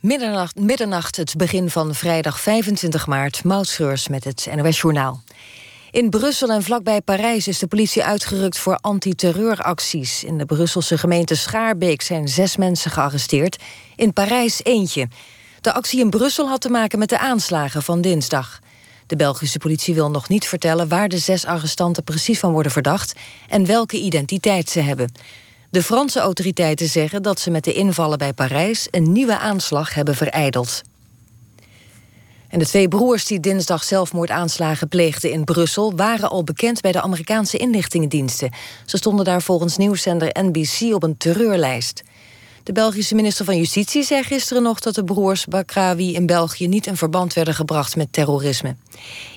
Middernacht, middernacht, het begin van vrijdag 25 maart. Moutschreurs met het NOS-journaal. In Brussel en vlakbij Parijs is de politie uitgerukt voor antiterreuracties. In de Brusselse gemeente Schaarbeek zijn zes mensen gearresteerd. In Parijs eentje. De actie in Brussel had te maken met de aanslagen van dinsdag. De Belgische politie wil nog niet vertellen waar de zes arrestanten precies van worden verdacht en welke identiteit ze hebben. De Franse autoriteiten zeggen dat ze met de invallen bij Parijs een nieuwe aanslag hebben vereideld. En de twee broers die dinsdag zelfmoordaanslagen pleegden in Brussel waren al bekend bij de Amerikaanse inlichtingendiensten. Ze stonden daar volgens nieuwszender NBC op een terreurlijst. De Belgische minister van Justitie zei gisteren nog dat de broers Bakrawi in België niet in verband werden gebracht met terrorisme.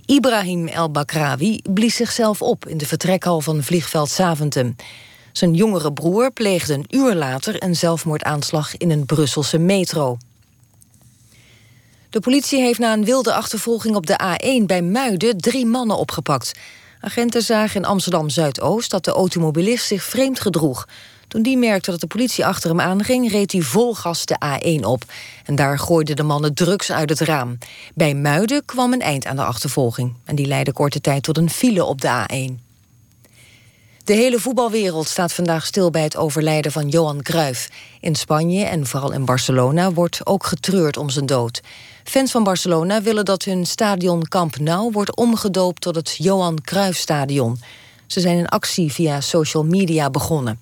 Ibrahim El Bakrawi blies zichzelf op in de vertrekhal van vliegveld Saventem. Zijn jongere broer pleegde een uur later een zelfmoordaanslag in een Brusselse metro. De politie heeft na een wilde achtervolging op de A1 bij Muiden drie mannen opgepakt. Agenten zagen in Amsterdam Zuidoost dat de automobilist zich vreemd gedroeg. Toen die merkte dat de politie achter hem aanging, reed hij vol gas de A1 op. En daar gooiden de mannen drugs uit het raam. Bij Muiden kwam een eind aan de achtervolging. En die leidde korte tijd tot een file op de A1. De hele voetbalwereld staat vandaag stil bij het overlijden van Johan Cruijff. In Spanje en vooral in Barcelona wordt ook getreurd om zijn dood. Fans van Barcelona willen dat hun stadion Camp Nou wordt omgedoopt tot het Johan Cruijff Stadion. Ze zijn in actie via social media begonnen.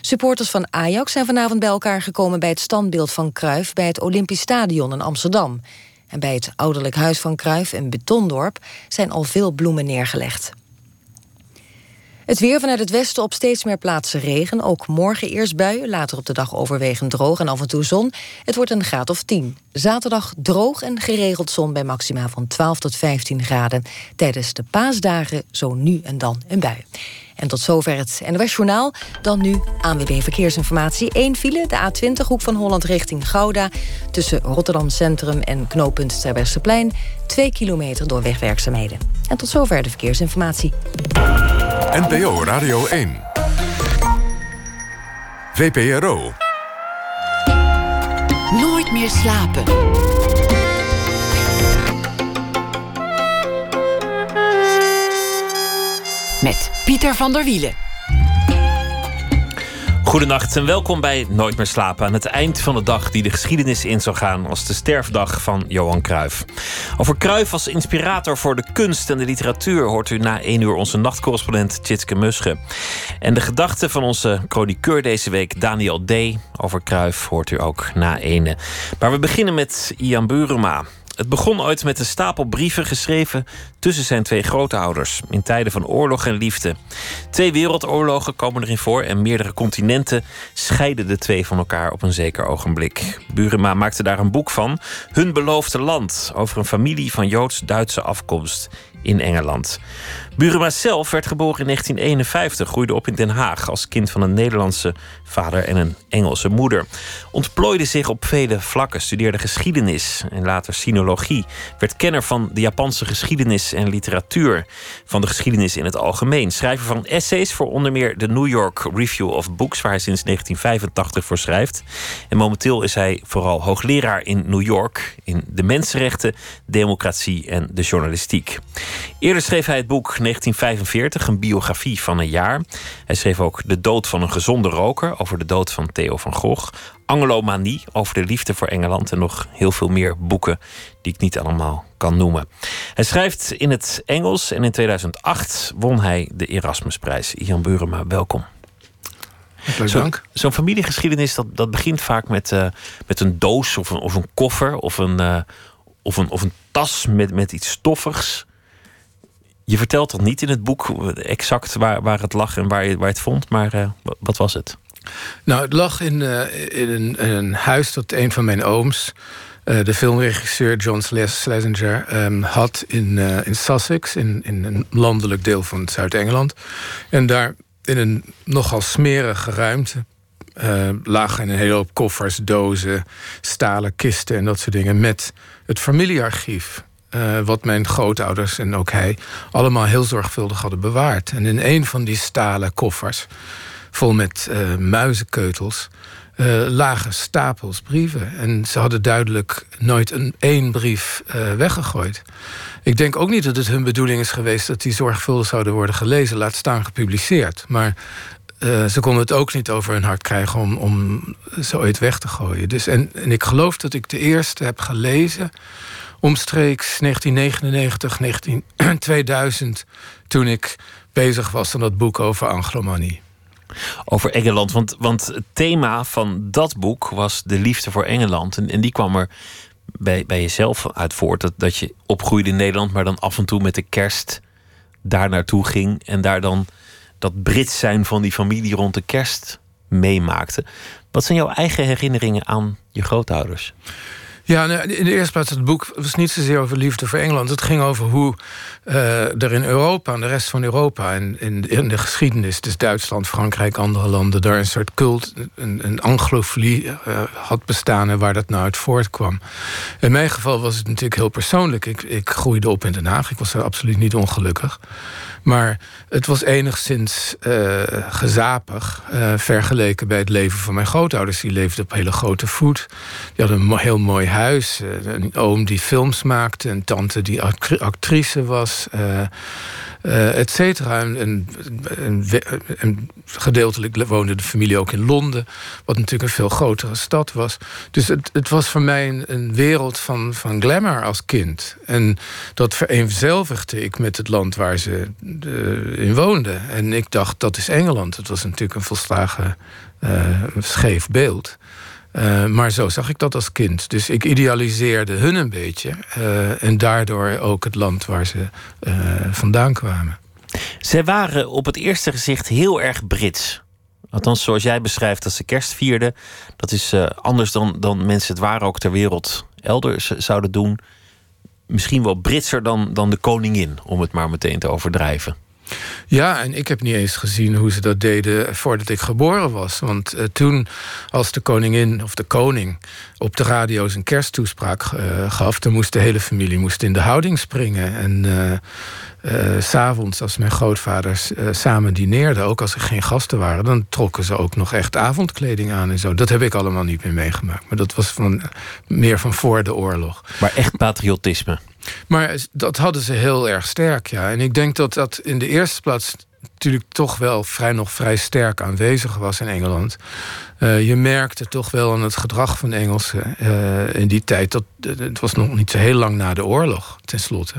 Supporters van Ajax zijn vanavond bij elkaar gekomen bij het standbeeld van Cruijff bij het Olympisch Stadion in Amsterdam. En bij het ouderlijk huis van Cruijff in Betondorp zijn al veel bloemen neergelegd. Het weer vanuit het westen op steeds meer plaatsen regen. Ook morgen eerst buien, later op de dag overwegend droog en af en toe zon. Het wordt een graad of 10. Zaterdag droog en geregeld zon bij maxima van 12 tot 15 graden. Tijdens de paasdagen zo nu en dan een bui. En tot zover het NOS Journaal. Dan nu ANWB Verkeersinformatie. 1 file, de A20, hoek van Holland richting Gouda. Tussen Rotterdam Centrum en knooppunt Terwesterplein. 2 kilometer door wegwerkzaamheden. En tot zover de verkeersinformatie. NPO Radio 1. VPRO. Nooit meer slapen. Met Pieter van der Wielen. Goedenacht en welkom bij Nooit meer slapen. Aan het eind van de dag die de geschiedenis in zou gaan als de sterfdag van Johan Cruijff. Over Cruijff als inspirator voor de kunst en de literatuur hoort u na één uur onze nachtcorrespondent Tjitske Musche. En de gedachten van onze chroniqueur deze week, Daniel D. over Cruijff, hoort u ook na ene. Maar we beginnen met Ian Buruma. Het begon ooit met een stapel brieven geschreven tussen zijn twee grootouders in tijden van oorlog en liefde. Twee wereldoorlogen komen erin voor en meerdere continenten scheiden de twee van elkaar op een zeker ogenblik. Burema maakte daar een boek van, Hun beloofde land, over een familie van Joods-Duitse afkomst in Engeland. Burema zelf werd geboren in 1951, groeide op in Den Haag als kind van een Nederlandse vader en een Engelse moeder. Ontplooide zich op vele vlakken, studeerde geschiedenis en later sinologie. Werd kenner van de Japanse geschiedenis en literatuur, van de geschiedenis in het algemeen. Schrijver van essays voor onder meer de New York Review of Books, waar hij sinds 1985 voor schrijft. En momenteel is hij vooral hoogleraar in New York in de mensenrechten, democratie en de journalistiek. Eerder schreef hij het boek 1945, een biografie van een jaar. Hij schreef ook De dood van een gezonde roker over de dood van Theo van Gogh. Anglomanie over de liefde voor Engeland en nog heel veel meer boeken die ik niet allemaal kan noemen. Hij schrijft in het Engels en in 2008 won hij de Erasmusprijs. Ian Burema, welkom. dank. Zo'n familiegeschiedenis dat, dat begint vaak met, uh, met een doos of een, of een koffer of een, uh, of een, of een tas met, met iets stoffigs. Je vertelt toch niet in het boek exact waar, waar het lag en waar je, waar je het vond, maar uh, wat was het? Nou, het lag in, uh, in, een, een, huis dat een van mijn ooms, uh, de filmregisseur John Schlesinger, um, had in, in Sussex, in, in een landelijk deel van Zuid-Engeland. En daar in een nogal smerige ruimte lagen een hele hoop koffers, dozen, stalen kisten en dat soort dingen met het familiearchief. Uh, wat mijn grootouders en ook hij allemaal heel zorgvuldig hadden bewaard. En in een van die stalen koffers, vol met uh, muizenkeutels, uh, lagen stapels brieven. En ze hadden duidelijk nooit een één brief weggegooid. Ik denk ook niet dat het hun bedoeling is geweest dat die zorgvuldig zouden worden gelezen, laat staan gepubliceerd. Maar ze konden het ook niet over hun hart krijgen om, om zoiets weg te gooien. Dus, en, en ik geloof dat ik de eerste heb gelezen omstreeks 1999, 19, 2000, toen ik bezig was aan dat boek over Anglomanie. Over Engeland, want, want het thema van dat boek was de liefde voor Engeland. En, en die kwam er bij, bij jezelf uit voort. Dat, dat je opgroeide in Nederland, maar dan af en toe met de kerst daar naartoe ging. En daar dan dat Brits zijn van die familie rond de kerst meemaakte. Wat zijn jouw eigen herinneringen aan je grootouders? Ja, in de eerste plaats, het boek was niet zozeer over liefde voor Engeland. Het ging over hoe uh, er in Europa en de rest van Europa... en in, in, de geschiedenis, dus Duitsland, Frankrijk, andere landen... daar een soort cult, een, een anglofilie uh, had bestaan... en waar dat nou uit voortkwam. In mijn geval was het natuurlijk heel persoonlijk. Ik, ik groeide op in Den Haag. Ik was er absoluut niet ongelukkig. Maar het was enigszins uh, gezapig uh, vergeleken bij het leven van mijn grootouders. Die leefden op hele grote voet. Die hadden een heel mooi huis. Uh, een oom die films maakte. Een tante die actrice was. Uh. En, gedeeltelijk woonde de familie ook in Londen, wat natuurlijk een veel grotere stad was. Dus het, het was voor mij een, wereld van, van glamour als kind. En dat vereenzelvigde ik met het land waar ze in woonden. En ik dacht, dat is Engeland. Het was natuurlijk een volslagen uh, scheef beeld. Uh, maar zo zag ik dat als kind. Dus ik idealiseerde hun een beetje. Uh, en daardoor ook het land waar ze uh, vandaan kwamen. Zij waren op het eerste gezicht heel erg Brits. Althans, zoals jij beschrijft dat ze kerst vierden. Dat is anders dan, dan mensen het waren ook ter wereld elders zouden doen. Misschien wel Britser dan, dan de koningin, om het maar meteen te overdrijven. Ja, en ik heb niet eens gezien hoe ze dat deden voordat ik geboren was. Want uh, toen, als de koningin of de koning op de radio zijn kersttoespraak uh, gaf, dan moest de hele familie moest in de houding springen. En uh, uh, s'avonds, als mijn grootvaders samen dineerden, ook als er geen gasten waren, dan trokken ze ook nog echt avondkleding aan en zo. Dat heb ik allemaal niet meer meegemaakt. Maar dat was van, meer van voor de oorlog. Maar echt patriotisme. Maar dat hadden ze heel erg sterk, ja. En ik denk dat dat in de eerste plaats natuurlijk toch wel vrij, nog vrij sterk aanwezig was in Engeland. Uh, je merkte toch wel aan het gedrag van Engelsen uh, in die tijd. Dat, het was nog niet zo heel lang na de oorlog, tenslotte.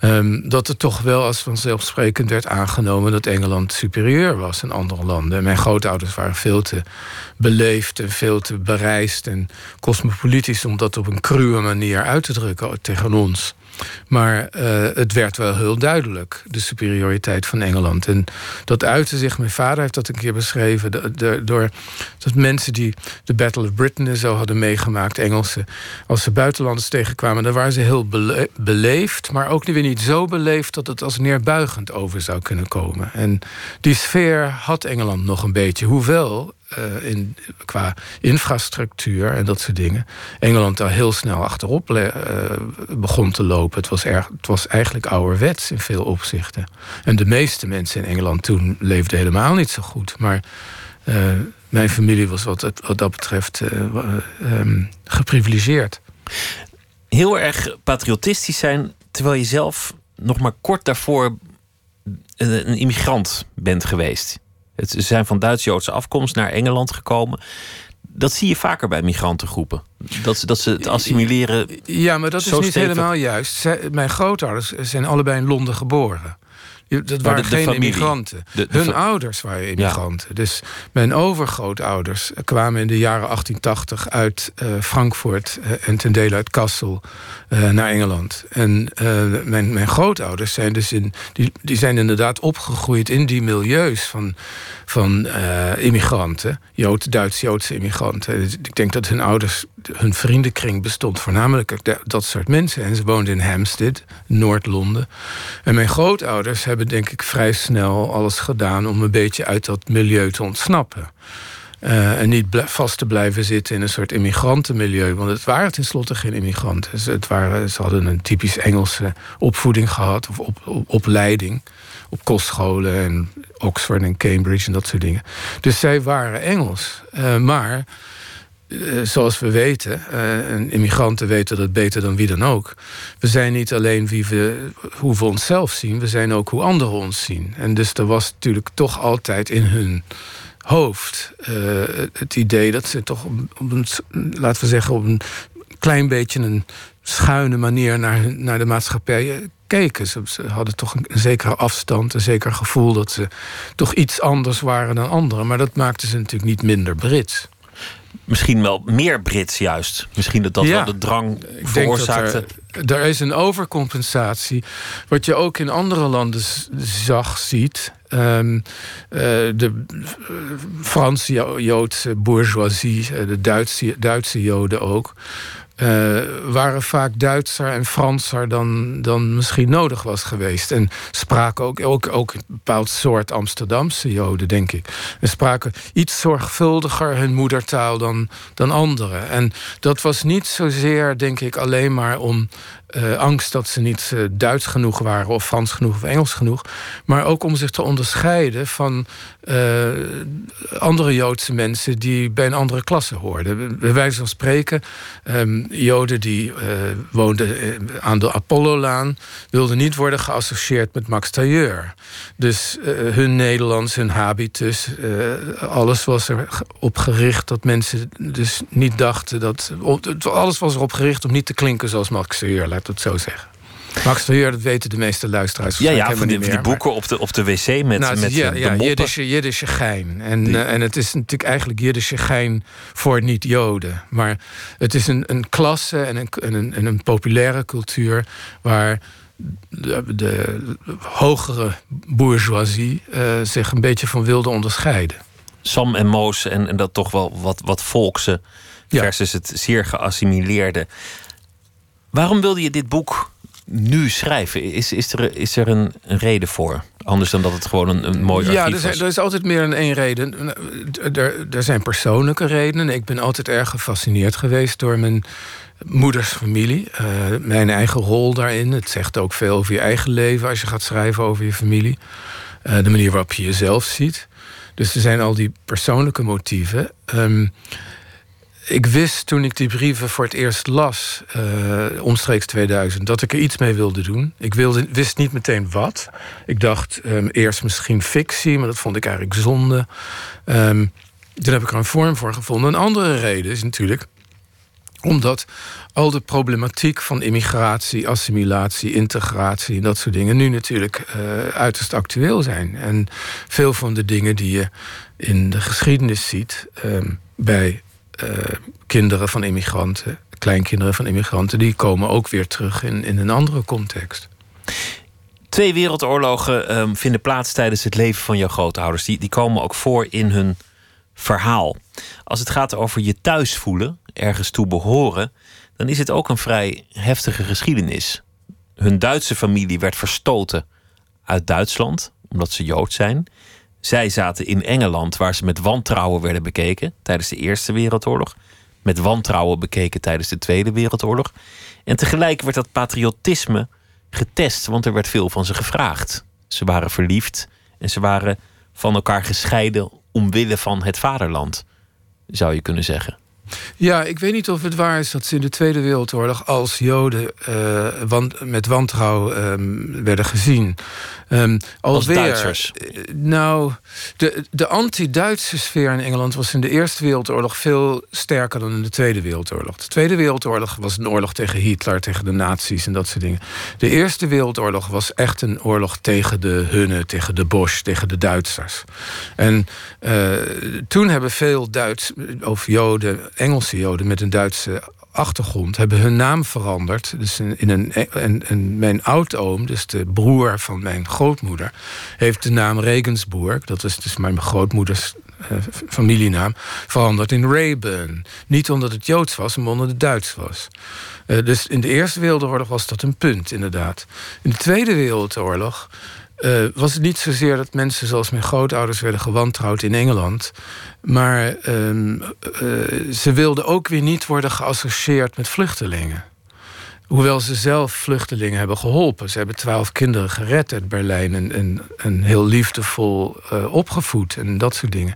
Um, dat het toch wel als vanzelfsprekend werd aangenomen dat Engeland superieur was aan andere landen. En mijn grootouders waren veel te beleefd en veel te bereisd en cosmopolitisch om dat op een cruwe manier uit te drukken tegen ons. Maar uh, het werd wel heel duidelijk, de superioriteit van Engeland. En dat uitte zich, mijn vader heeft dat een keer beschreven... De, door dat mensen die de Battle of Britain en zo hadden meegemaakt, Engelsen... als ze buitenlanders tegenkwamen, dan waren ze heel bele beleefd... maar ook weer niet zo beleefd dat het als neerbuigend over zou kunnen komen. En die sfeer had Engeland nog een beetje. Hoewel uh, in, qua infrastructuur en dat soort dingen. Engeland daar heel snel achterop uh, begon te lopen. Het was, erg, het was eigenlijk ouderwets in veel opzichten. En de meeste mensen in Engeland toen leefden helemaal niet zo goed. Maar uh, mijn familie was wat, wat dat betreft um, geprivilegeerd. Heel erg patriotistisch zijn, terwijl je zelf nog maar kort daarvoor een immigrant bent geweest. Ze zijn van Duits-Joodse afkomst naar Engeland gekomen. Dat zie je vaker bij migrantengroepen. Dat ze, dat ze het assimileren. Ja, maar dat is niet helemaal juist. mijn grootouders zijn allebei in Londen geboren. Dat waren geen immigranten. Hun ouders waren immigranten. Dus mijn overgrootouders kwamen in de jaren 1880 uit uh, Frankfurt uh, en ten dele uit Kassel uh, naar Engeland. En mijn, mijn grootouders zijn dus in, die, die zijn inderdaad opgegroeid in die milieus van, van immigranten, Jood, Duits-Joodse immigranten. Ik denk dat hun ouders, hun vriendenkring bestond voornamelijk uit dat soort mensen. En ze woonden in Hampstead, Noord-Londen. En mijn grootouders hebben hebben denk ik vrij snel alles gedaan om een beetje uit dat milieu te ontsnappen. Uh, en niet vast te blijven zitten in een soort immigrantenmilieu. Want het waren tenslotte geen immigranten. Ze, het waren, ze hadden een typisch Engelse opvoeding gehad, of op, op, opleiding. op kostscholen en Oxford en Cambridge en dat soort dingen. Dus zij waren Engels. Uh, maar uh, zoals we weten, uh, en immigranten weten dat beter dan wie dan ook. We zijn niet alleen wie we, hoe we onszelf zien, we zijn ook hoe anderen ons zien. En dus er was natuurlijk toch altijd in hun hoofd het idee dat ze toch op een, laten we zeggen, op een klein beetje een schuine manier naar, naar de maatschappij keken. Ze, hadden toch een, zekere afstand, een zeker gevoel dat ze toch iets anders waren dan anderen. Maar dat maakte ze natuurlijk niet minder Brits. Misschien wel meer Brits juist. Misschien dat dat wel de drang veroorzaakte. Er, er, is een overcompensatie. Wat je ook in andere landen zag, ziet. Um, de Franse Joodse bourgeoisie, de Duitse, Duitse Joden ook uh, waren vaak Duitser en Franser dan, dan misschien nodig was geweest. En spraken ook, ook, ook een bepaald soort Amsterdamse Joden, denk ik. En spraken iets zorgvuldiger hun moedertaal dan, dan anderen. En dat was niet zozeer, denk ik, alleen maar om uh, angst dat ze niet uh, Duits genoeg waren, of Frans genoeg, of Engels genoeg. Maar ook om zich te onderscheiden van uh, andere Joodse mensen die bij een andere klasse hoorden. Bij wijze van spreken, um, Joden die woonden aan de Apollo-laan, wilden niet worden geassocieerd met Max Tailleur. Dus hun Nederlands, hun habitus, alles was erop gericht dat mensen dus niet dachten dat. Alles was erop gericht om niet te klinken zoals Max Tailleur laat het zo zeggen. Max Verheer, dat weten de meeste luisteraars. Ja, ja van die, die boeken op, de, op de wc met, nou, met ja, de ja, Jiddische, Jiddische gein. En, uh, en het is natuurlijk eigenlijk Jiddische gein voor niet-Joden. Maar het is een, een klasse en een, een, een, een populaire cultuur... waar de, de hogere bourgeoisie uh, zich een beetje van wilde onderscheiden. Sam en Moos en, en dat toch wel wat, wat volkse... versus het zeer geassimileerde. Waarom wilde je dit boek nu schrijven? Is, is er, is er een, een reden voor? Anders dan dat het gewoon een, een mooi ja, archief Ja, er, er, is altijd meer dan één reden. Er, er zijn persoonlijke redenen. Ik ben altijd erg gefascineerd geweest door mijn moeders familie. Uh, mijn eigen rol daarin. Het zegt ook veel over je eigen leven als je gaat schrijven over je familie. Uh, de manier waarop je jezelf ziet. Dus er zijn al die persoonlijke motieven. Um, ik wist toen ik die brieven voor het eerst las, uh, omstreeks 2000, dat ik er iets mee wilde doen. Ik wist niet meteen wat. Ik dacht um, eerst misschien fictie, maar dat vond ik eigenlijk zonde. Um, heb ik er een vorm voor gevonden. Een andere reden is natuurlijk omdat al de problematiek van immigratie, assimilatie, integratie en dat soort dingen nu natuurlijk uh, uiterst actueel zijn. En veel van de dingen die je in de geschiedenis ziet um, bij uh, kinderen van immigranten, kleinkinderen van immigranten, die komen ook weer terug in, in een andere context. Twee wereldoorlogen um, vinden plaats tijdens het leven van jouw grootouders. Die, die komen ook voor in hun verhaal. Als het gaat over je thuis voelen, ergens toe behoren, dan is het ook een vrij heftige geschiedenis. Hun Duitse familie werd verstoten uit Duitsland, omdat ze Jood zijn. Zij zaten in Engeland, waar ze met wantrouwen werden bekeken tijdens de Eerste Wereldoorlog. Met wantrouwen bekeken tijdens de Tweede Wereldoorlog. En tegelijk werd dat patriotisme getest, want er werd veel van ze gevraagd. Ze waren verliefd en ze waren van elkaar gescheiden omwille van het vaderland, zou je kunnen zeggen. Ja, ik weet niet of het waar is dat ze in de Tweede Wereldoorlog als Joden uh, met wantrouwen um, werden gezien. Um, als Duitsers? Uh, nou, de, de anti-Duitse sfeer in Engeland was in de Eerste Wereldoorlog veel sterker dan in de Tweede Wereldoorlog. De Tweede Wereldoorlog was een oorlog tegen Hitler, tegen de nazi's en dat soort dingen. De Eerste Wereldoorlog was echt een oorlog tegen de Hunnen, tegen de Bosch, tegen de Duitsers. En uh, toen hebben veel Duits, of Joden, Engelse Joden met een Duitse achtergrond hebben hun naam veranderd. Dus in, een, en, en mijn oudoom, dus de broer van mijn grootmoeder, heeft de naam Regensburg, dat is dus mijn grootmoeders uh, familienaam, veranderd in Rayburn. Niet omdat het Joods was, maar omdat het Duits was. Uh, dus in de Eerste Wereldoorlog was dat een punt, inderdaad. In de Tweede Wereldoorlog uh, was het niet zozeer dat mensen zoals mijn grootouders werden gewantrouwd in Engeland. Maar uh, uh, ze wilden ook weer niet worden geassocieerd met vluchtelingen. Hoewel ze zelf vluchtelingen hebben geholpen. Ze hebben twaalf kinderen gered uit Berlijn en, en, heel liefdevol uh, opgevoed en dat soort dingen.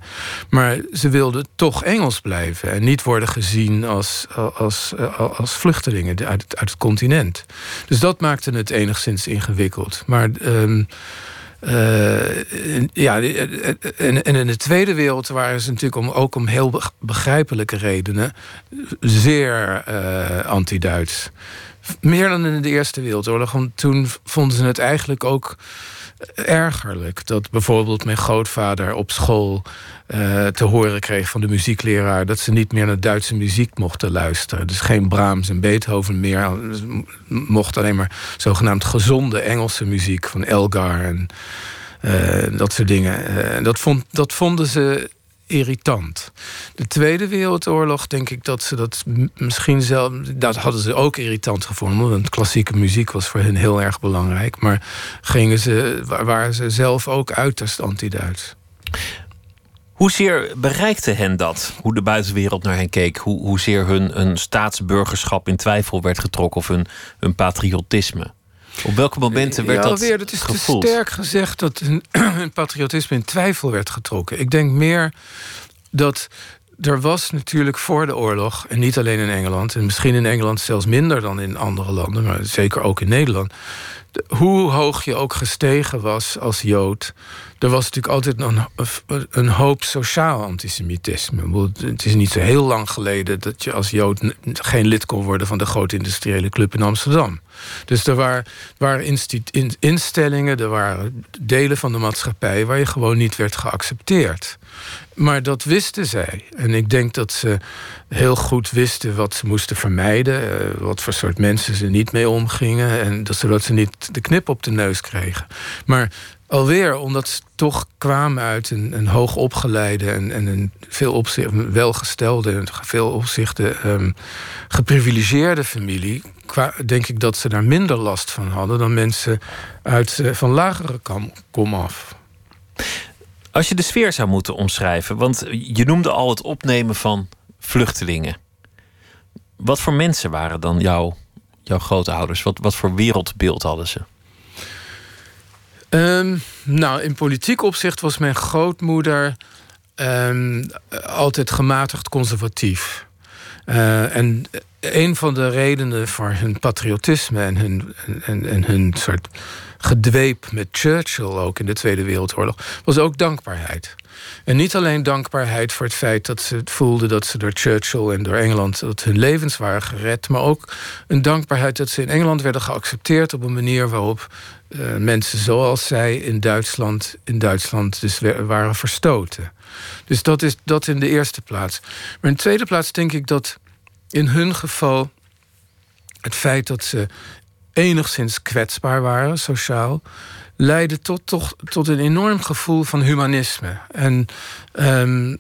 Maar ze wilden toch Engels blijven en niet worden gezien als, als, als vluchtelingen uit het, uit het continent. Dus dat maakte het enigszins ingewikkeld. Maar. Um, uh, ja, en, in de Tweede Wereld waren ze natuurlijk om, ook om heel begrijpelijke redenen zeer anti-Duits. Meer dan in de Eerste Wereldoorlog. Want toen vonden ze het eigenlijk ook ergerlijk dat bijvoorbeeld mijn grootvader op school uh, te horen kreeg van de muziekleraar dat ze niet meer naar Duitse muziek mochten luisteren. Dus geen Brahms en Beethoven meer. Ze mochten alleen maar zogenaamd gezonde Engelse muziek van Elgar en uh, dat soort dingen. Uh, dat, vond, dat vonden ze irritant. De Tweede Wereldoorlog, denk ik dat ze dat misschien zelf. Dat hadden ze ook irritant gevonden. Want klassieke muziek was voor hen heel erg belangrijk. Maar gingen ze, waren ze zelf ook uiterst anti-Duits. Hoezeer bereikte hen dat? Hoe de buitenwereld naar hen keek? Hoe, hoezeer hun, hun staatsburgerschap in twijfel werd getrokken of hun, hun patriotisme? Op welke momenten werd ja, dat weer, Het is gevoeld? te sterk gezegd dat hun, patriotisme in twijfel werd getrokken. Ik denk meer dat er was natuurlijk voor de oorlog, en niet alleen in Engeland, en misschien in Engeland zelfs minder dan in andere landen, maar zeker ook in Nederland. Hoe hoog je ook gestegen was als Jood, er was natuurlijk altijd een, een hoop sociaal antisemitisme. Het is niet zo heel lang geleden dat je als Jood geen lid kon worden van de grote industriële club in Amsterdam. Dus er waren, waren instellingen, er waren delen van de maatschappij waar je gewoon niet werd geaccepteerd. Maar dat wisten zij. En ik denk dat ze heel goed wisten wat ze moesten vermijden. Uh, wat voor soort mensen ze niet mee omgingen. En dat, zodat ze niet de knip op de neus kregen. Maar alweer, omdat ze toch kwamen uit een, een hoogopgeleide en, en een veel opzichten welgestelde en veel opzichten um, geprivilegeerde familie, denk ik dat ze daar minder last van hadden dan mensen uit uh, van lagere kom af. Als je de sfeer zou moeten omschrijven, want je noemde al het opnemen van vluchtelingen. Wat voor mensen waren dan jouw, jouw grootouders? Wat, wat voor wereldbeeld hadden ze? Um, nou, in politiek opzicht was mijn grootmoeder um, altijd gematigd conservatief. Uh, en een van de redenen voor hun patriotisme en hun, en, en hun soort gedweep met Churchill ook in de Tweede Wereldoorlog was ook dankbaarheid. En niet alleen dankbaarheid voor het feit dat ze voelden dat ze door Churchill en door Engeland dat hun levens waren gered, maar ook een dankbaarheid dat ze in Engeland werden geaccepteerd op een manier waarop uh, mensen zoals zij in Duitsland, in Duitsland dus waren verstoten. Dus dat is dat in de eerste plaats. Maar in de tweede plaats denk ik dat in hun geval het feit dat ze enigszins kwetsbaar waren, sociaal, leidde tot, toch, tot een enorm gevoel van humanisme. En um,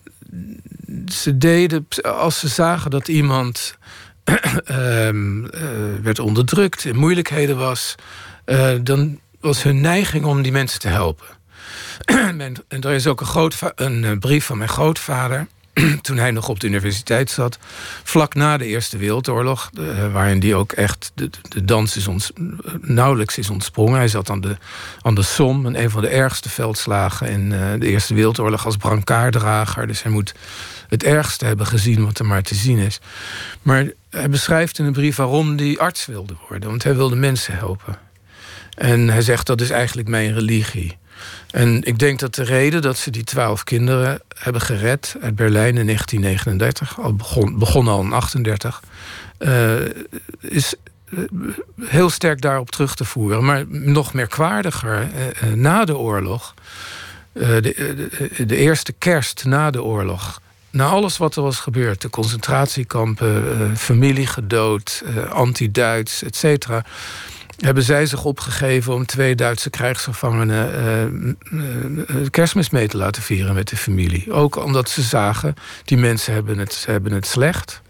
ze deden, als ze zagen dat iemand um, uh, werd onderdrukt, in moeilijkheden was, uh, dan was hun neiging om die mensen te helpen. en er is ook een, een eh, brief van mijn grootvader toen hij nog op de universiteit zat, vlak na de Eerste Wereldoorlog, uh, waarin die ook echt de, de dans is ons, nauwelijks is ontsprongen. Hij zat aan de, aan de Somme, een van de ergste veldslagen in uh, de Eerste Wereldoorlog als brankaardrager. Dus hij moet het ergste hebben gezien wat er maar te zien is. Maar hij beschrijft in een brief waarom hij arts wilde worden, want hij wilde mensen helpen. En hij zegt dat is eigenlijk mijn religie. En ik denk dat de reden dat ze die twaalf kinderen hebben gered uit Berlijn in 1939, al begon, al in 1938, uh, eh, is eh, heel sterk daarop terug te voeren. Maar nog merkwaardiger, uh, na de oorlog, de, de, de, eerste kerst na de oorlog, na alles wat er was gebeurd, de concentratiekampen, familie gedood, anti-Duits, et cetera hebben zij zich opgegeven om twee Duitse krijgsgevangenen uh, kerstmis mee te laten vieren met de familie. Ook omdat ze zagen, die mensen hebben het, hebben het slecht.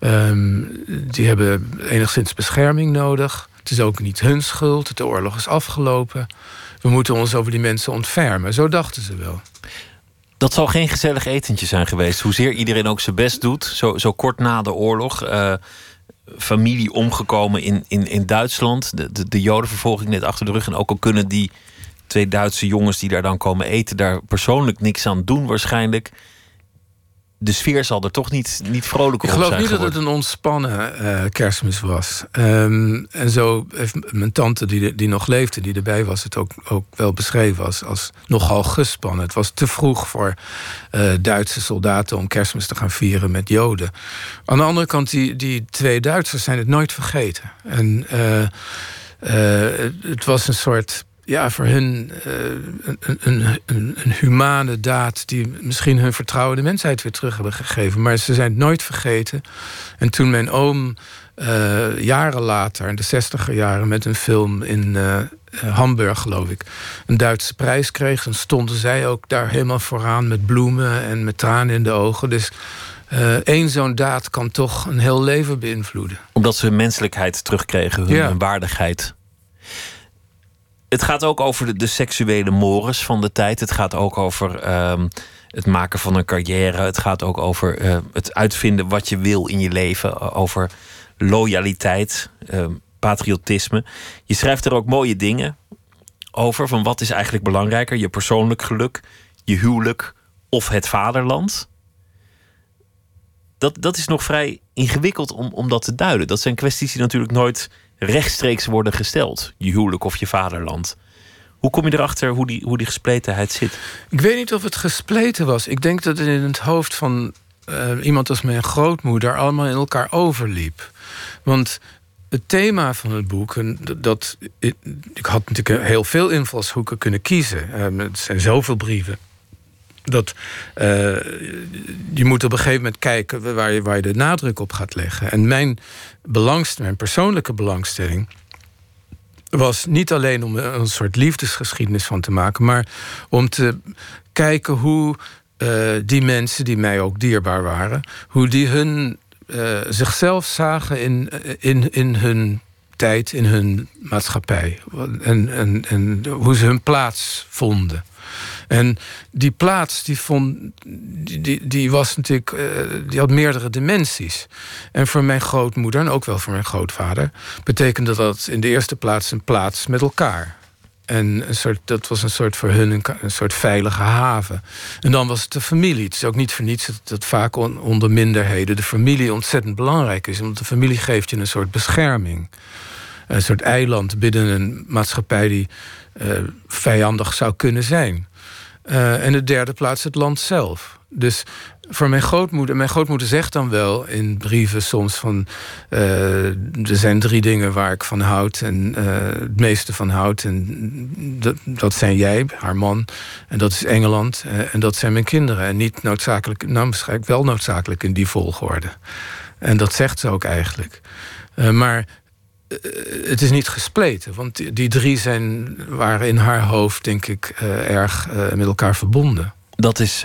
Um, die hebben enigszins bescherming nodig. Het is ook niet hun schuld, de oorlog is afgelopen. We moeten ons over die mensen ontfermen. Zo dachten ze wel. Dat zal geen gezellig etentje zijn geweest. Hoezeer iedereen ook zijn best doet, zo, zo kort na de oorlog. Familie omgekomen in, in, in Duitsland. De, de, de Jodenvervolging net achter de rug. En ook al kunnen die twee Duitse jongens die daar dan komen eten, daar persoonlijk niks aan doen, waarschijnlijk de sfeer zal er toch niet, niet vrolijk op zijn. Ik geloof niet dat het een ontspannen uh, kerstmis was. Um, en zo heeft mijn tante, die, die nog leefde, die erbij was, het ook, ook wel beschreven als, als nogal gespannen. Het was te vroeg voor uh, Duitse soldaten om kerstmis te gaan vieren met Joden. Aan de andere kant, die, die twee Duitsers zijn het nooit vergeten. En uh, het was een soort ja, voor hun uh, een, een, een, een, humane daad die misschien hun vertrouwen in de mensheid weer terug hebben gegeven. Maar ze zijn het nooit vergeten. En toen mijn oom uh, jaren later, in de zestiger jaren, met een film in uh, Hamburg, geloof ik, een Duitse prijs kreeg, dan stonden zij ook daar helemaal vooraan met bloemen en met tranen in de ogen. Dus één zo'n daad kan toch een heel leven beïnvloeden. Omdat ze hun menselijkheid terugkregen, hun, ja. hun waardigheid. Het gaat ook over de, seksuele mores van de tijd. Het gaat ook over um, het maken van een carrière. Het gaat ook over uh, het uitvinden wat je wil in je leven. Over loyaliteit, uh, patriotisme. Je schrijft er ook mooie dingen over. Van wat is eigenlijk belangrijker? Je persoonlijk geluk, je huwelijk of het vaderland? Dat, dat is nog vrij ingewikkeld om, om dat te duiden. Dat zijn kwesties die natuurlijk nooit rechtstreeks worden gesteld. Je huwelijk of je vaderland. Hoe kom je erachter hoe die, hoe die gespletenheid zit? Ik weet niet of het gespleten was. Ik denk dat het in het hoofd van uh, iemand als mijn grootmoeder allemaal in elkaar overliep. Want het thema van het boek, dat, ik, had natuurlijk heel veel invalshoeken kunnen kiezen. Uh, het zijn zoveel brieven dat uh, je moet op een gegeven moment kijken waar je, waar je de nadruk op gaat leggen. En mijn, belangstelling, mijn persoonlijke belangstelling was niet alleen om een soort liefdesgeschiedenis van te maken, maar om te kijken hoe uh, die mensen die mij ook dierbaar waren, hoe die hun uh, zichzelf zagen in, in, in hun tijd, in hun maatschappij. En, en, en hoe ze hun plaats vonden. En die plaats, die, vond, die, die was natuurlijk, uh, die had meerdere dimensies. En voor mijn grootmoeder, en ook wel voor mijn grootvader, betekende dat in de eerste plaats een plaats met elkaar. En een soort, dat was een soort voor hun een, soort veilige haven. En dan was het de familie. Het is ook niet voor niets dat, vaak on, onder minderheden de familie ontzettend belangrijk is. Want de familie geeft je een soort bescherming. Een soort eiland binnen een maatschappij die uh, vijandig zou kunnen zijn. Uh, en de derde plaats het land zelf. Dus voor mijn grootmoeder, mijn grootmoeder zegt dan wel in brieven soms van uh, er zijn drie dingen waar ik van houd en het meeste van houd. En dat, dat zijn jij, haar man, en dat is Engeland en dat zijn mijn kinderen. En niet noodzakelijk, nou waarschijnlijk wel noodzakelijk in die volgorde. En dat zegt ze ook eigenlijk. maar eh, het is niet gespleten. Want die drie zijn, waren in haar hoofd, denk ik, uh, erg uh, met elkaar verbonden. Dat is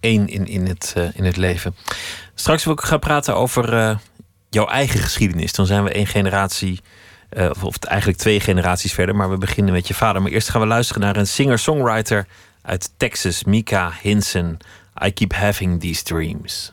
één in, in, het, in het leven. Straks wil ik gaan praten over jouw eigen geschiedenis. Dan zijn we één generatie, of eigenlijk twee generaties verder. Maar we beginnen met je vader. Maar eerst gaan we luisteren naar een singer-songwriter uit Texas, Mika Hinson. I keep having these dreams.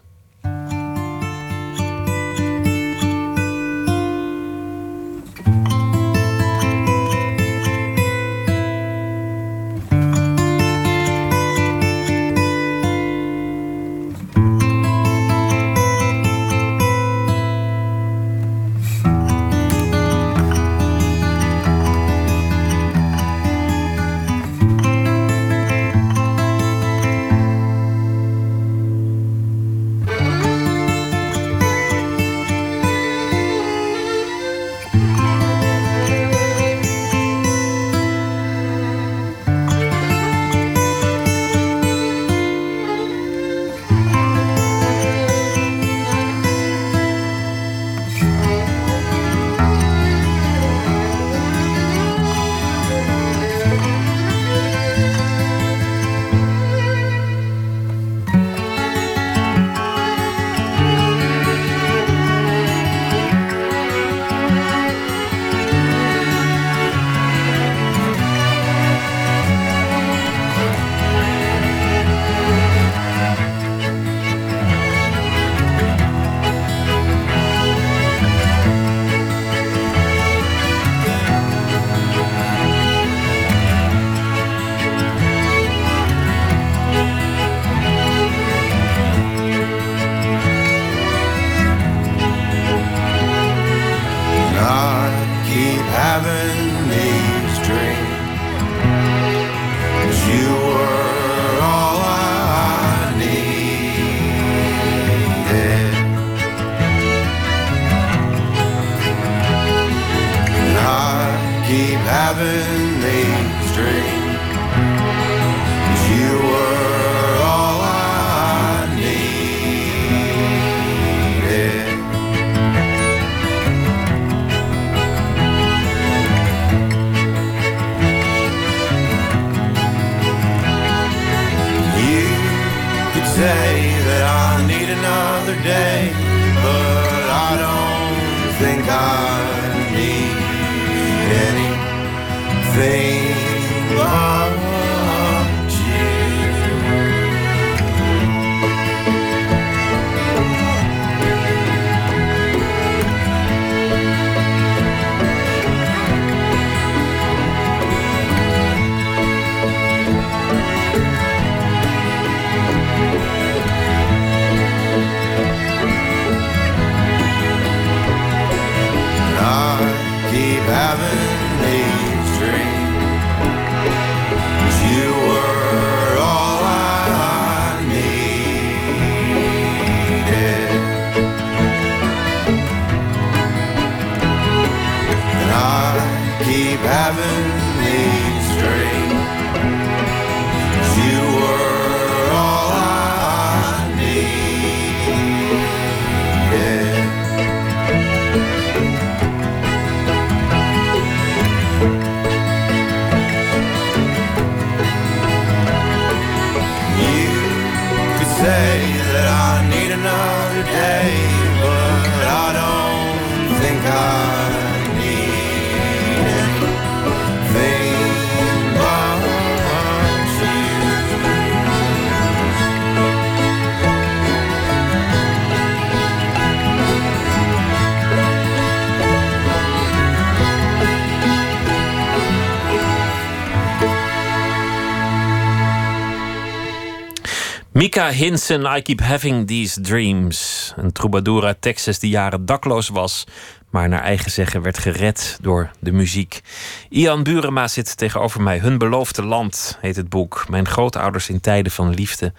Mika Hinsen, I Keep Having These Dreams. Een troubadour uit Texas die jaren dakloos was, maar naar eigen zeggen werd gered door de muziek. Ian Burema zit tegenover mij. Hun beloofde land heet het boek. Mijn grootouders in tijden van liefde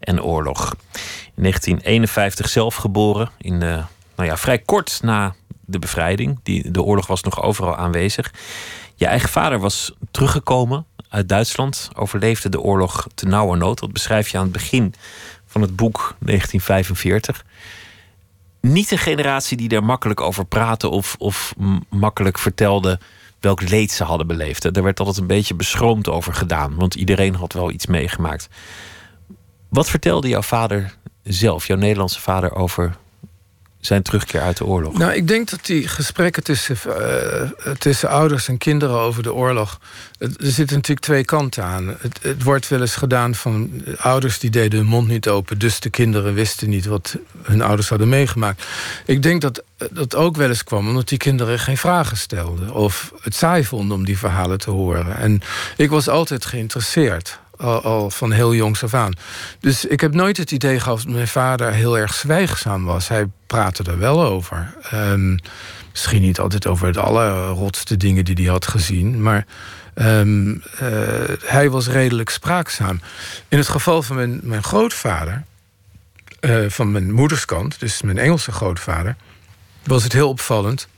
en oorlog. In 1951 zelf geboren, in de, nou ja, vrij kort na de bevrijding. Die, de oorlog was nog overal aanwezig. Je eigen vader was teruggekomen uit Duitsland, overleefde de oorlog te nauwe nood. Dat beschrijf je aan het begin van het boek 1945. Niet een generatie die er makkelijk over praatte of, of makkelijk vertelde welk leed ze hadden beleefd. Er werd altijd een beetje beschroomd over gedaan, want iedereen had wel iets meegemaakt. Wat vertelde jouw vader zelf, jouw Nederlandse vader, over zijn terugkeer uit de oorlog? Nou, ik denk dat die gesprekken tussen, eh, tussen ouders en kinderen over de oorlog. Er zitten natuurlijk twee kanten aan. Het, het wordt wel eens gedaan van ouders die deden hun mond niet open, dus de kinderen wisten niet wat hun ouders hadden meegemaakt. Ik denk dat dat ook wel eens kwam omdat die kinderen geen vragen stelden of het saai vonden om die verhalen te horen. En ik was altijd geïnteresseerd. Al, van heel jongs af aan. Dus ik heb nooit het idee gehad dat mijn vader heel erg zwijgzaam was. Hij praatte er wel over. Ehm, misschien niet altijd over de allerrotste dingen die hij had gezien. Maar ehm, eh, hij was redelijk spraakzaam. In het geval van mijn, mijn grootvader, eh, van mijn moederskant, dus mijn Engelse grootvader, was het heel opvallend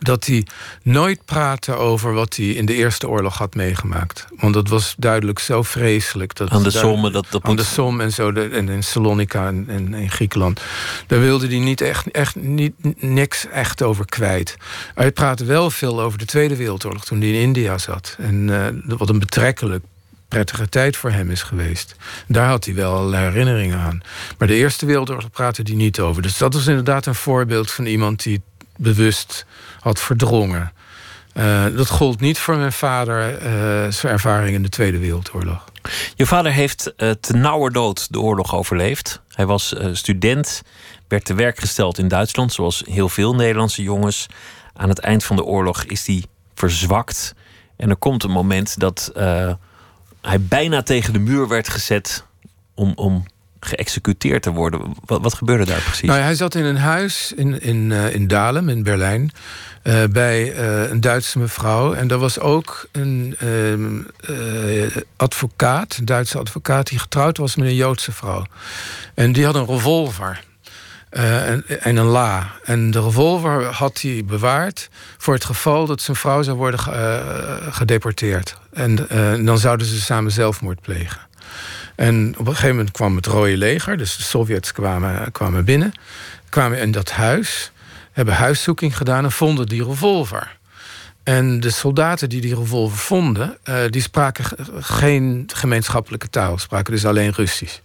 dat hij nooit praatte over wat hij in de Eerste Oorlog had meegemaakt. Want dat was duidelijk zo vreselijk. Dat Aan de Somme, dat- dat aan de Somme en zo, de- en in Salonika en, en in Griekenland. Daar wilde hij niet echt, echt niet, niks echt over kwijt. Hij praatte wel veel over de Tweede Wereldoorlog toen hij in India zat. En eh, wat een betrekkelijk prettige tijd voor hem is geweest. Daar had hij wel allerlei herinneringen aan. Maar de Eerste Wereldoorlog praatte hij niet over. Dus dat was inderdaad een voorbeeld van iemand die bewust had verdrongen. Eh, dat gold niet voor mijn vader, eh, zijn ervaring in de Tweede Wereldoorlog. Je vader heeft uh, te nauwernood de oorlog overleefd. Hij was student, werd te werk gesteld in Duitsland, zoals heel veel Nederlandse jongens. Aan het eind van de oorlog is hij verzwakt. En er komt een moment dat hij bijna tegen de muur werd gezet om, om geëxecuteerd te worden. Wat, wat gebeurde daar precies? Nou, hij zat in een huis in, in, uh, in Dahlem, in Berlijn. Uh, bij uh, een Duitse mevrouw. En daar was ook een advocaat, een Duitse advocaat, die getrouwd was met een Joodse vrouw. En die had een revolver. En, en, een la. En de revolver had hij bewaard voor het geval dat zijn vrouw zou worden gedeporteerd. En dan zouden ze samen zelfmoord plegen. En op een gegeven moment kwam het Rode Leger, dus de Sovjets kwamen, kwamen binnen, kwamen in dat huis, hebben huiszoeking gedaan en vonden die revolver. En de soldaten die die revolver vonden, uh, die spraken geen gemeenschappelijke taal, spraken dus alleen Russisch.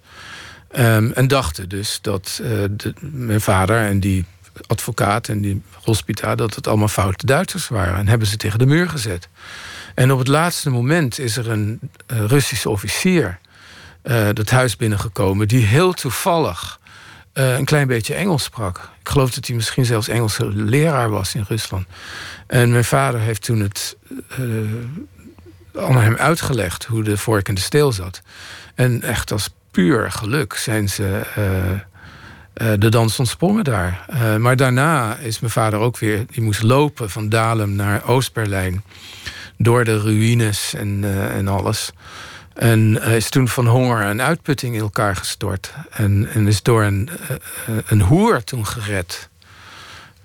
Um, en dachten dus dat de, mijn vader en die advocaat en die hospita... dat het allemaal foute Duitsers waren. En hebben ze tegen de muur gezet. En op het laatste moment is er een uh, Russische officier... Uh, dat huis binnengekomen... die heel toevallig een klein beetje Engels sprak. Ik geloof dat hij misschien zelfs Engelse leraar was in Rusland. En mijn vader heeft toen het aan hem uitgelegd... hoe de vork in de steel zat. En echt als puur geluk zijn ze uh, uh, de dans ontsprongen daar. Uh, maar daarna is mijn vader ook weer... die moest lopen van Dalem naar Oost-Berlijn... door de ruïnes en, en alles. En is toen van honger en uitputting in elkaar gestort. En, en is door een, een hoer toen gered...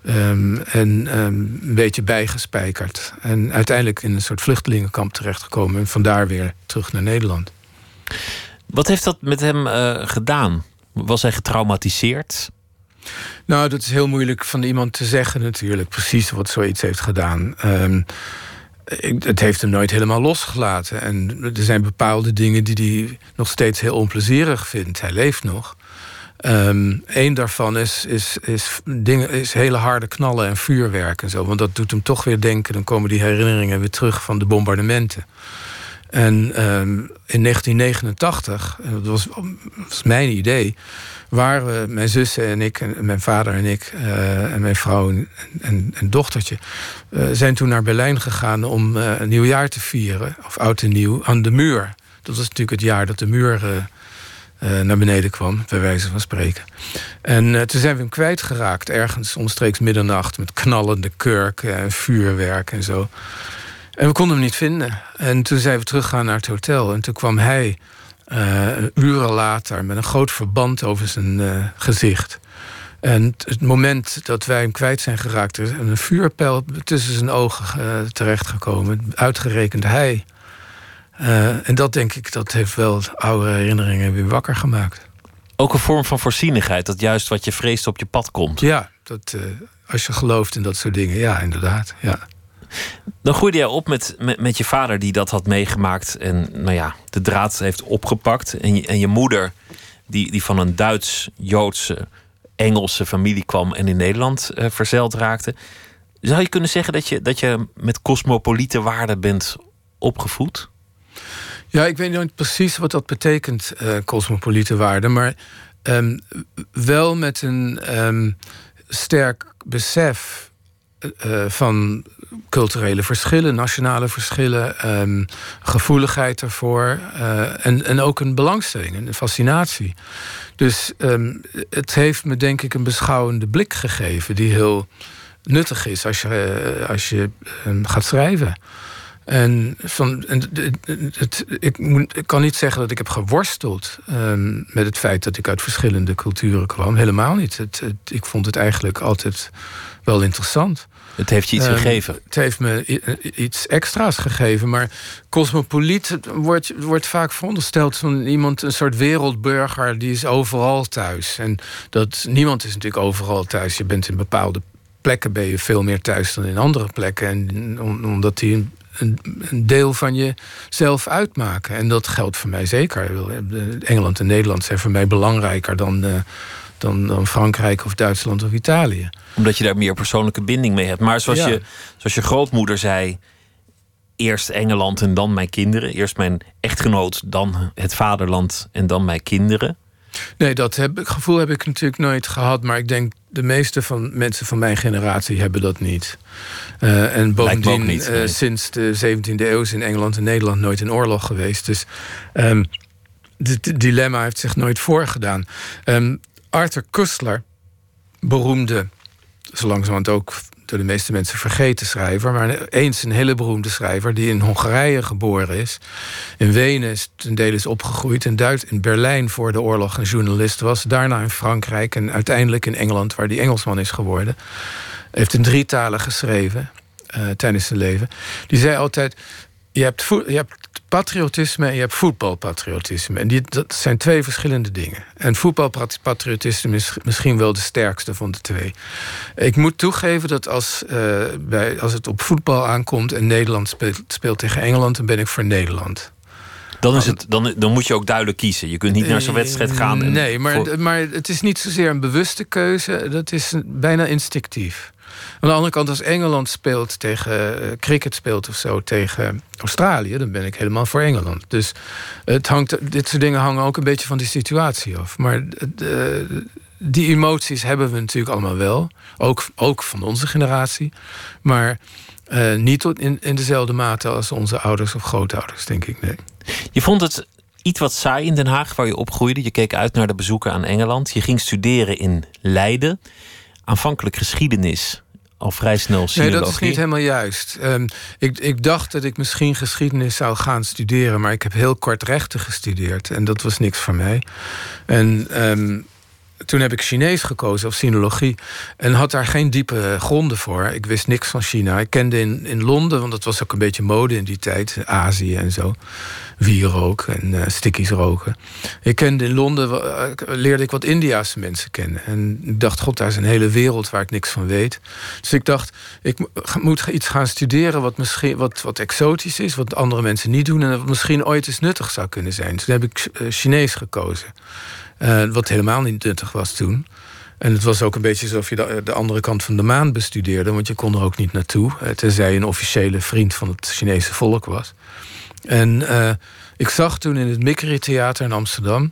Um, en um, een beetje bijgespijkerd. En uiteindelijk in een soort vluchtelingenkamp terechtgekomen. En vandaar weer terug naar Nederland. Wat heeft dat met hem uh, gedaan? Was hij getraumatiseerd? Nou, dat is heel moeilijk van iemand te zeggen natuurlijk. Precies wat zoiets heeft gedaan. Um, het heeft hem nooit helemaal losgelaten. En er zijn bepaalde dingen die hij nog steeds heel onplezierig vindt. Hij leeft nog. Um, Eén daarvan is, is, is, dingen, is hele harde knallen en vuurwerk en zo. Want dat doet hem toch weer denken. Dan komen die herinneringen weer terug van de bombardementen. En um, in 1989, dat was, was, mijn idee, waren we, mijn zussen en ik, en mijn vader en ik, uh, en mijn vrouw en, en, dochtertje, uh, zijn toen naar Berlijn gegaan om uh, een nieuwjaar te vieren, of oud en nieuw, aan de muur. Dat was natuurlijk het jaar dat de muur naar beneden kwam, bij wijze van spreken. En toen zijn we hem kwijtgeraakt, ergens omstreeks middernacht, met knallende kurken en vuurwerk en zo. En we konden hem niet vinden. En toen zijn we teruggegaan naar het hotel. En toen kwam hij uren later met een groot verband over zijn uh, gezicht. En het moment dat wij hem kwijt zijn geraakt... is een vuurpijl tussen zijn ogen uh, terechtgekomen. Uitgerekend hij. en dat denk ik, dat heeft wel oude herinneringen weer wakker gemaakt. Ook een vorm van voorzienigheid, dat juist wat je vreest op je pad komt. Ja, dat, als je gelooft in dat soort dingen, ja, inderdaad. Ja. Dan groeide jij op met, met, je vader die dat had meegemaakt en nou ja, de draad heeft opgepakt. En je, en je moeder die, die van een Duits-Joodse, Engelse familie kwam en in Nederland uh, verzeild raakte. Zou je kunnen zeggen dat je, dat je met cosmopoliete waarden bent opgevoed? Ja, ik weet niet precies wat dat betekent, uh, cosmopoliete waarden. Maar um, wel met een um, sterk besef uh, van culturele verschillen, nationale verschillen, um, gevoeligheid ervoor uh, en, en ook een belangstelling, een fascinatie. Dus um, het heeft me denk ik een beschouwende blik gegeven die heel nuttig is als je, als je um, gaat schrijven. En, van, en het, ik, moet, ik, kan niet zeggen dat ik heb geworsteld met het feit dat ik uit verschillende culturen kwam. Helemaal niet. Het, ik vond het eigenlijk altijd wel interessant. Het heeft je iets um, gegeven. Het heeft me iets extra's gegeven. Maar cosmopoliet wordt, wordt vaak verondersteld van iemand, een soort wereldburger, die is overal thuis. En dat niemand is natuurlijk overal thuis. Je bent in bepaalde plekken ben je veel meer thuis dan in andere plekken. En omdat die een, een, een deel van jezelf uitmaken. En dat geldt voor mij zeker. Engeland en Nederland zijn voor mij belangrijker dan. Uh, dan, dan Frankrijk of Duitsland of Italië. Omdat je daar meer persoonlijke binding mee hebt. Maar zoals, ja. je, zoals je grootmoeder zei, eerst Engeland en dan mijn kinderen. Eerst mijn echtgenoot, dan het vaderland en dan mijn kinderen. Nee, dat heb, gevoel heb ik natuurlijk nooit gehad. Maar ik denk de meeste van mensen van mijn generatie hebben dat niet. Uh, en bovendien, niet, nee. uh, sinds de 17e eeuw is in Engeland en Nederland nooit een oorlog geweest. Dus um, het dilemma heeft zich nooit voorgedaan. Um, Arthur Kussler, beroemde, zo langzamerhand ook door de meeste mensen vergeten schrijver, maar eens een hele beroemde schrijver die in Hongarije geboren is. In Wenen is ten dele is opgegroeid, in, Duits, in Berlijn voor de oorlog een journalist was, daarna in Frankrijk en uiteindelijk in Engeland, waar die Engelsman is geworden. Heeft in drie talen geschreven uh, tijdens zijn leven. Die zei altijd: je hebt, je hebt patriotisme en je hebt voetbalpatriotisme. En die, dat zijn twee verschillende dingen. En voetbalpatriotisme is misschien wel de sterkste van de twee. Ik moet toegeven dat als, uh, bij, als het op voetbal aankomt en Nederland speelt, speelt tegen Engeland, dan ben ik voor Nederland. Dan, is het, dan, dan moet je ook duidelijk kiezen. Je kunt niet naar zo'n wedstrijd gaan. En nee, maar, maar het is niet zozeer een bewuste keuze. Dat is bijna instinctief. Aan de andere kant, als Engeland speelt tegen uh, cricket speelt of zo tegen Australië, dan ben ik helemaal voor Engeland. Dus het hangt, dit soort dingen hangen ook een beetje van die situatie af. Maar die emoties hebben we natuurlijk allemaal wel. Ook, ook van onze generatie. Maar uh, niet in, in dezelfde mate als onze ouders of grootouders, denk ik. Nee. Je vond het iets wat saai in Den Haag, waar je opgroeide. Je keek uit naar de bezoeken aan Engeland. Je ging studeren in Leiden. Aanvankelijk geschiedenis al vrij snel Nee, dat is niet helemaal juist. Um, ik, ik dacht dat ik misschien geschiedenis zou gaan studeren... maar ik heb heel kort rechten gestudeerd. En dat was niks voor mij. En um, toen heb ik Chinees gekozen, of sinologie. En had daar geen diepe gronden voor. Ik wist niks van China. Ik kende in, in Londen, want dat was ook een beetje mode in die tijd. Azië en zo. Wierook en uh, stickies roken. Ik kende in Londen, uh, leerde ik wat Indiaanse mensen kennen. En ik dacht, god, daar is een hele wereld waar ik niks van weet. Dus ik dacht, ik moet iets gaan studeren wat misschien wat, wat exotisch is. Wat andere mensen niet doen. En wat misschien ooit eens nuttig zou kunnen zijn. Toen heb ik uh, Chinees gekozen. Wat helemaal niet nuttig was toen. En het was ook een beetje alsof je de, de, andere kant van de maan bestudeerde, want je kon er ook niet naartoe, tenzij je een officiële vriend van het Chinese volk was. En uh, ik zag toen in het Mikri Theater in Amsterdam,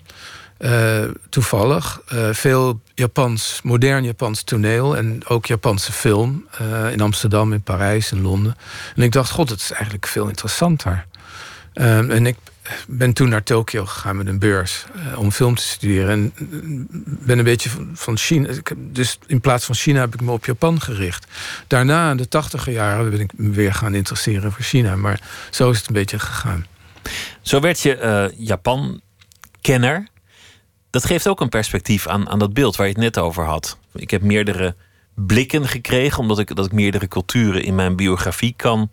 toevallig, veel Japans, modern Japans toneel en ook Japanse film in Amsterdam, in Parijs, in Londen. En ik dacht, god, het is eigenlijk veel interessanter. en ik ben toen naar Tokio gegaan met een beurs uh, om film te studeren. En ben een beetje van, van China. Dus in plaats van China heb ik me op Japan gericht. Daarna, in de tachtiger jaren, ben ik me weer gaan interesseren voor China. Maar zo is het een beetje gegaan. Zo werd je uh, Japan-kenner. Dat geeft ook een perspectief aan, aan dat beeld waar je het net over had. Ik heb meerdere blikken gekregen, omdat ik, dat ik meerdere culturen in mijn biografie kan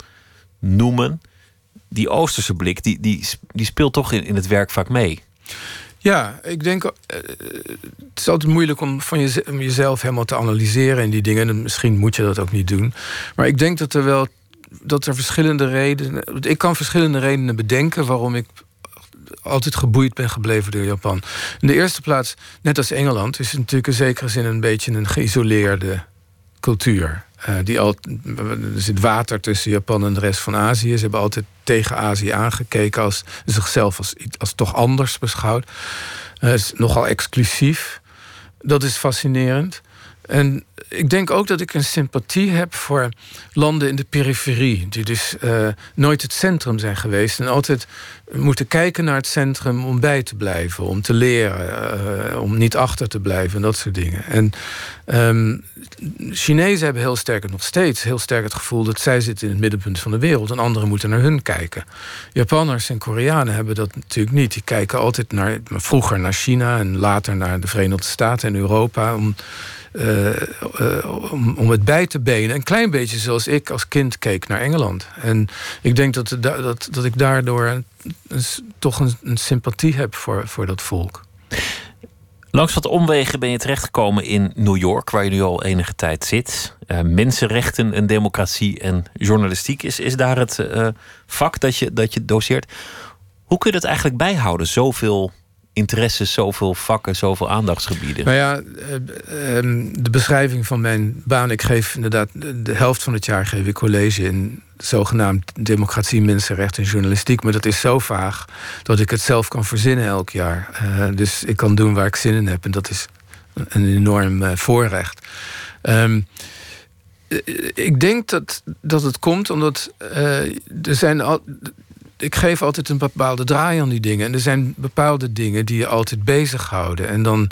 noemen die Oosterse blik, die, die, die speelt toch in, in het werk vaak mee. Ja, ik denk. Uh, het is altijd moeilijk om van jezelf helemaal te analyseren in die dingen. En misschien moet je dat ook niet doen. Maar ik denk dat er wel. Dat er verschillende redenen. Ik kan verschillende redenen bedenken waarom ik altijd geboeid ben gebleven door Japan. In de eerste plaats, net als Engeland, is het natuurlijk in zekere zin een beetje een geïsoleerde cultuur. Uh, die al, er zit water tussen Japan en de rest van Azië. Ze hebben altijd tegen Azië aangekeken als zichzelf als, als toch anders beschouwd. Uh, is nogal exclusief. Dat is fascinerend. En ik denk ook dat ik een sympathie heb voor landen in de periferie, die dus uh, nooit het centrum zijn geweest en altijd moeten kijken naar het centrum om bij te blijven, om te leren, uh, om niet achter te blijven en dat soort dingen. En um, Chinezen hebben heel sterk, nog steeds heel sterk het gevoel dat zij zitten in het middenpunt van de wereld en anderen moeten naar hun kijken. Japanners en Koreanen hebben dat natuurlijk niet. Die kijken altijd naar, vroeger naar China en later naar de Verenigde Staten en Europa om uh, om, het bij te benen. Een klein beetje zoals ik als kind keek naar Engeland. En ik denk dat, dat, dat ik daardoor toch een, een, sympathie heb voor, voor dat volk. Langs wat omwegen ben je terechtgekomen in New York, waar je nu al enige tijd zit. Uh, mensenrechten en democratie en journalistiek is, is daar het vak dat je, dat je doseert. Hoe kun je dat eigenlijk bijhouden? Zoveel interesses, zoveel vakken, zoveel aandachtsgebieden? Nou ja, eh, ehm, de beschrijving van mijn baan. Ik geef inderdaad de helft van het jaar geef ik college in zogenaamd democratie, mensenrechten en journalistiek. Maar dat is zo vaag dat ik het zelf kan verzinnen elk jaar. Uh, dus ik kan doen waar ik zin in heb. En dat is een enorm uh, voorrecht. Um, ik denk dat, dat het komt omdat er zijn al, ik geef altijd een bepaalde draai aan die dingen. En er zijn bepaalde dingen die je altijd bezighouden. En dan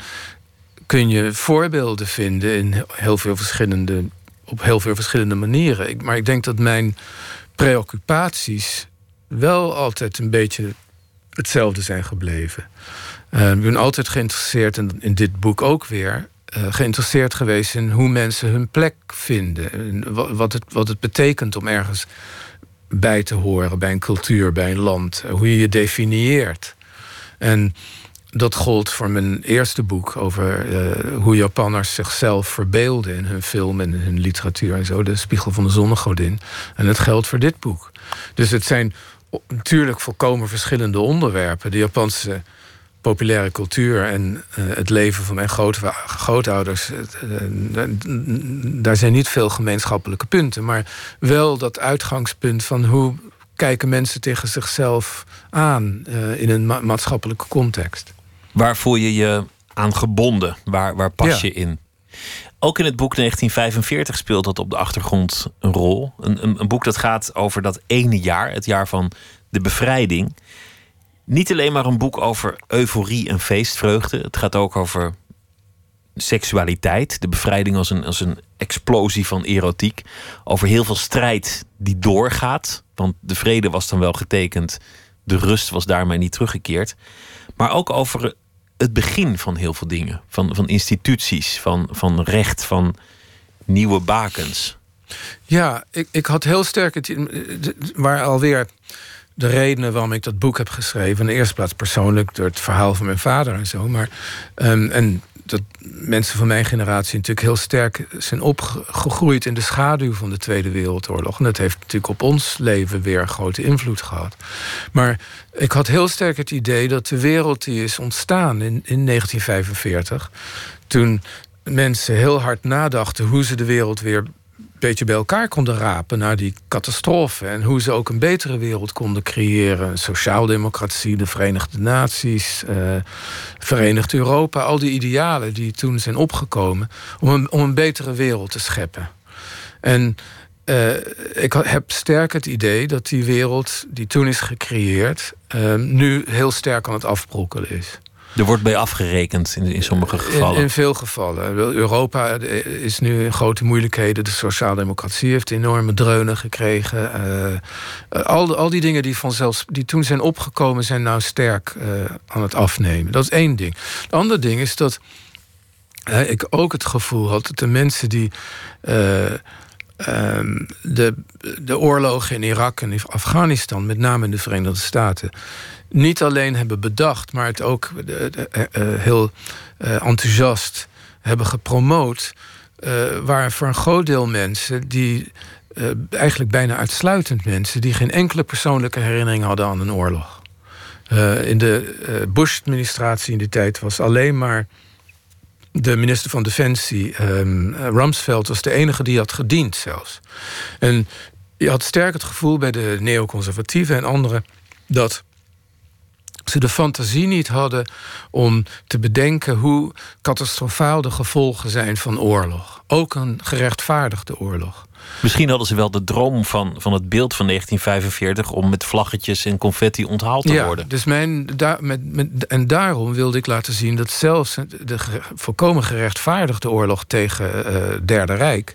kun je voorbeelden vinden in heel veel verschillende op heel veel verschillende manieren. Maar ik denk dat mijn preoccupaties wel altijd een beetje hetzelfde zijn gebleven. Uh, ik ben altijd geïnteresseerd, en in dit boek ook weer, uh, geïnteresseerd geweest in hoe mensen hun plek vinden. En wat, het, wat het betekent om ergens bij te horen, bij een cultuur, bij een land. Hoe je je definieert. En dat gold voor mijn eerste boek over uh, hoe Japanners zichzelf verbeelden in hun film en hun literatuur en zo, De Spiegel van de Zonnegodin. En het geldt voor dit boek. Dus het zijn natuurlijk volkomen verschillende onderwerpen. De Japanse populaire cultuur en uh, het leven van mijn groot, grootouders, uh, daar zijn niet veel gemeenschappelijke punten, maar wel dat uitgangspunt van hoe kijken mensen tegen zichzelf aan uh, in een ma maatschappelijke context. Waar voel je je aan gebonden? Waar, waar pas ja. je in? Ook in het boek 1945 speelt dat op de achtergrond een rol. Een, een, een, boek dat gaat over dat ene jaar, het jaar van de bevrijding. Niet alleen maar een boek over euforie en feestvreugde. Het gaat ook over seksualiteit. De bevrijding als een, als een explosie van erotiek. Over heel veel strijd die doorgaat. Want de vrede was dan wel getekend. De rust was daarmee niet teruggekeerd. Maar ook over het begin van heel veel dingen. Van, van instituties, van, van recht, van nieuwe bakens. Ja, ik, ik had heel sterk het. Waar alweer de redenen waarom ik dat boek heb geschreven. In de eerste plaats persoonlijk door het verhaal van mijn vader en zo. Maar, um, en dat mensen van mijn generatie natuurlijk heel sterk zijn opgegroeid in de schaduw van de Tweede Wereldoorlog. En dat heeft natuurlijk op ons leven weer grote invloed gehad. Maar ik had heel sterk het idee dat de wereld die is ontstaan in, in 1945, toen mensen heel hard nadachten hoe ze de wereld weer beetje bij elkaar konden rapen na die catastrofe. En hoe ze ook een betere wereld konden creëren. Sociaaldemocratie, de Verenigde Naties, uh, Verenigd Europa. Al die idealen die toen zijn opgekomen om een, om een betere wereld te scheppen. En uh, ik heb sterk het idee dat die wereld die toen is gecreëerd... Uh, nu heel sterk aan het afbrokkelen is. Er wordt bij afgerekend in, in sommige gevallen. In, in, veel gevallen. Europa is nu in grote moeilijkheden. De sociaaldemocratie heeft enorme dreunen gekregen. Uh, al, al die dingen die, vanzelfs, die toen zijn opgekomen... zijn nou sterk uh, aan het afnemen. Dat is één ding. Het andere ding is dat uh, ik ook het gevoel had... dat de mensen die... Um, de, de oorlogen in Irak en Afghanistan, met name in de Verenigde Staten, niet alleen hebben bedacht, maar het ook uh, uh, heel enthousiast hebben gepromoot, waren voor een groot deel mensen die eigenlijk bijna uitsluitend mensen die geen enkele persoonlijke herinnering hadden aan een oorlog. in de Bush-administratie in die tijd was alleen maar de minister van Defensie, um, Rumsfeld, was de enige die had gediend zelfs. En je had sterk het gevoel bij de neoconservatieven en anderen dat ze de fantasie niet hadden om te bedenken hoe catastrofaal de gevolgen zijn van oorlog. Ook een gerechtvaardigde oorlog. Misschien hadden ze wel de droom van, van het beeld van 1945 om met vlaggetjes en confetti onthaald te ja, worden. Dus mijn, daar, met, met, en daarom wilde ik laten zien dat zelfs de volkomen gerechtvaardigde oorlog tegen het uh, Derde Rijk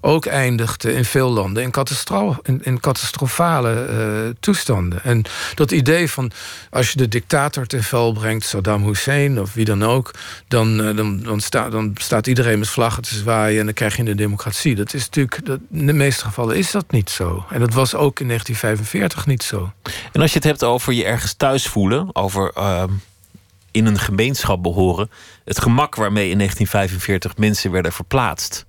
ook eindigde in veel landen in, catastro in, in catastrofale uh, toestanden. En dat idee van als je de dictator ten val brengt, Saddam Hussein of wie dan ook, dan, uh, dan, dan, sta, dan staat iedereen met vlaggen te zwaaien en dan krijg je een democratie. Dat is natuurlijk. Dat, in de meeste gevallen is dat niet zo. En dat was ook in 1945 niet zo. En als je het hebt over je ergens thuis voelen, over uh, in een gemeenschap behoren, het gemak waarmee in 1945 mensen werden verplaatst,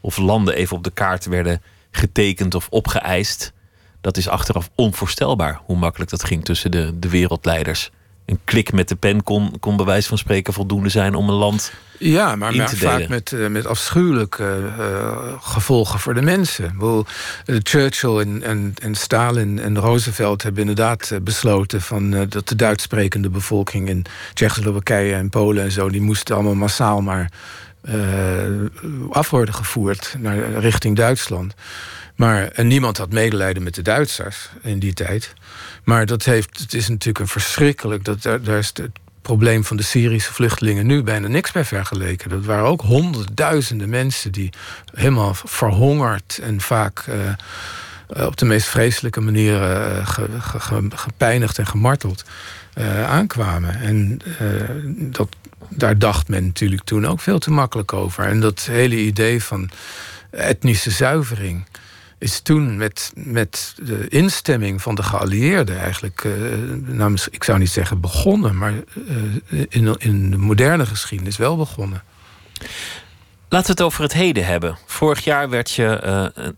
of landen even op de kaart werden getekend of opgeëist, dat is achteraf onvoorstelbaar hoe makkelijk dat ging tussen de, de wereldleiders een klik met de pen kon, kon bij wijze van spreken voldoende zijn om een land ja, maar, maar vaak met, uh, met afschuwelijke uh, gevolgen voor de mensen. Bedoel, uh, Churchill en, en, en, Stalin en Roosevelt hebben inderdaad besloten van, dat de Duits sprekende bevolking in Tsjechoslowakije en Polen en zo, die moesten allemaal massaal maar af worden gevoerd naar, richting Duitsland. Maar, en niemand had medelijden met de Duitsers in die tijd. Maar dat heeft, het is natuurlijk een verschrikkelijk. Dat, daar, is het probleem van de Syrische vluchtelingen nu bijna niks bij vergeleken. Dat waren ook honderdduizenden mensen die helemaal verhongerd en vaak uh, op de meest vreselijke manier uh, ge, gepijnigd en gemarteld aankwamen. En dat, daar dacht men natuurlijk toen ook veel te makkelijk over. En dat hele idee van etnische zuivering is toen met, met de instemming van de geallieerden eigenlijk, uh, ik zou niet zeggen begonnen, maar uh, in, in de moderne geschiedenis wel begonnen. Laten we het over het heden hebben. Vorig jaar werd je uh,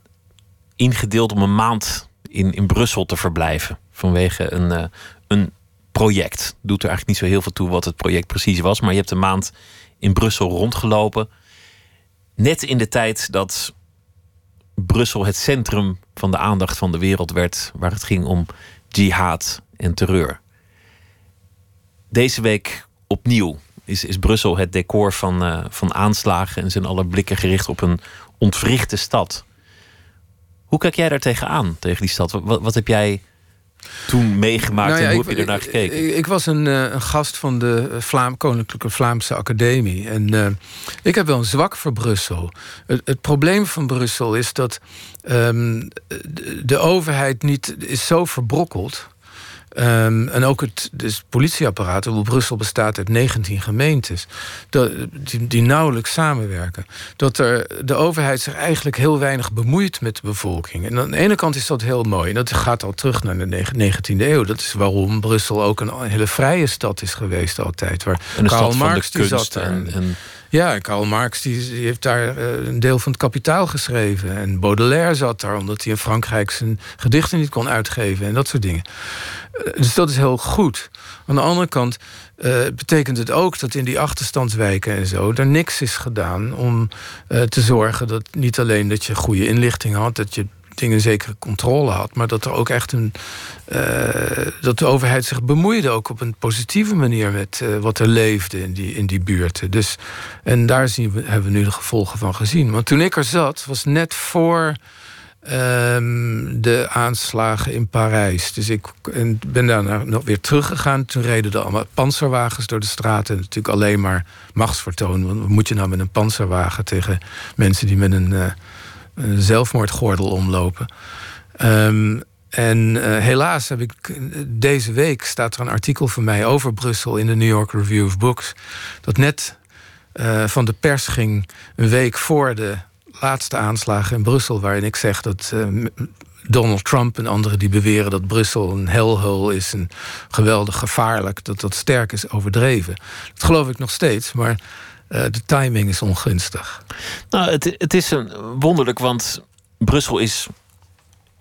ingedeeld om een maand in, in Brussel te verblijven vanwege een, een project. Doet er eigenlijk niet zo heel veel toe wat het project precies was, maar je hebt een maand in Brussel rondgelopen. Net in de tijd dat Brussel het centrum van de aandacht van de wereld werd, waar het ging om jihad en terreur. Deze week opnieuw is, is Brussel het decor van, uh, van aanslagen en zijn alle blikken gericht op een ontwrichte stad. Hoe kijk jij daar tegenaan, tegen die stad? Wat, wat heb jij toen meegemaakt nou en hoe ik, heb je ernaar gekeken? Ik, ik was een, uh, een, gast van de Vlaam, Koninklijke Vlaamse Academie. En uh, ik heb wel een zwak voor Brussel. Het, het probleem van Brussel is dat um, de, de overheid niet is zo verbrokkeld Um, en ook het dus politieapparaat, hoe Brussel bestaat uit 19 gemeentes, dat, die, die, nauwelijks samenwerken. Dat er, de overheid zich eigenlijk heel weinig bemoeit met de bevolking. En aan de ene kant is dat heel mooi. En dat gaat al terug naar de 19e eeuw. Dat is waarom Brussel ook een hele vrije stad is geweest altijd. Waar en Karl Marx die zat en, en ja, Karl Marx die, heeft daar eh, een deel van het kapitaal geschreven. En Baudelaire zat daar omdat hij in Frankrijk zijn gedichten niet kon uitgeven en dat soort dingen. Eh, dus dat is heel goed. Aan de andere kant uh, betekent het ook dat in die achterstandswijken en zo er niks is gedaan om te zorgen dat niet alleen dat je goede inlichting had, dat je dingen zekere controle had. Maar dat er ook echt een. Uh, dat de overheid zich bemoeide ook op een positieve manier met uh, wat er leefde in die, in die buurten. Dus, en daar zien we, hebben we nu de gevolgen van gezien. Want toen ik er zat, was net voor. Um, de aanslagen in Parijs. Dus ik en ben daarna nog weer teruggegaan. Toen reden er allemaal panzerwagens door de straten. Natuurlijk alleen maar machtsvertoon. Want wat moet je nou met een panzerwagen tegen mensen die met een. Een zelfmoordgordel omlopen. Um, en uh, helaas heb ik deze week staat er een artikel van mij over Brussel in de New York Review of Books. Dat net uh, van de pers ging een week voor de laatste aanslagen in Brussel, waarin ik zeg dat Donald Trump en anderen die beweren dat Brussel een hellhole is en geweldig gevaarlijk, dat dat sterk is overdreven. Dat geloof ik nog steeds, maar de timing is ongunstig. Nou, het, het is een wonderlijk, want Brussel is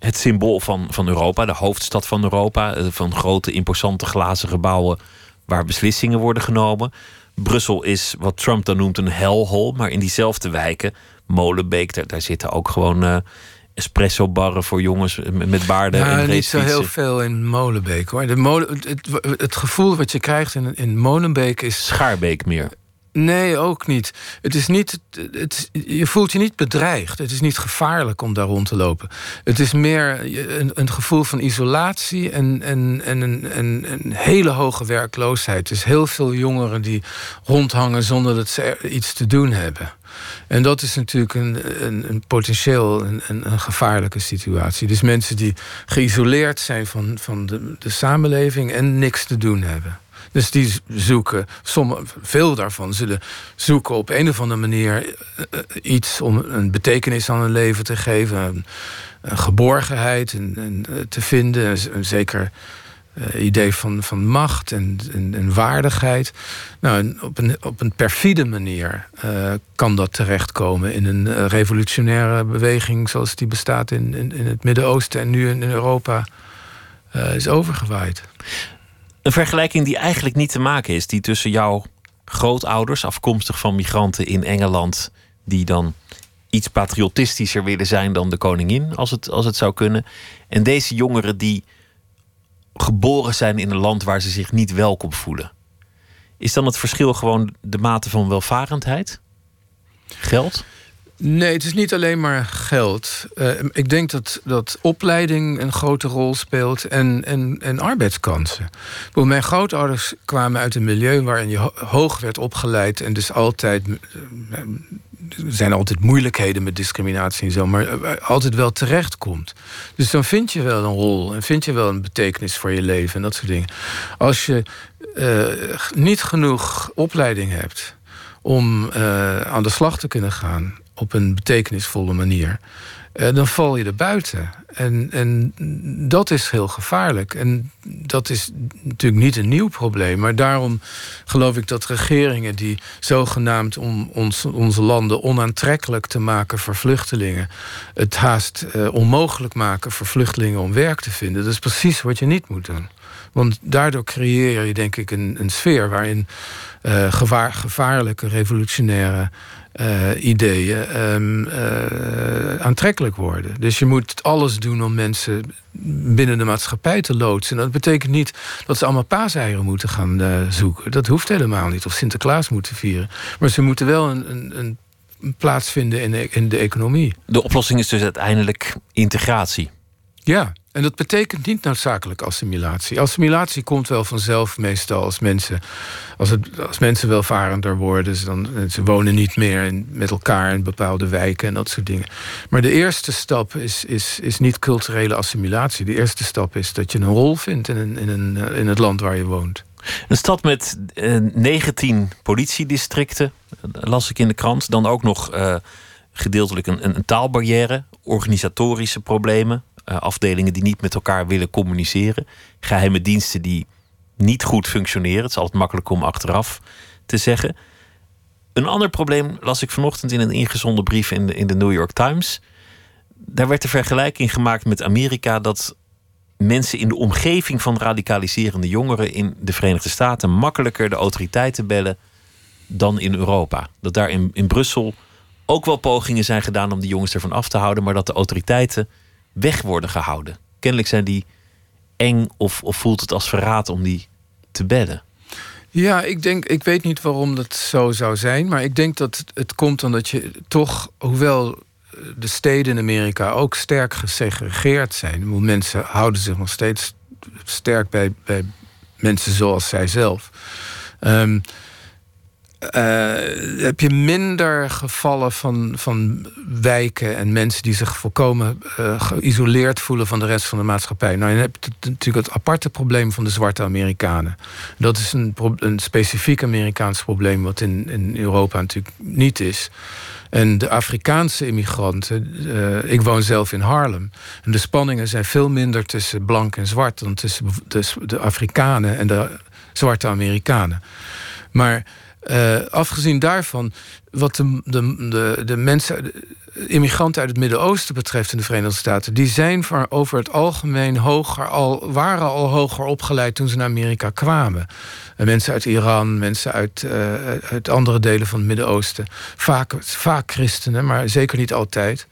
het symbool van, van Europa, de hoofdstad van Europa, eh, van grote, imposante glazen gebouwen waar beslissingen worden genomen. Brussel is wat Trump dan noemt een hellhole, maar in diezelfde wijken, Molenbeek, daar, daar zitten ook gewoon uh, espresso barren voor jongens met baarden. Ja, en niet zo heel veel in Molenbeek hoor. De molen, het, het, gevoel wat je krijgt in, in Molenbeek is. Schaarbeek meer. Nee, ook niet. Het is niet het, je voelt je niet bedreigd. Het is niet gevaarlijk om daar rond te lopen. Het is meer een, een gevoel van isolatie en, en, en, en, een hele hoge werkloosheid. Dus heel veel jongeren die rondhangen zonder dat ze iets te doen hebben. En dat is natuurlijk een, een, een potentieel een, een, gevaarlijke situatie. Dus mensen die geïsoleerd zijn van, van de, de samenleving en niks te doen hebben. Dus die zoeken, sommige, veel daarvan zullen zoeken op een of andere manier eh, eh, iets om een betekenis aan hun leven te geven. Een, geborgenheid en, en, eh, te vinden. Een, zeker idee van, van macht en, en, waardigheid. Nou, op, een, op een perfide manier kan dat terechtkomen in een revolutionaire beweging zoals die bestaat in, in, in het Midden-Oosten en nu in Europa is overgewaaid. Een vergelijking die eigenlijk niet te maken is, die tussen jouw grootouders, afkomstig van migranten in Engeland, die dan iets patriotistischer willen zijn dan de koningin, als het, als het zou kunnen. En deze jongeren die geboren zijn in een land waar ze zich niet welkom voelen. Is dan het verschil gewoon de mate van welvarendheid? Geld? Nee, het is niet alleen maar geld. Uh, ik denk dat, dat opleiding een grote rol speelt en, en, en arbeidskansen. Bedoel, mijn grootouders kwamen uit een milieu waarin je hoog werd opgeleid en dus altijd. Uh, er zijn altijd moeilijkheden met discriminatie en zo, maar uh, altijd wel terechtkomt. Dus dan vind je wel een rol en vind je wel een betekenis voor je leven en dat soort dingen. Als je niet genoeg opleiding hebt om aan de slag te kunnen gaan op een betekenisvolle manier, uh, dan val je er buiten. En, en dat is heel gevaarlijk. En dat is natuurlijk niet een nieuw probleem. Maar daarom geloof ik dat regeringen die zogenaamd om ons, onze landen onaantrekkelijk te maken voor vluchtelingen, het haast uh, onmogelijk maken voor vluchtelingen om werk te vinden, dat is precies wat je niet moet doen. Want daardoor creëer je denk ik een, een sfeer waarin uh, gevaar, gevaarlijke, revolutionaire uh, ideeën um, uh, aantrekkelijk worden. Dus je moet alles doen om mensen binnen de maatschappij te loodsen. dat betekent niet dat ze allemaal paaseieren moeten gaan uh, zoeken. Dat hoeft helemaal niet. Of Sinterklaas moeten vieren. Maar ze moeten wel een, een, een plaats vinden in de, in de economie. De oplossing is dus uiteindelijk integratie. Ja, en dat betekent niet noodzakelijk assimilatie. Assimilatie komt wel vanzelf meestal als mensen, als het, als mensen welvarender worden. Ze, dan, ze wonen niet meer met elkaar in bepaalde wijken en dat soort dingen. Maar de eerste stap is, is, is niet culturele assimilatie. De eerste stap is dat je een rol vindt in, een, in, een, in het land waar je woont. Een stad met uh, 19 politiedistricten, las ik in de krant. Dan ook nog gedeeltelijk een, een taalbarrière, organisatorische problemen uh, afdelingen die niet met elkaar willen communiceren. Geheime diensten die niet goed functioneren. Het is altijd makkelijk om achteraf te zeggen. Een ander probleem las ik vanochtend in een ingezonden brief in de, in de New York Times. Daar werd de vergelijking gemaakt met Amerika dat mensen in de omgeving van radicaliserende jongeren in de Verenigde Staten makkelijker de autoriteiten bellen dan in Europa. Dat daar in, in Brussel ook wel pogingen zijn gedaan om die jongens ervan af te houden, maar dat de autoriteiten weg worden gehouden. Kennelijk zijn die eng of, of voelt het als verraad om die te bedden. Ja, ik denk, ik weet niet waarom dat zo zou zijn, maar ik denk dat het komt omdat je toch, hoewel de steden in Amerika ook sterk gesegregeerd zijn, mensen houden zich nog steeds sterk bij, bij mensen zoals zijzelf. Um, uh, heb je minder gevallen van, van wijken en mensen die zich volkomen uh, geïsoleerd voelen van de rest van de maatschappij. Nou, je hebt natuurlijk het aparte probleem van de zwarte Amerikanen. Dat is een, een specifiek Amerikaans probleem, wat in, in Europa natuurlijk niet is. En de Afrikaanse immigranten, uh, ik woon zelf in Harlem. En de spanningen zijn veel minder tussen blank en zwart dan tussen de, de Afrikanen en de zwarte Amerikanen. Maar uh, afgezien daarvan, wat de, de, de, de mensen, de immigranten uit het Midden-Oosten betreft in de Verenigde Staten, die zijn voor, over het algemeen hoger al, waren al hoger opgeleid toen ze naar Amerika kwamen. Mensen uit Iran, mensen uit, uh, andere delen van het Midden-Oosten. Vaak, vaak christenen, maar zeker niet altijd.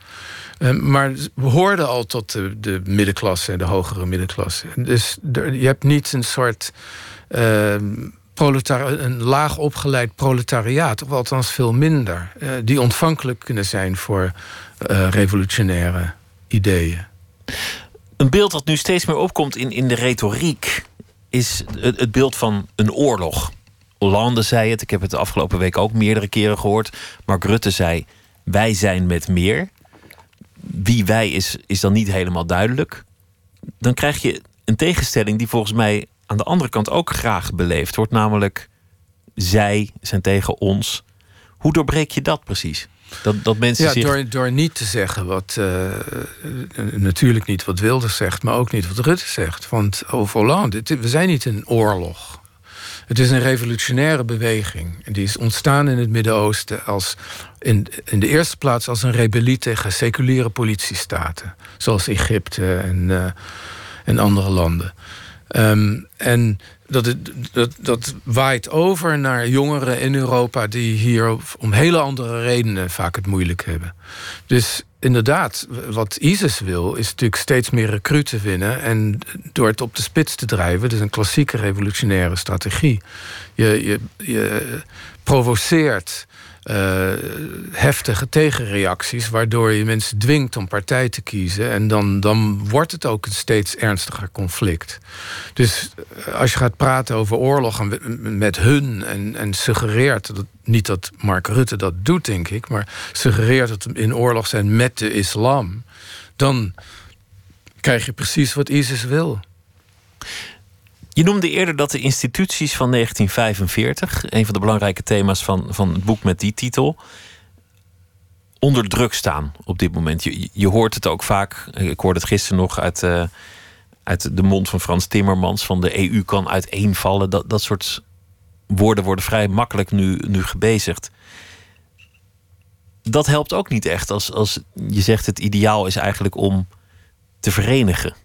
maar we hoorden al tot de, de middenklasse en de hogere middenklasse. Dus je hebt niet een soort een laag opgeleid proletariaat, of althans veel minder, uh, die ontvankelijk kunnen zijn voor uh, revolutionaire ideeën. Een beeld dat nu steeds meer opkomt in, in de retoriek is het, het beeld van een oorlog. Hollande zei het, ik heb het de afgelopen week ook meerdere keren gehoord. Mark Rutte zei: Wij zijn met meer. Wie wij is, is dan niet helemaal duidelijk. Dan krijg je een tegenstelling die volgens mij aan de andere kant ook graag beleefd wordt. Namelijk, zij zijn tegen ons. Hoe doorbreek je dat precies? Dat, dat mensen ja, zich... door, door niet te zeggen wat... Uh, natuurlijk niet wat Wilders zegt, maar ook niet wat Rutte zegt. Want over Hollande, we zijn niet in oorlog. Het is een revolutionaire beweging. Die is ontstaan in het Midden-Oosten als in, in de eerste plaats als een rebellie tegen seculiere politiestaten. Zoals Egypte en, uh, en andere landen. Um, en dat, dat, dat waait over naar jongeren in Europa die hier om hele andere redenen vaak het moeilijk hebben. Dus inderdaad, wat ISIS wil, is natuurlijk steeds meer recruten winnen. En door het op de spits te drijven, is een klassieke revolutionaire strategie. Je, je, je provoceert eh, heftige tegenreacties, waardoor je mensen dwingt om partij te kiezen. En dan, dan wordt het ook een steeds ernstiger conflict. Dus eh, als je gaat praten over oorlog met hun en, en suggereert, dat, niet dat Mark Rutte dat doet, denk ik, maar suggereert dat we in oorlog zijn met de islam, dan krijg je precies wat ISIS wil. Je noemde eerder dat de instituties van 1945, een van de belangrijke thema's van, van het boek met die titel, onder druk staan op dit moment. Je, je hoort het ook vaak, ik hoorde het gisteren nog uit, uh, uit de mond van Frans Timmermans, van de EU kan uiteenvallen. Dat, dat soort woorden worden vrij makkelijk nu, nu gebezigd. Dat helpt ook niet echt als, als je zegt het ideaal is eigenlijk om te verenigen.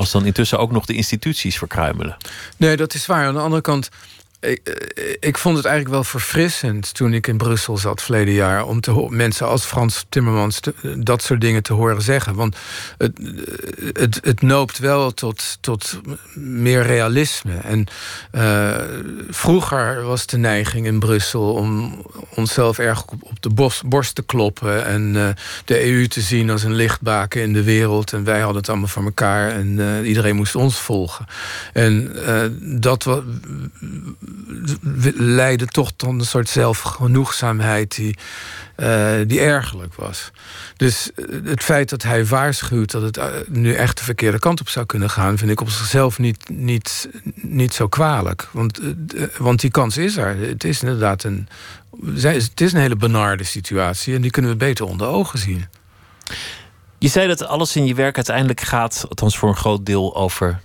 Als dan intussen ook nog de instituties verkruimelen. Nee, dat is waar. Aan de andere kant ik, eh, ik, vond het eigenlijk wel verfrissend toen ik in Brussel zat verleden jaar. om te mensen als Frans Timmermans dat soort dingen te horen zeggen. Want het, het, het noopt wel tot, tot meer realisme. En vroeger was de neiging in Brussel om onszelf erg op, de borst te kloppen. en de EU te zien als een lichtbaken in de wereld. En wij hadden het allemaal voor elkaar en iedereen moest ons volgen. En dat was leidde toch tot een soort zelfgenoegzaamheid die, uh, die ergerlijk was. Dus eh, het feit dat hij waarschuwt dat het eh, nu echt de verkeerde kant op zou kunnen gaan, vind ik op zichzelf niet, niet, niet zo kwalijk. Want, want die kans is er. Het is inderdaad een, het is een hele benarde situatie en die kunnen we beter onder ogen zien. Je zei dat alles in je werk uiteindelijk gaat, althans voor een groot deel, over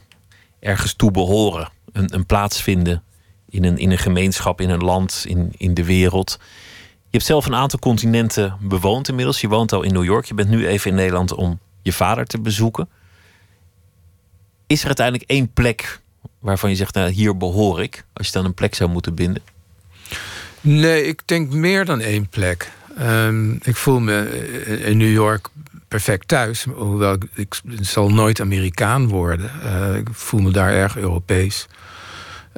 ergens toe behoren. Een, een plaats vinden in een, in een gemeenschap, in een land, in, in de wereld. Je hebt zelf een aantal continenten bewoond inmiddels. Je woont al in New York. Je bent nu even in Nederland om je vader te bezoeken. Is er uiteindelijk één plek waarvan je zegt, nou, hier behoor ik, als je dan een plek zou moeten binden? Nee, ik denk meer dan één plek. Um, ik voel me in New York perfect thuis, hoewel ik, zal nooit Amerikaan worden. Uh, ik voel me daar erg Europees.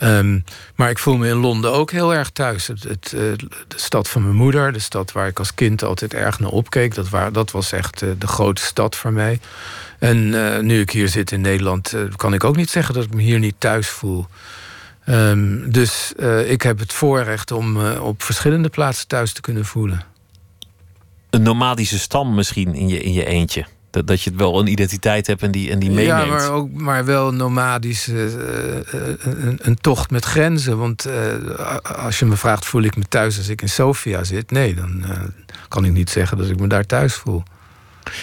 Um, maar ik voel me in Londen ook heel erg thuis. Het, het, uh, de stad van mijn moeder, de stad waar ik als kind altijd erg naar opkeek. Dat, waar, dat was echt uh, de grote stad voor mij. En uh, nu ik hier zit in Nederland, kan ik ook niet zeggen dat ik me hier niet thuis voel. Um, dus ik heb het voorrecht om op verschillende plaatsen thuis te kunnen voelen. Een nomadische stam misschien in je, in je eentje? Dat, dat je het wel een identiteit hebt en die, en die meeneemt. Ja, maar, ook, maar wel nomadisch. Uh, een, een, tocht met grenzen. Want uh, als je me vraagt, voel ik me thuis als ik in Sofia zit? Nee, dan kan ik niet zeggen dat ik me daar thuis voel.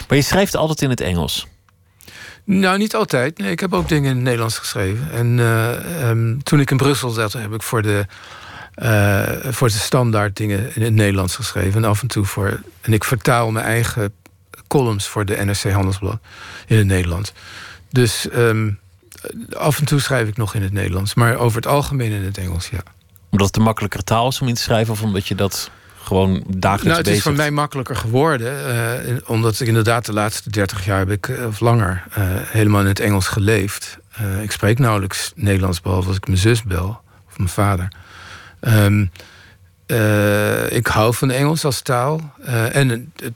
Maar je schrijft altijd in het Engels? Nou, niet altijd. Nee, ik heb ook dingen in het Nederlands geschreven. En um, toen ik in Brussel zat, heb ik voor de, voor de standaard dingen in het Nederlands geschreven. En af en toe voor. En ik vertaal mijn eigen columns voor de NRC Handelsblad in het Nederlands. Dus um, af en toe schrijf ik nog in het Nederlands, maar over het algemeen in het Engels, ja. Omdat het een makkelijker taal is om in te schrijven, of omdat je dat gewoon dagelijks nou, het is voor mij makkelijker geworden. Uh, omdat ik inderdaad de laatste 30 jaar heb ik, eh, of langer, uh, helemaal in het Engels geleefd. Uh, ik spreek nauwelijks Nederlands, behalve als ik mijn zus bel of mijn vader. Um, ik hou van Engels als taal. en het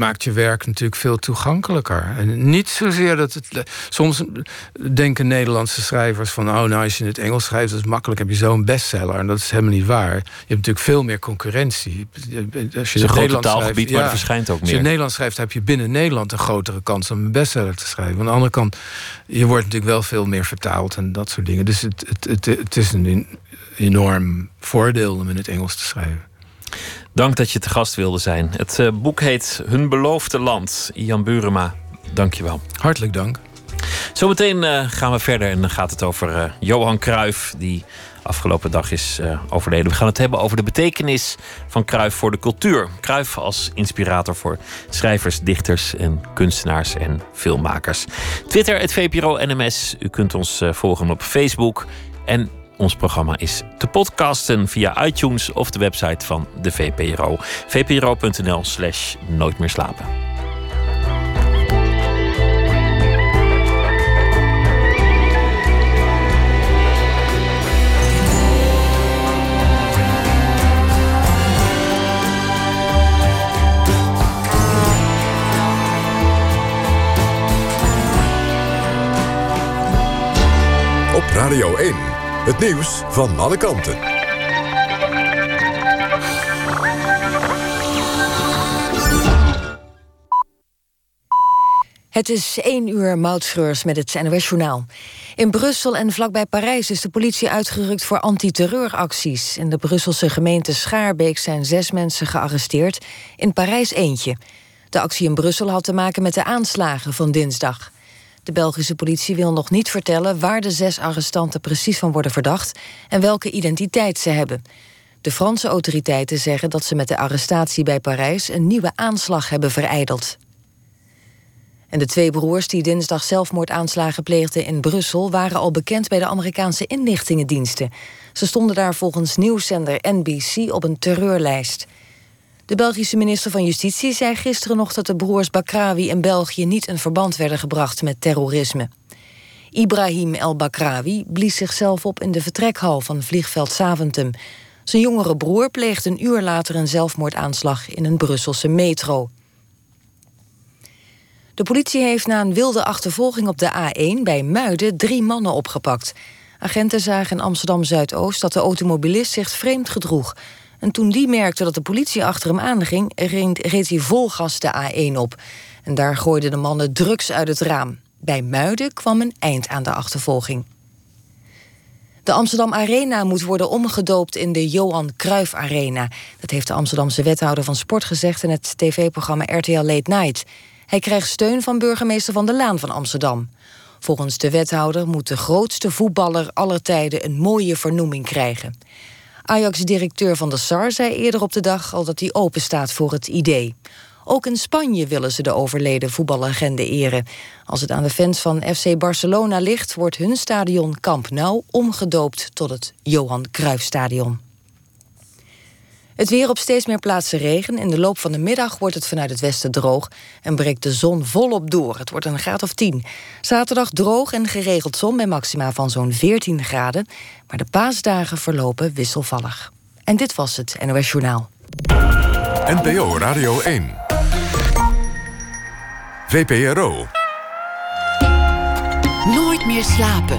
maakt je werk natuurlijk veel toegankelijker. En niet zozeer dat het. Soms denken Nederlandse schrijvers van. Oh, nou, als je in het Engels schrijft, dat is makkelijk, heb je zo'n bestseller. En dat is helemaal niet waar. Je hebt natuurlijk veel meer concurrentie. Als je het een groot taalgebied, ja, maar er verschijnt ook meer. Als je in Nederlands schrijft, heb je binnen Nederland een grotere kans om een bestseller te schrijven. Aan de andere kant, je wordt natuurlijk wel veel meer vertaald en dat soort dingen. Dus het, het, het, het is een enorm voordeel om in het Engels te schrijven. Dank dat je te gast wilde zijn. Het uh, boek heet Hun Beloofde Land. Ian Burema, dank je wel. Hartelijk dank. Zometeen uh, gaan we verder en dan gaat het over uh, Johan Cruijff... die afgelopen dag is overleden. We gaan het hebben over de betekenis van Cruijff voor de cultuur. Cruijff als inspirator voor schrijvers, dichters en kunstenaars en filmmakers. Twitter, het VPRO NMS. U kunt ons volgen op Facebook... En ons programma is te podcasten via iTunes of de website van de VPRO. vpro.nl slash nooit meer slapen. Op Radio 1 het nieuws van alle kanten. Het is één uur moutschreurs met het NOS-journaal. In Brussel en vlakbij Parijs is de politie uitgerukt voor antiterreuracties. In de Brusselse gemeente Schaarbeek zijn zes mensen gearresteerd, in Parijs eentje. De actie in Brussel had te maken met de aanslagen van dinsdag. De Belgische politie wil nog niet vertellen waar de zes arrestanten precies van worden verdacht en welke identiteit ze hebben. De Franse autoriteiten zeggen dat ze met de arrestatie bij Parijs een nieuwe aanslag hebben vereideld. En de twee broers die dinsdag zelfmoordaanslagen pleegden in Brussel waren al bekend bij de Amerikaanse inlichtingendiensten. Ze stonden daar volgens nieuwszender NBC op een terreurlijst. De Belgische minister van Justitie zei gisteren nog dat de broers Bakrawi in België niet in verband werden gebracht met terrorisme. Ibrahim El Bakrawi blies zichzelf op in de vertrekhal van vliegveld Saventem. Zijn jongere broer pleegde een uur later een zelfmoordaanslag in een Brusselse metro. De politie heeft na een wilde achtervolging op de A1 bij Muiden drie mannen opgepakt. Agenten zagen in Amsterdam Zuidoost dat de automobilist zich vreemd gedroeg. En toen die merkte dat de politie achter hem aanging, reed hij vol gas de A1 op. En daar gooiden de mannen drugs uit het raam. Bij Muiden kwam een eind aan de achtervolging. De Amsterdam Arena moet worden omgedoopt in de Johan Cruijff Arena. Dat heeft de Amsterdamse wethouder van sport gezegd in het tv-programma RTL Late Night. Hij krijgt steun van burgemeester Van der Laan van Amsterdam. Volgens de wethouder moet de grootste voetballer aller tijden een mooie vernoeming krijgen. Ajax-directeur Van der Sar zei eerder op de dag al dat hij open staat voor het idee. Ook in Spanje willen ze de overleden voetballegende eren. Als het aan de fans van FC Barcelona ligt, wordt hun stadion Camp Nou omgedoopt tot het Johan Cruijffstadion. Het weer op steeds meer plaatsen regen. In de loop van de middag wordt het vanuit het westen droog en breekt de zon volop door. Het wordt een graad of 10. Zaterdag droog en geregeld zon bij maxima van zo'n 14 graden. Maar de paasdagen verlopen wisselvallig. En dit was het NOS Journaal. NPO Radio 1. VPRO. Nooit meer slapen.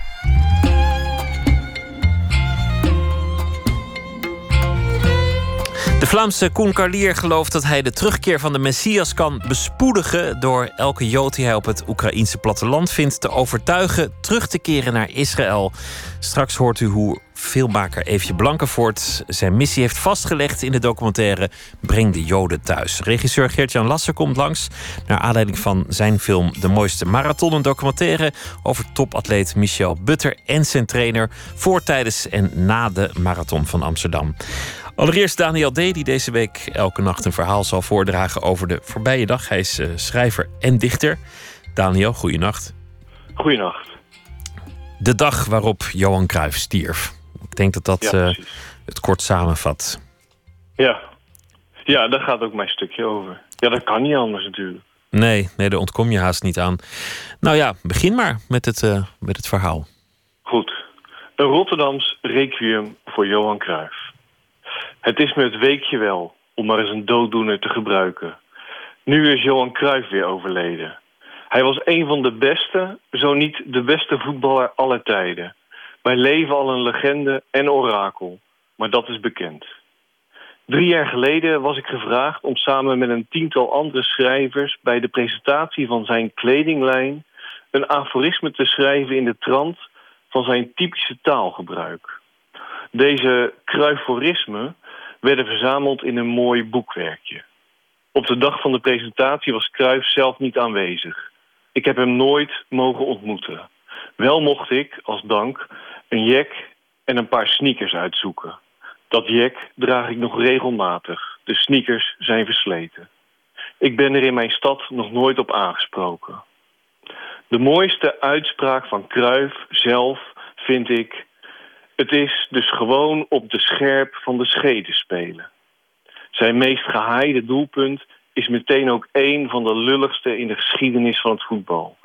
De Vlaamse Koen Carlier gelooft dat hij de terugkeer van de Messias kan bespoedigen door elke Jood die hij op het Oekraïense platteland vindt te overtuigen terug te keren naar Israël. Straks hoort u hoe filmmaker Eefje Blankenvoort zijn missie heeft vastgelegd in de documentaire Breng de Joden thuis. Regisseur Geert-Jan Lasser komt langs naar aanleiding van zijn film De Mooiste Marathon, een documentaire over topatleet Michel Butter en zijn trainer voor, tijdens en na de Marathon van Amsterdam. Allereerst Daniel D., die deze week elke nacht een verhaal zal voordragen over de voorbije dag. Hij is eh, schrijver en dichter. Daniel, goeienacht. Goeienacht. De dag waarop Johan Cruijff stierf. Ik denk dat dat Ja, eh, het kort samenvat. Ja. ja, daar gaat ook mijn stukje over. Ja, dat kan niet anders natuurlijk. Nee, nee, daar ontkom je haast niet aan. Nou ja, begin maar met het, eh, met het verhaal. Goed. Een Rotterdams requiem voor Johan Cruijff. Het is me het weekje wel, om maar eens een dooddoener te gebruiken. Nu is Johan Cruijff weer overleden. Hij was een van de beste, zo niet de beste voetballer aller tijden. Wij leven al een legende en orakel, maar dat is bekend. Drie jaar geleden was ik gevraagd om samen met een tiental andere schrijvers... bij de presentatie van zijn kledinglijn... een aforisme te schrijven in de trant van zijn typische taalgebruik. Deze kruiforismen werden verzameld in een mooi boekwerkje. Op de dag van de presentatie was Cruijff zelf niet aanwezig. Ik heb hem nooit mogen ontmoeten. Wel mocht ik, als dank, een jack en een paar sneakers uitzoeken. Dat jack draag ik nog regelmatig. De sneakers zijn versleten. Ik ben er in mijn stad nog nooit op aangesproken. De mooiste uitspraak van Cruijff zelf vind ik... Het is dus gewoon op de scherp van de schede spelen. Zijn meest gehaaide doelpunt is meteen ook één van de lulligste in de geschiedenis van het voetbal.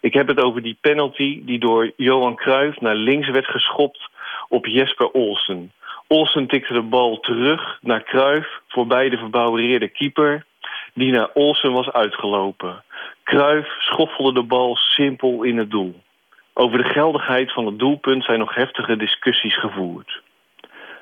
Ik heb het over die penalty die door Johan Cruijff naar links werd geschopt op Jesper Olsen. Olsen tikte de bal terug naar Kruif voorbij de verbouwereerde keeper die naar Olsen was uitgelopen. Kruif schoffelde de bal simpel in het doel. Over de geldigheid van het doelpunt zijn nog heftige discussies gevoerd.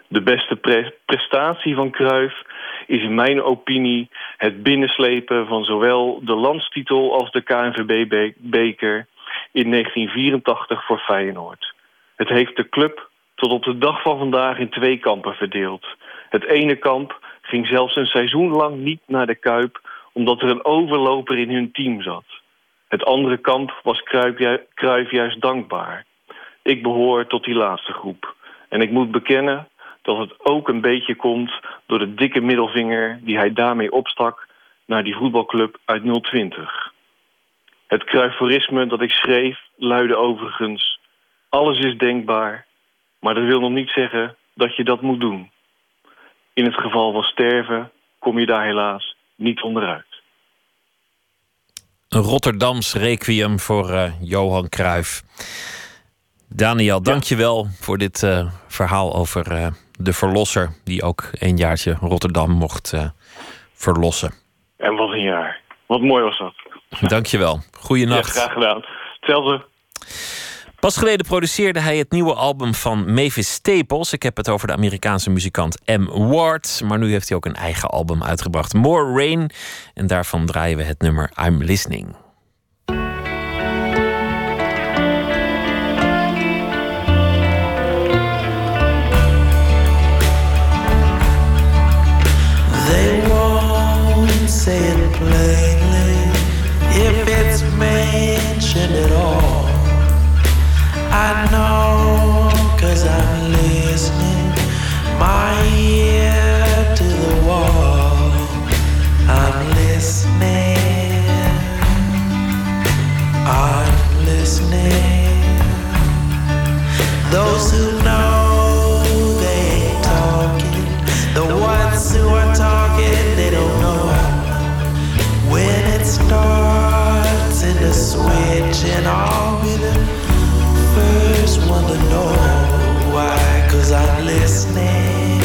De beste pre prestatie van Cruijff is in mijn opinie het binnenslepen van zowel de landstitel als de KNVB-beker in 1984 voor Feyenoord. Het heeft de club tot op de dag van vandaag in twee kampen verdeeld. Het ene kamp ging zelfs een seizoen lang niet naar de Kuip... omdat er een overloper in hun team zat. Het andere kamp was Cruijff juist dankbaar. Ik behoor tot die laatste groep. En ik moet bekennen dat het ook een beetje komt... door de dikke middelvinger die hij daarmee opstak... naar die voetbalclub uit 020. Het Cruyfforisme dat ik schreef luidde overigens... alles is denkbaar, maar dat wil nog niet zeggen dat je dat moet doen. In het geval van sterven kom je daar helaas niet onderuit. Een Rotterdams requiem voor uh, Johan Cruijff. Daniel, dank je wel voor dit uh, verhaal over uh, de verlosser... die ook een jaartje Rotterdam mocht verlossen. En wat een jaar. Wat mooi was dat. Dank je wel. Goeienacht. Ja, graag gedaan. Hetzelfde. Pas geleden produceerde hij het nieuwe album van Mavis Staples. Ik heb het over de Amerikaanse muzikant M. Ward. Maar nu heeft hij ook een eigen album uitgebracht, More Rain. En daarvan draaien we het nummer I'm Listening. They won't say plainly I know, cause I'm listening, my ear to the wall. I'm listening, I'm listening. Those who know they ain't talking, the ones who are talking, they don't know when it starts and the first one to know I'm listening.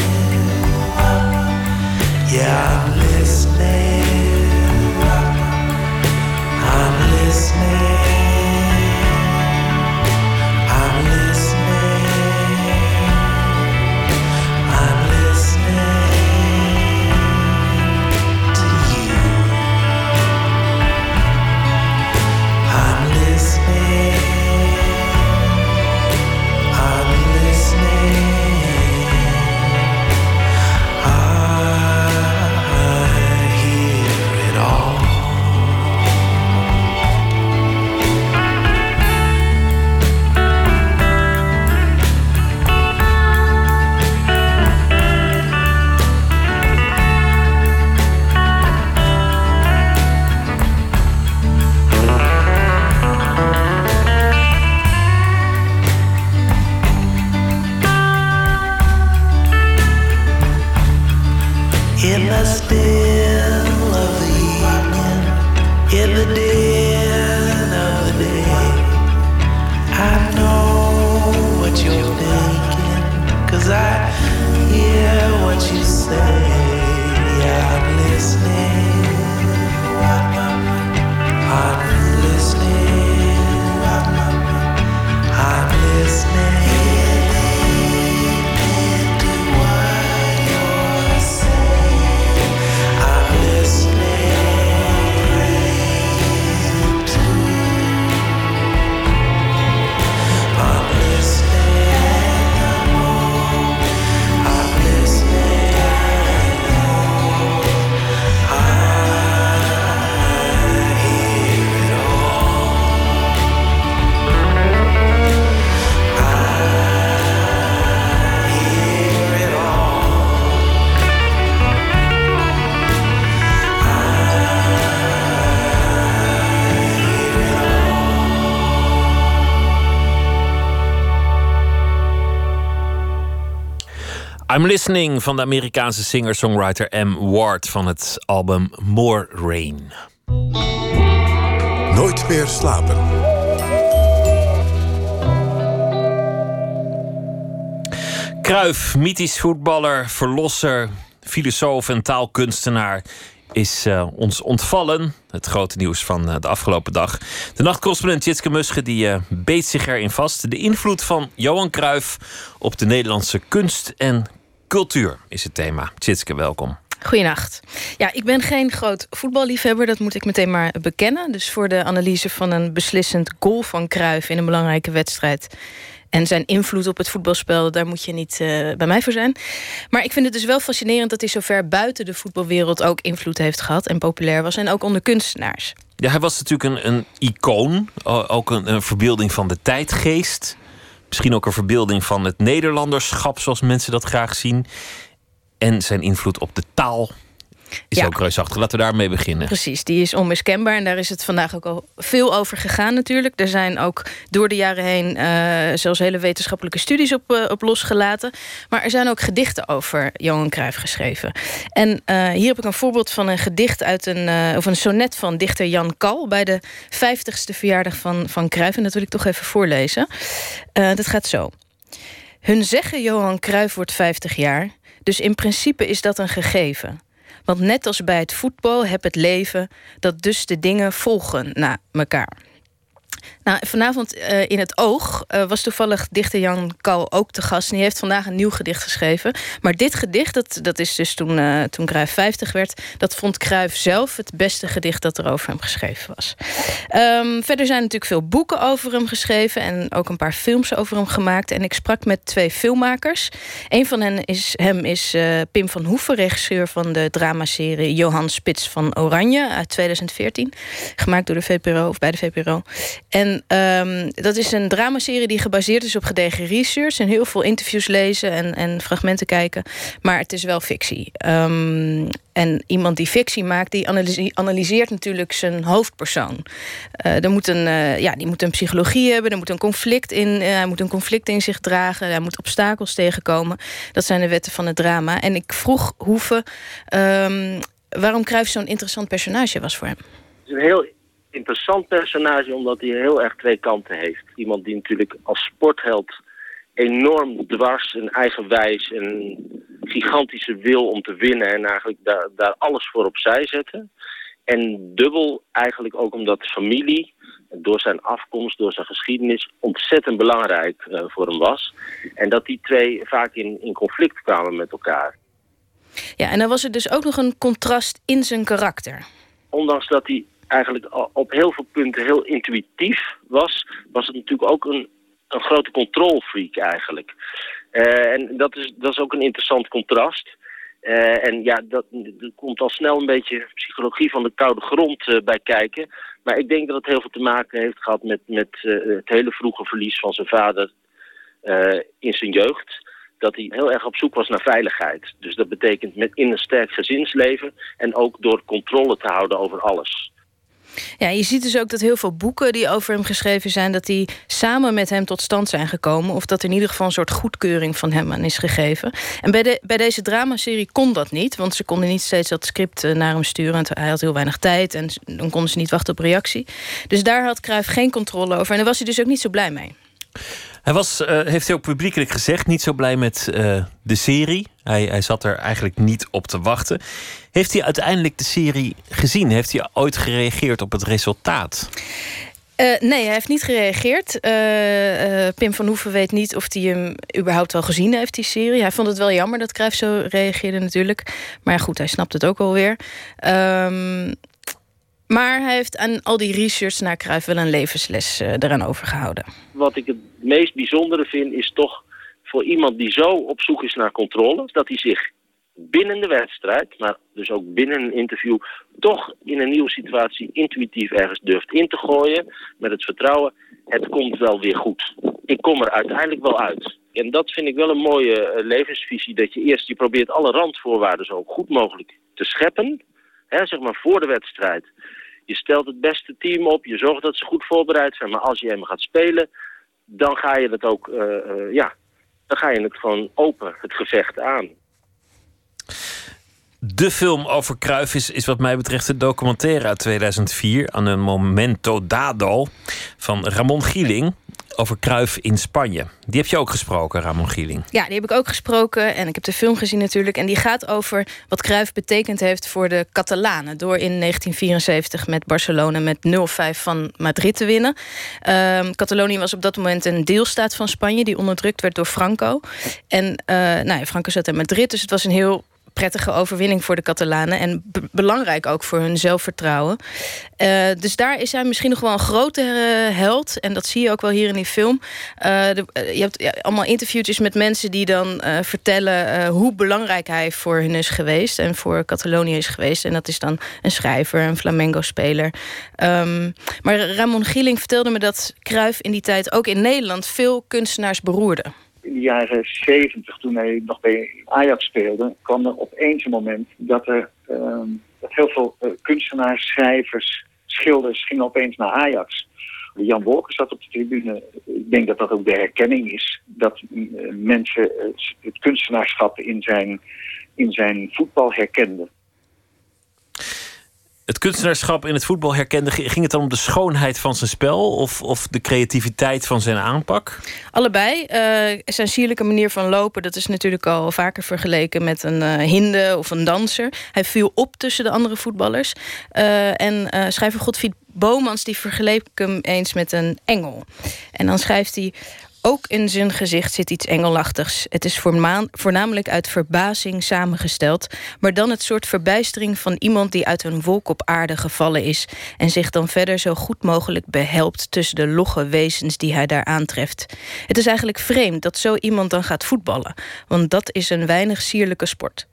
Yeah I'm listening. I'm listening I'm Listening van de Amerikaanse singer-songwriter M. Ward van het album More Rain. Nooit meer slapen. Cruijff, mythisch voetballer, verlosser, filosoof en taalkunstenaar is uh, ons ontvallen. Het grote nieuws van uh, de afgelopen dag. De nachtcorrespondent Jitske Musche die, uh, beet zich erin vast. De invloed van Johan Cruijff op de Nederlandse kunst en cultuur is het thema. Jitske, welkom. Goedenacht. Ja, ik ben geen groot voetballiefhebber, dat moet ik meteen maar bekennen. Dus voor de analyse van een beslissend goal van Cruijff in een belangrijke wedstrijd en zijn invloed op het voetbalspel, daar moet je niet uh, bij mij voor zijn. Maar ik vind het dus wel fascinerend dat hij zo ver buiten de voetbalwereld ook invloed heeft gehad en populair was. En ook onder kunstenaars. Ja, hij was natuurlijk een, een icoon. Ook een, een verbeelding van de tijdgeest. Misschien ook een verbeelding van het Nederlanderschap, zoals mensen dat graag zien. En zijn invloed op de taal is ook reusachtig. Laten we daarmee beginnen. Precies, die is onmiskenbaar. En daar is het vandaag ook al veel over gegaan natuurlijk. Er zijn ook door de jaren heen uh, zelfs hele wetenschappelijke studies op, uh, op losgelaten. Maar er zijn ook gedichten over Johan Cruijff geschreven. En uh, hier heb ik een voorbeeld van een gedicht uit een, of een sonnet van dichter Jan Kal... bij de 50ste verjaardag van, van Cruijff. En dat wil ik toch even voorlezen. dat gaat zo. Hun zeggen Johan Cruijff wordt 50 jaar... dus in principe is dat een gegeven... Want net als bij het voetbal heb het leven dat dus de dingen volgen na elkaar. Nou, vanavond uh, in het Oog uh, was toevallig dichter Jan Kal ook te gast. En die heeft vandaag een nieuw gedicht geschreven. Maar dit gedicht, dat, dat is dus toen, uh, toen Cruijff 50 werd... dat vond Cruijff zelf het beste gedicht dat er over hem geschreven was. Um, verder zijn natuurlijk veel boeken over hem geschreven... en ook een paar films over hem gemaakt. En ik sprak met twee filmmakers. Een van hen is, hem is Pim van Hoeven, regisseur van de dramaserie... Johan Spits van Oranje uit 2014. Gemaakt door de VPRO, of bij de VPRO. En um, dat is een dramaserie die gebaseerd is op gedegen research... en heel veel interviews lezen en, en fragmenten kijken. Maar het is wel fictie. Um, en iemand die fictie maakt, die analyseert natuurlijk zijn hoofdpersoon. Er moet een, uh, ja, die moet een psychologie hebben, er moet een conflict in, uh, hij moet een conflict in zich dragen, hij moet obstakels tegenkomen. Dat zijn de wetten van het drama. En ik vroeg Hoeven um, waarom Cruijff zo'n interessant personage was voor hem. Het is een heel interessant personage omdat hij heel erg twee kanten heeft. Iemand die natuurlijk als sportheld enorm dwars en eigenwijs en gigantische wil om te winnen en eigenlijk daar, daar alles voor opzij zetten. En dubbel eigenlijk ook omdat familie, door zijn afkomst, door zijn geschiedenis, ontzettend belangrijk uh, voor hem was. En dat die twee vaak in, in conflict kwamen met elkaar. Ja, en dan was er dus ook nog een contrast in zijn karakter. Ondanks dat hij eigenlijk op heel veel punten heel intuïtief was... was het natuurlijk ook een, een grote controlfreak eigenlijk. Uh, en dat is, dat is ook een interessant contrast... Uh, en ja, dat, er komt al snel een beetje psychologie van de koude grond uh, bij kijken. Maar ik denk dat het heel veel te maken heeft gehad met, met het hele vroege verlies van zijn vader in zijn jeugd. Dat hij heel erg op zoek was naar veiligheid. Dus dat betekent met in een sterk gezinsleven en ook door controle te houden over alles. Ja, je ziet dus ook dat heel veel boeken die over hem geschreven zijn... dat die samen met hem tot stand zijn gekomen... of dat in ieder geval een soort goedkeuring van hem aan is gegeven. En bij, de, bij deze dramaserie kon dat niet... want ze konden niet steeds dat script eh, naar hem sturen... want hij had heel weinig tijd en dan konden ze niet wachten op reactie. Dus daar had Cruijff geen controle over. En daar was hij dus ook niet zo blij mee. Hij was, uh, heeft hij ook publiekelijk gezegd, niet zo blij met uh, de serie. Hij, hij zat er eigenlijk niet op te wachten. Heeft hij uiteindelijk de serie gezien? Heeft hij ooit gereageerd op het resultaat? Uh, nee, hij heeft niet gereageerd. Pim van Hoeven weet niet of hij hem überhaupt al gezien heeft, die serie. Hij vond het wel jammer dat Cruijff zo reageerde natuurlijk. Maar goed, hij snapt het ook alweer. Um, maar hij heeft aan al die research naar Cruijff wel een levensles uh, eraan overgehouden. Wat ik het meest bijzondere vind is toch voor iemand die zo op zoek is naar controle... dat hij zich binnen de wedstrijd, maar dus ook binnen een interview... toch in een nieuwe situatie intuïtief ergens durft in te gooien... met het vertrouwen, het komt wel weer goed. Ik kom er uiteindelijk wel uit. En dat vind ik wel een mooie uh, levensvisie. Dat je eerst, je probeert alle randvoorwaarden zo goed mogelijk te scheppen... Zeg maar voor de wedstrijd. Je stelt het beste team op, je zorgt dat ze goed voorbereid zijn. Maar als je hem gaat spelen, dan ga je het ook, uh, uh, ja, dan ga je het gewoon open, het gevecht aan. De film over Kruif is, is wat mij betreft de documentaire uit 2004... aan een momento dado van Ramon Gieling over Kruif in Spanje. Die heb je ook gesproken, Ramon Gieling. Ja, die heb ik ook gesproken en ik heb de film gezien natuurlijk. En die gaat over wat Cruijff betekend heeft voor de Catalanen. Door in 1974 met Barcelona met 0-5 van Madrid te winnen. Um, Catalonië was op dat moment een deelstaat van Spanje... die onderdrukt werd door Franco. En uh, nou ja, Franco zat in Madrid, dus het was een heel prettige overwinning voor de Catalanen. En belangrijk ook voor hun zelfvertrouwen. Uh, dus daar is hij misschien nog wel een grotere held. En dat zie je ook wel hier in die film. De, je hebt allemaal interviewtjes met mensen die dan vertellen... hoe belangrijk hij voor hun is geweest. En voor Catalonië is geweest. En dat is dan een schrijver, een flamengo-speler. Um, maar Ramon Gieling vertelde me dat Kruif in die tijd... ook in Nederland veel kunstenaars beroerde in de jaren 70, toen hij nog bij Ajax speelde, kwam er opeens een moment dat er uh, dat heel veel uh, kunstenaars, schrijvers, schilders gingen opeens naar Ajax. Jan Wolker zat op de tribune. Ik denk dat dat ook de herkenning is. Dat uh, mensen het kunstenaarschap in zijn, in zijn voetbal herkenden het kunstenaarschap in het voetbal herkende, ging het dan om de schoonheid van zijn spel of, of de creativiteit van zijn aanpak? Allebei. Uh, zijn sierlijke manier van lopen, dat is natuurlijk al vaker vergeleken met een uh, hinde of een danser. Hij viel op tussen de andere voetballers. Uh, en schrijver Godfried Bomans die vergeleek hem eens met een engel. En dan schrijft hij. Ook in zijn gezicht zit iets engelachtigs. Het is voornamelijk uit verbazing samengesteld, maar dan het soort verbijstering van iemand die uit een wolk op aarde gevallen is en zich dan verder zo goed mogelijk behelpt tussen de logge wezens die hij daar aantreft. Het is eigenlijk vreemd dat zo iemand dan gaat voetballen, want dat is een weinig sierlijke sport.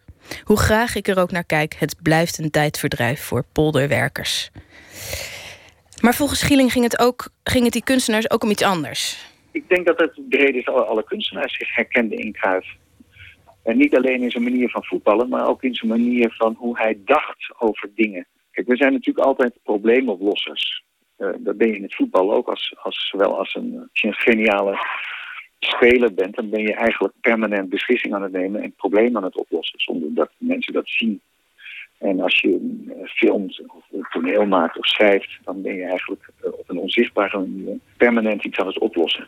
Hoe graag ik er ook naar kijk, het blijft een tijdverdrijf voor polderwerkers. Maar volgens Schieling ging het, ook, ging het die kunstenaars ook om iets anders ik denk dat het breed is, alle, alle kunstenaars zich herkenden in Cruijff. En niet alleen in zijn manier van voetballen, maar ook in zijn manier van hoe hij dacht over dingen. Kijk, we zijn natuurlijk altijd probleemoplossers. Uh, dat ben je in het voetbal ook, als, als, zowel als, een, als je een geniale speler bent, dan ben je eigenlijk permanent beslissingen aan het nemen en problemen aan het oplossen, zonder dat mensen dat zien. En als je uh, filmt of een toneel maakt of schrijft, dan ben je eigenlijk uh, op een onzichtbare manier permanent iets aan het oplossen.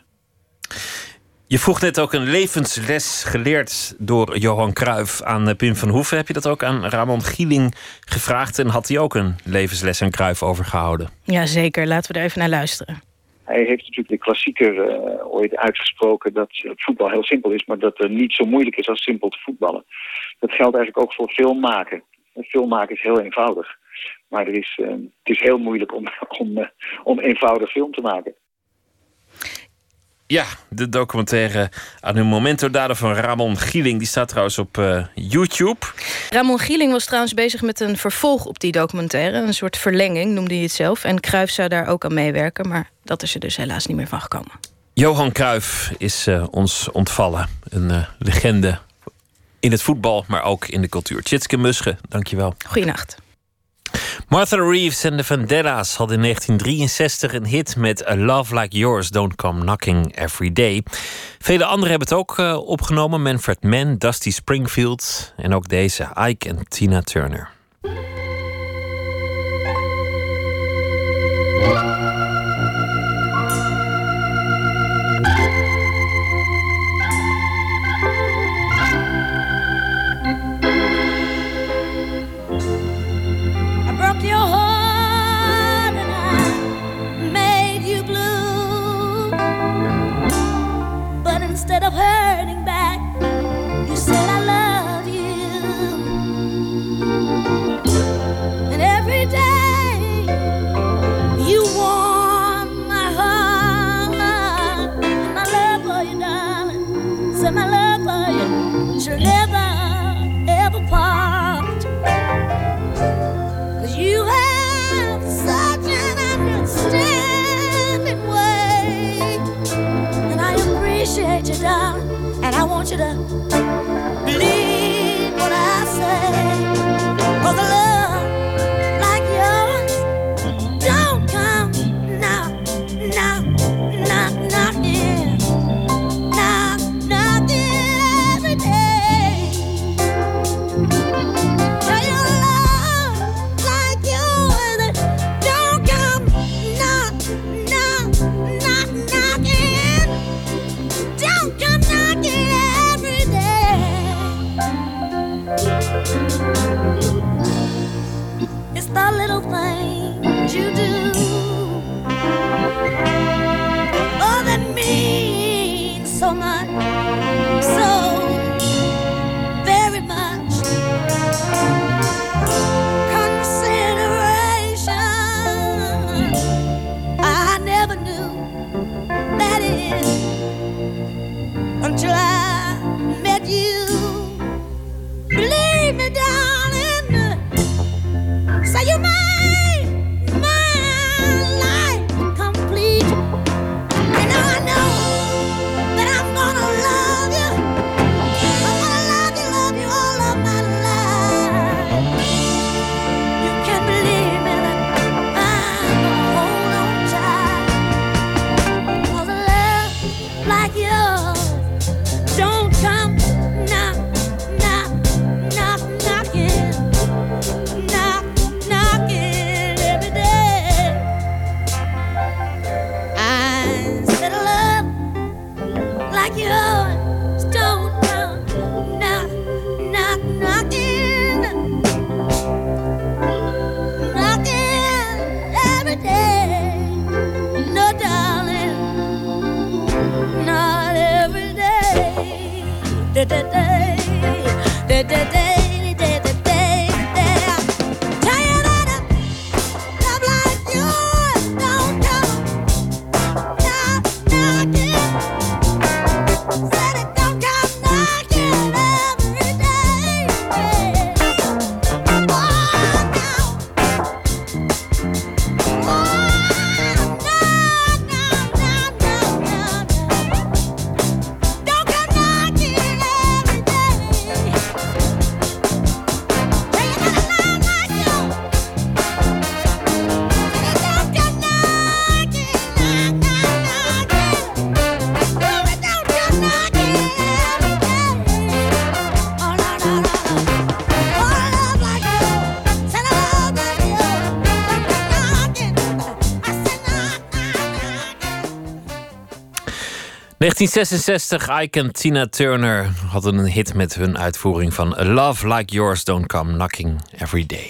Je vroeg net ook een levensles geleerd door Johan Cruijff aan eh, Pim van Hoeven. Heb je dat ook aan Ramon Gieling gevraagd en had hij ook een levensles aan Cruijff overgehouden? Jazeker, laten we er even naar luisteren. Hij heeft natuurlijk de klassieker uh, ooit uitgesproken dat het voetbal heel simpel is, maar dat het niet zo moeilijk is als simpel te voetballen. Dat geldt eigenlijk ook voor filmmaken. Filmmaken is heel eenvoudig, maar er is, uh, het is heel moeilijk om, om, uh, om eenvoudig film te maken. Ja, de documentaire aan hun momento daden van Ramon Gieling. Die staat trouwens op uh, YouTube. Ramon Gieling was trouwens bezig met een vervolg op die documentaire. Een soort verlenging, noemde hij het zelf. En Kruif zou daar ook aan meewerken. Maar dat is er dus helaas niet meer van gekomen. Johan Cruijff is uh, ons ontvallen. Een uh, legende in het voetbal, maar ook in de cultuur. Tjitske Musche, dankjewel. Goeienacht. Martha Reeves en de Vandellas hadden in 1963 een hit met A Love Like Yours Don't Come Knocking Every Day. Vele anderen hebben het ook uh, opgenomen. Manfred Mann, Dusty Springfield en ook deze, Ike en Tina Turner. ...1966, Ike en Tina Turner hadden een hit met hun uitvoering van A Love Like Yours Don't Come Knocking Every Day.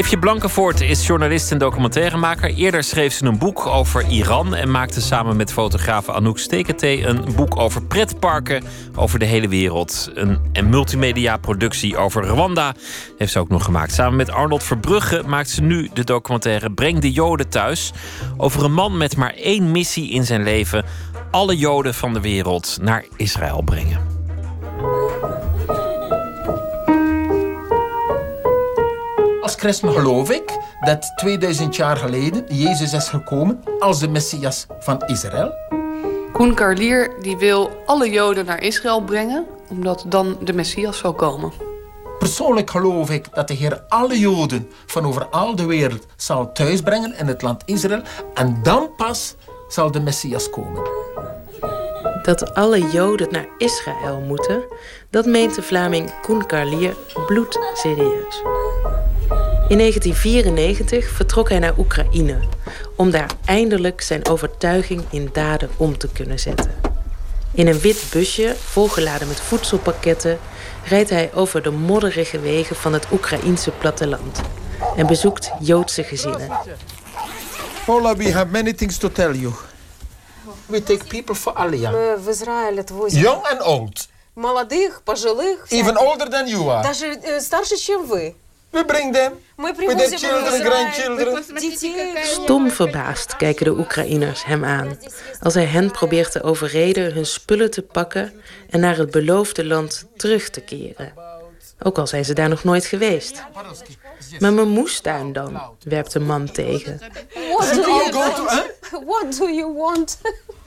Eefje Blankenvoort is journalist en documentairemaker. Eerder schreef ze een boek over Iran en maakte samen met fotograaf Anouk Steketee een boek over pretparken over de hele wereld. Een, een multimedia productie over Rwanda heeft ze ook nog gemaakt. Samen met Arnold Verbrugge maakt ze nu de documentaire Breng de Joden thuis. Over een man met maar één missie in zijn leven: alle Joden van de wereld naar Israël brengen. Als christen geloof ik dat 2000 jaar geleden Jezus is gekomen als de Messias van Israël. Koen Karlier die wil alle Joden naar Israël brengen, omdat dan de Messias zal komen. Persoonlijk geloof ik dat de Heer alle Joden van over al de wereld zal thuisbrengen in het land Israël. En dan pas zal de Messias komen. Dat alle Joden naar Israël moeten, dat meent de Vlaming Koen Karlier bloedserieus. In 1994 vertrok hij naar Oekraïne om daar eindelijk zijn overtuiging in daden om te kunnen zetten. In een wit busje, volgeladen met voedselpakketten, rijdt hij over de modderige wegen van het Oekraïense platteland en bezoekt Joodse gezinnen. Paula, we have many things to tell you. We take people for Aliyah. Мы в Израиль отвозим Young and old. молодых, пожилых. Even всяких. older than you are. Даже э, старше, чем вы. We bring them. Stom verbaasd kijken de Oekraïners hem aan. Als hij hen probeert te overreden hun spullen te pakken en naar het beloofde land terug te keren. Ook al zijn ze daar nog nooit geweest. Maar mijn moestuin dan, werpt de man tegen. What do you want? What do you want?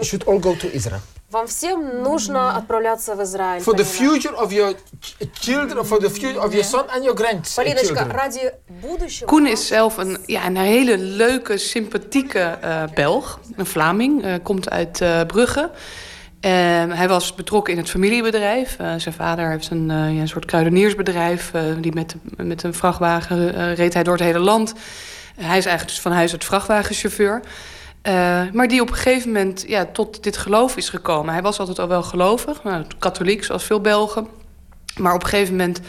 Should all go to Israel. Вам всем нужно отправляться в Израиль. For the Полина. future of your ch- children, for the future of your son and your Полиночка, grandchildren. ради будущего... Koen is zelf een, ja, een hele leuke, sympathieke eh, Belg, een Vlaming, eh, komt uit eh, Brugge. Ehm, hij was betrokken in het familiebedrijf. Eh, zijn vader heeft een, eh, ja, een soort kruideniersbedrijf. eh, die met, met een vrachtwagen eh, reed hij door het hele land. hij is eigenlijk dus van huis uit vrachtwagenchauffeur. Eh, maar die op een gegeven moment ja, tot dit geloof is gekomen. Hij was altijd al wel gelovig, nou, katholiek zoals veel Belgen. Maar op een gegeven moment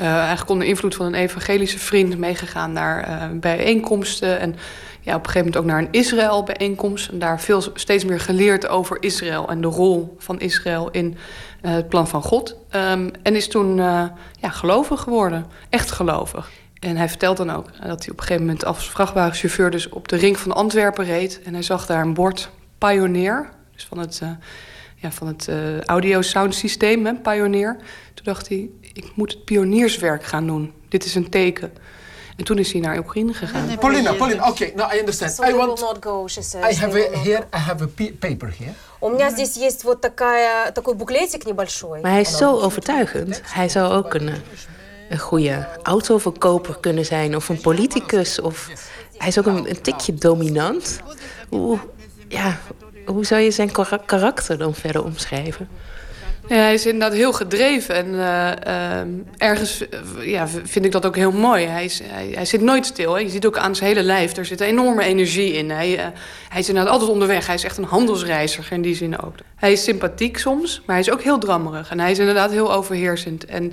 Uh, eigenlijk onder invloed van een evangelische vriend meegegaan naar uh, bijeenkomsten. En ja, op een gegeven moment ook naar een Israël-bijeenkomst. En daar veel, steeds meer geleerd over Israël en de rol van Israël in het plan van God. Um, en is toen ja, gelovig geworden, echt gelovig. En hij vertelt dan ook dat hij op een gegeven moment als vrachtwagenchauffeur dus op de ring van Antwerpen reed. En hij zag daar een bord Pioneer, dus van het, uh, ja, van het uh, audio-sound systeem, hè, Pioneer. Toen dacht hij, ik moet het pionierswerk gaan doen. Dit is een teken. En toen is hij naar Oekraïne gegaan. Paulina, Paulina, oké, okay, now I understand. So I want. not go, she says. I have a, here. I have a paper here. У меня здесь есть вот такая, такой буклетик небольшой. Maar hij is zo overtuigend. Hij zou ook een, een goede autoverkoper kunnen zijn of een politicus. Of hij is ook een, een tikje dominant. Hoe, ja, hoe zou je zijn karakter dan verder omschrijven? Ja, hij is inderdaad heel gedreven. En uh, uh, ergens uh, ja, vind ik dat ook heel mooi. Hij, is, hij, hij zit nooit stil. Hè. Je ziet ook aan zijn hele lijf, er zit enorme energie in. Hij, hij is inderdaad altijd onderweg. Hij is echt een handelsreiziger in die zin ook. Hij is sympathiek soms, maar hij is ook heel drammerig. En hij is inderdaad heel overheersend. En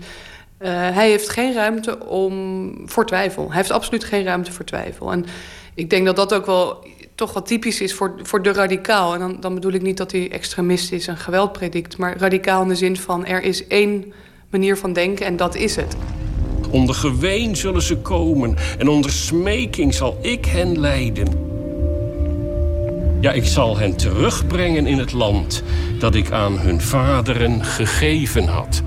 hij heeft geen ruimte om, voor twijfel. Hij heeft absoluut geen ruimte voor twijfel. En ik denk dat dat ook wel toch wat typisch is voor, voor de radicaal. En dan, dan bedoel ik niet dat hij extremist is en geweld predikt... maar radicaal in de zin van er is één manier van denken en dat is het. Onder geween zullen ze komen en onder smeking zal ik hen leiden. Ja, ik zal hen terugbrengen in het land dat ik aan hun vaderen gegeven had.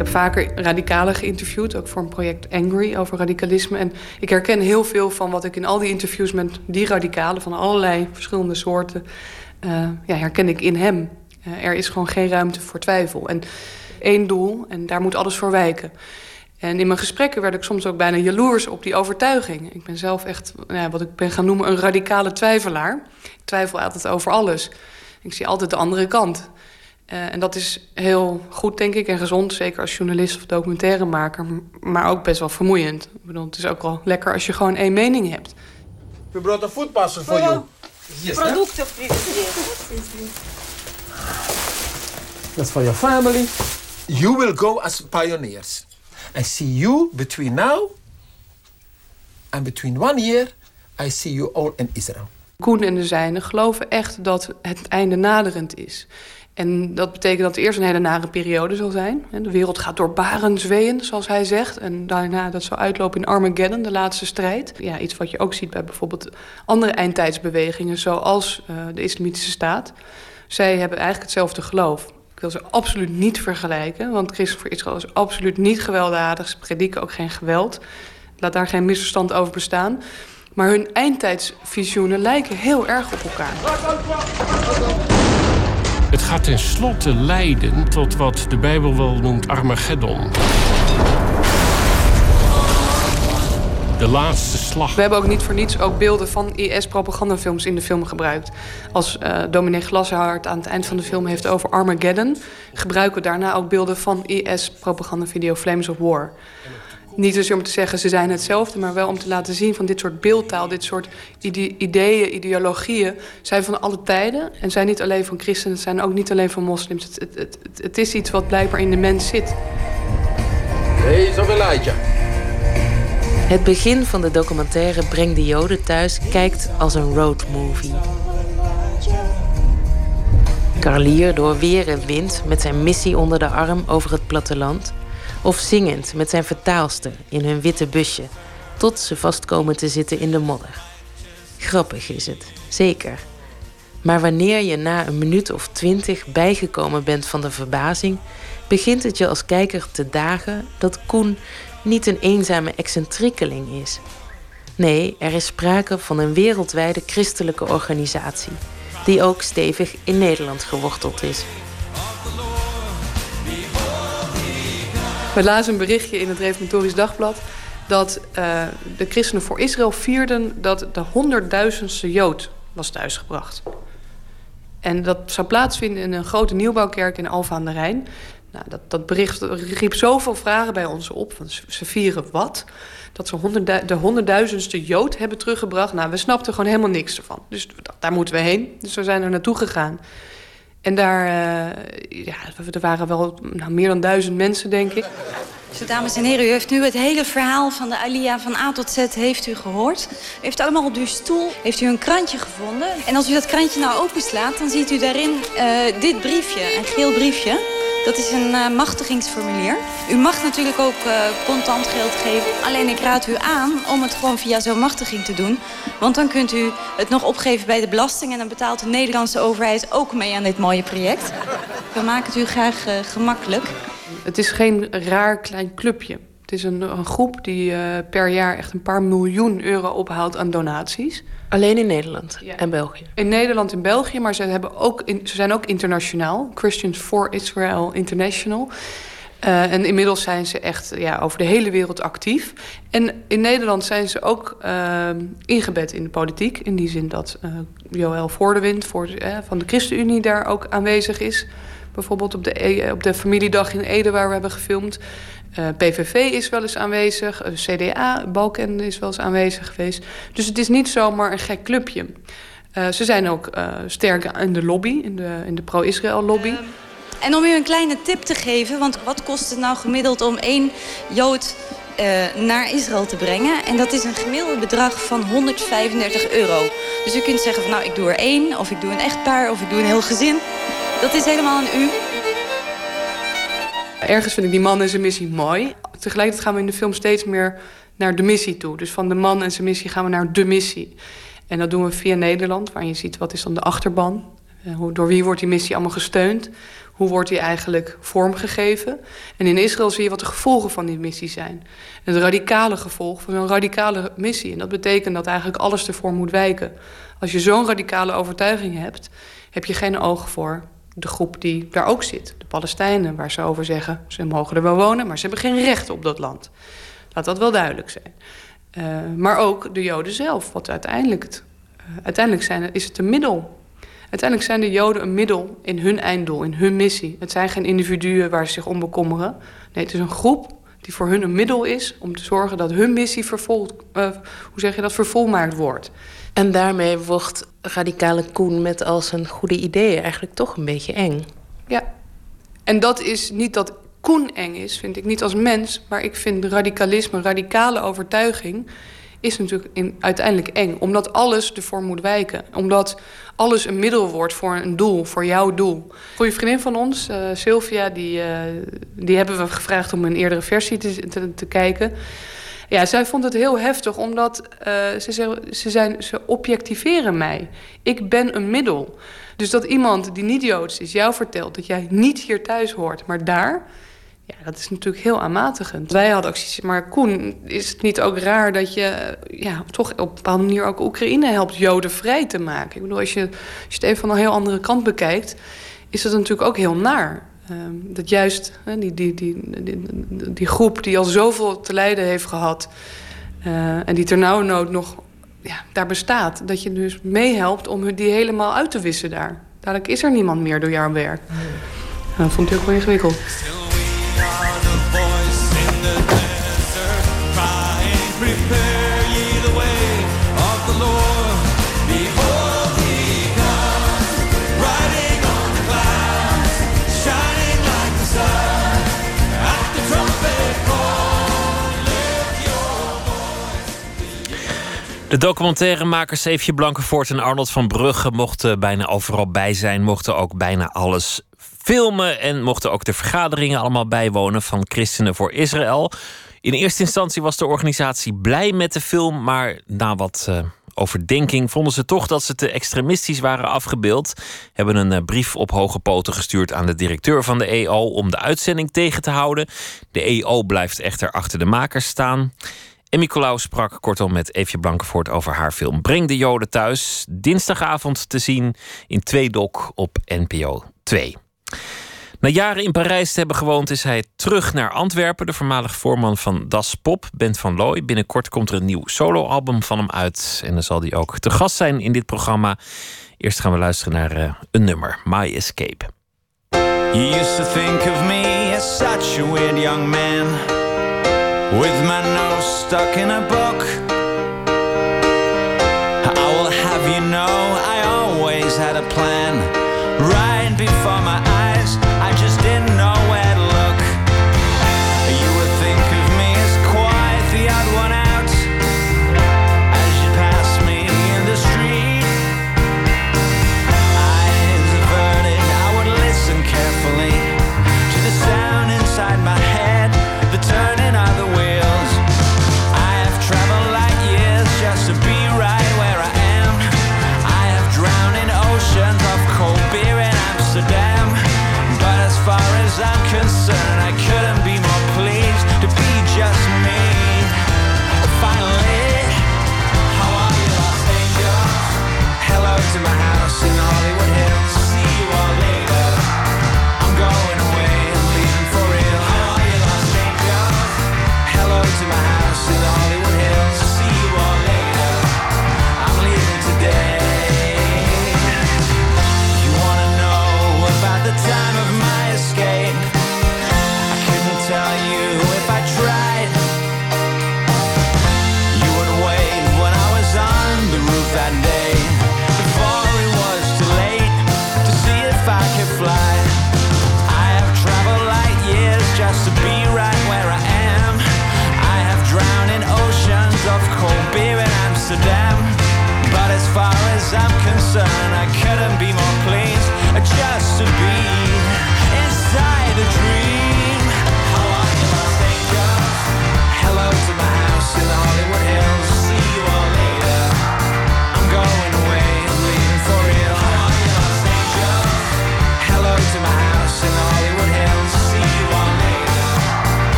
Heb vaker radicalen geïnterviewd, ook voor een project Angry over radicalisme. En ik herken heel veel van wat ik in al die interviews met die radicalen van allerlei verschillende soorten, uh, ja, herken ik in hem. Uh, er is gewoon geen ruimte voor twijfel. En één doel, en daar moet alles voor wijken. En in mijn gesprekken werd ik soms ook bijna jaloers op die overtuiging. Ik ben zelf echt, ja, wat ik ben gaan noemen, een radicale twijfelaar. Ik twijfel altijd over alles. Ik zie altijd de andere kant. Uh, en dat is heel goed, denk ik, en gezond. Zeker als journalist of documentairemaker. Maar ook best wel vermoeiend. Ik bedoel, het is ook wel lekker als je gewoon één mening hebt. We brought a food parcel for you. Yes, Producten That's for your family. You will go as pioneers. I see you between now and between one year, I see you all in Israel. Koen en de zijnen geloven echt dat het einde naderend is. En dat betekent dat het eerst een hele nare periode zal zijn. De wereld gaat door baren zweeën, zoals hij zegt. En daarna dat zal uitlopen in Armageddon, de laatste strijd. Ja, iets wat je ook ziet bij bijvoorbeeld andere eindtijdsbewegingen... zoals uh, de Islamitische Staat. Zij hebben eigenlijk hetzelfde geloof. Ik wil ze absoluut niet vergelijken, want Christen voor Israël is absoluut niet gewelddadig. Ze prediken ook geen geweld. Laat daar geen misverstand over bestaan. Maar hun eindtijdsvisioenen lijken heel erg op elkaar. Het gaat tenslotte leiden tot wat de Bijbel wel noemt Armageddon. De laatste slag. We hebben ook niet voor niets ook beelden van IS-propagandafilms in de film gebruikt. Als uh, dominee Glashart aan het eind van de film heeft over Armageddon... gebruiken we daarna ook beelden van IS-propagandavideo Flames of War. Niet zozeer om te zeggen ze zijn hetzelfde, maar wel om te laten zien van dit soort beeldtaal, dit soort ide ideeën, ideologieën zijn van alle tijden en zijn niet alleen van christenen, het zijn ook niet alleen van moslims. Het, het, het, het is iets wat blijkbaar in de mens zit. Het begin van de documentaire Breng de Joden thuis kijkt als een roadmovie. Carlier door weer en wind met zijn missie onder de arm over het platteland of zingend met zijn vertaalster in hun witte busje, tot ze vastkomen te zitten in de modder. Grappig is het, zeker. Maar wanneer je na een minuut of twintig bijgekomen bent van de verbazing, begint het je als kijker te dagen dat Koen niet een eenzame excentriekeling is. Nee, er is sprake van een wereldwijde christelijke organisatie, die ook stevig in Nederland geworteld is. We lazen een berichtje in het Reformatorisch Dagblad dat uh, de christenen voor Israël vierden dat de honderdduizendste Jood was thuisgebracht. En dat zou plaatsvinden in een grote nieuwbouwkerk in Alphen aan de Rijn. Nou, dat, dat bericht riep zoveel vragen bij ons op. Want ze vieren wat? Dat ze honderddu de honderdduizendste Jood hebben teruggebracht. Nou, we snapten gewoon helemaal niks ervan. Dus daar moeten we heen. Dus we zijn er naartoe gegaan. En daar, uh, ja, er waren wel nou, meer dan duizend mensen, denk ik. Zo, dames en heren, u heeft nu het hele verhaal van de Alia van A tot Z heeft u gehoord. U heeft allemaal op uw stoel heeft u een krantje gevonden. En als u dat krantje nou openslaat, dan ziet u daarin uh, dit briefje, een geel briefje. Dat is een uh, machtigingsformulier. U mag natuurlijk ook uh, contant geld geven. Alleen ik raad u aan om het gewoon via zo'n machtiging te doen. Want dan kunt u het nog opgeven bij de belasting... en dan betaalt de Nederlandse overheid ook mee aan dit mooie project. We maken het u graag uh, gemakkelijk. Het is geen raar klein clubje. Het is een, een groep die per jaar echt een paar miljoen euro ophaalt aan donaties... Alleen in Nederland en België? In Nederland en België, maar ze, hebben ook in, ze zijn ook internationaal. Christians for Israel International. Uh, en inmiddels zijn ze echt ja, over de hele wereld actief. En in Nederland zijn ze ook uh, ingebed in de politiek. In die zin dat uh, Joël Voordewind voor, van de ChristenUnie daar ook aanwezig is. Bijvoorbeeld op de, e, op de familiedag in Ede waar we hebben gefilmd. Eh, PVV is wel eens aanwezig, uh, CDA, Balken is wel eens aanwezig geweest. Dus het is niet zomaar een gek clubje. Uh, ze zijn ook sterk in de lobby, in de, in de pro-Israël lobby. En om u een kleine tip te geven, want wat kost het nou gemiddeld om één Jood naar Israël te brengen? En dat is een gemiddeld bedrag van 135 euro. Dus u kunt zeggen van nou ik doe er één, of ik doe een echtpaar, of ik doe een heel gezin. Dat is helemaal aan u. Ergens vind ik die man en zijn missie mooi. Tegelijkertijd gaan we in de film steeds meer naar de missie toe. Dus van de man en zijn missie gaan we naar de missie. En dat doen we via Nederland, waar je ziet wat is dan de achterban. Eh, door wie wordt die missie allemaal gesteund? Hoe wordt die eigenlijk vormgegeven? En in Israël zie je wat de gevolgen van die missie zijn. Het radicale gevolg van zo'n radicale missie. En dat betekent dat eigenlijk alles ervoor moet wijken. Als je zo'n radicale overtuiging hebt, heb je geen oog voor de groep die daar ook zit. Palestijnen, waar ze over zeggen... ze mogen er wel wonen, maar ze hebben geen recht op dat land. Laat dat wel duidelijk zijn. Uh, maar ook de Joden zelf. Wat uiteindelijk, het, uh, uiteindelijk zijn, is het een middel. Uiteindelijk zijn de Joden een middel in hun einddoel, in hun missie. Het zijn geen individuen waar ze zich om bekommeren. Nee, het is een groep die voor hun een middel is... om te zorgen dat hun missie vervol, uh, hoe zeg je dat, vervolmaakt wordt. En daarmee wordt radicale Koen met al zijn goede ideeën eigenlijk toch een beetje eng. Ja, en dat is niet dat Koen eng is, vind ik niet als mens, maar ik vind radicalisme, radicale overtuiging, is natuurlijk in, uiteindelijk eng. Omdat alles ervoor moet wijken. Omdat alles een middel wordt voor een doel, voor jouw doel. Goeie vriendin van ons, uh, Sylvia, die, uh, die hebben we gevraagd om een eerdere versie te, te kijken. Ja, zij vond het heel heftig, omdat uh, ze, ze, zijn, ze objectiveren mij. Ik ben een middel. Dus dat iemand die niet Joods is jou vertelt dat jij niet hier thuis hoort, maar daar... Ja, dat is natuurlijk heel aanmatigend. Wij hadden ook zoiets, maar Koen, is het niet ook raar dat je ja, toch op een bepaalde manier ook Oekraïne helpt Joden vrij te maken? Ik bedoel, als je, als je het even van een heel andere kant bekijkt, is dat natuurlijk ook heel naar. Ehm, dat juist die, die, die, die, die groep die al zoveel te lijden heeft gehad... Uh, en die ternauwernood nog ja, daar bestaat... dat je dus meehelpt om die helemaal uit te wissen daar. Dadelijk is er niemand meer door jouw werk. Nee. Dat vond ik ook wel ingewikkeld. De documentairemakers Eefje Blankenvoort en Arnold van Brugge mochten bijna overal bij zijn, mochten ook bijna alles filmen en mochten ook de vergaderingen allemaal bijwonen van Christenen voor Israël. In eerste instantie was de organisatie blij met de film, maar na wat uh, overdenking vonden ze toch dat ze te extremistisch waren afgebeeld. Hebben een uh, brief op hoge poten gestuurd aan de directeur van de EO om de uitzending tegen te houden. De EO blijft echter achter de makers staan. En Nicolaou sprak kortom met Eefje Blankenvoort over haar film Breng de Joden thuis. Dinsdagavond te zien in Tweedok op NPO 2. Na jaren in Parijs te hebben gewoond, is hij terug naar Antwerpen. De voormalig voorman van Das Pop, Bent van Looy. Binnenkort komt er een nieuw soloalbum van hem uit. En dan zal hij ook te gast zijn in dit programma. Eerst gaan we luisteren naar uh, een nummer, My Escape. You used to think of me as such a weird young man. With my nose stuck in a book. I will have you know I always had a plan right before my eyes.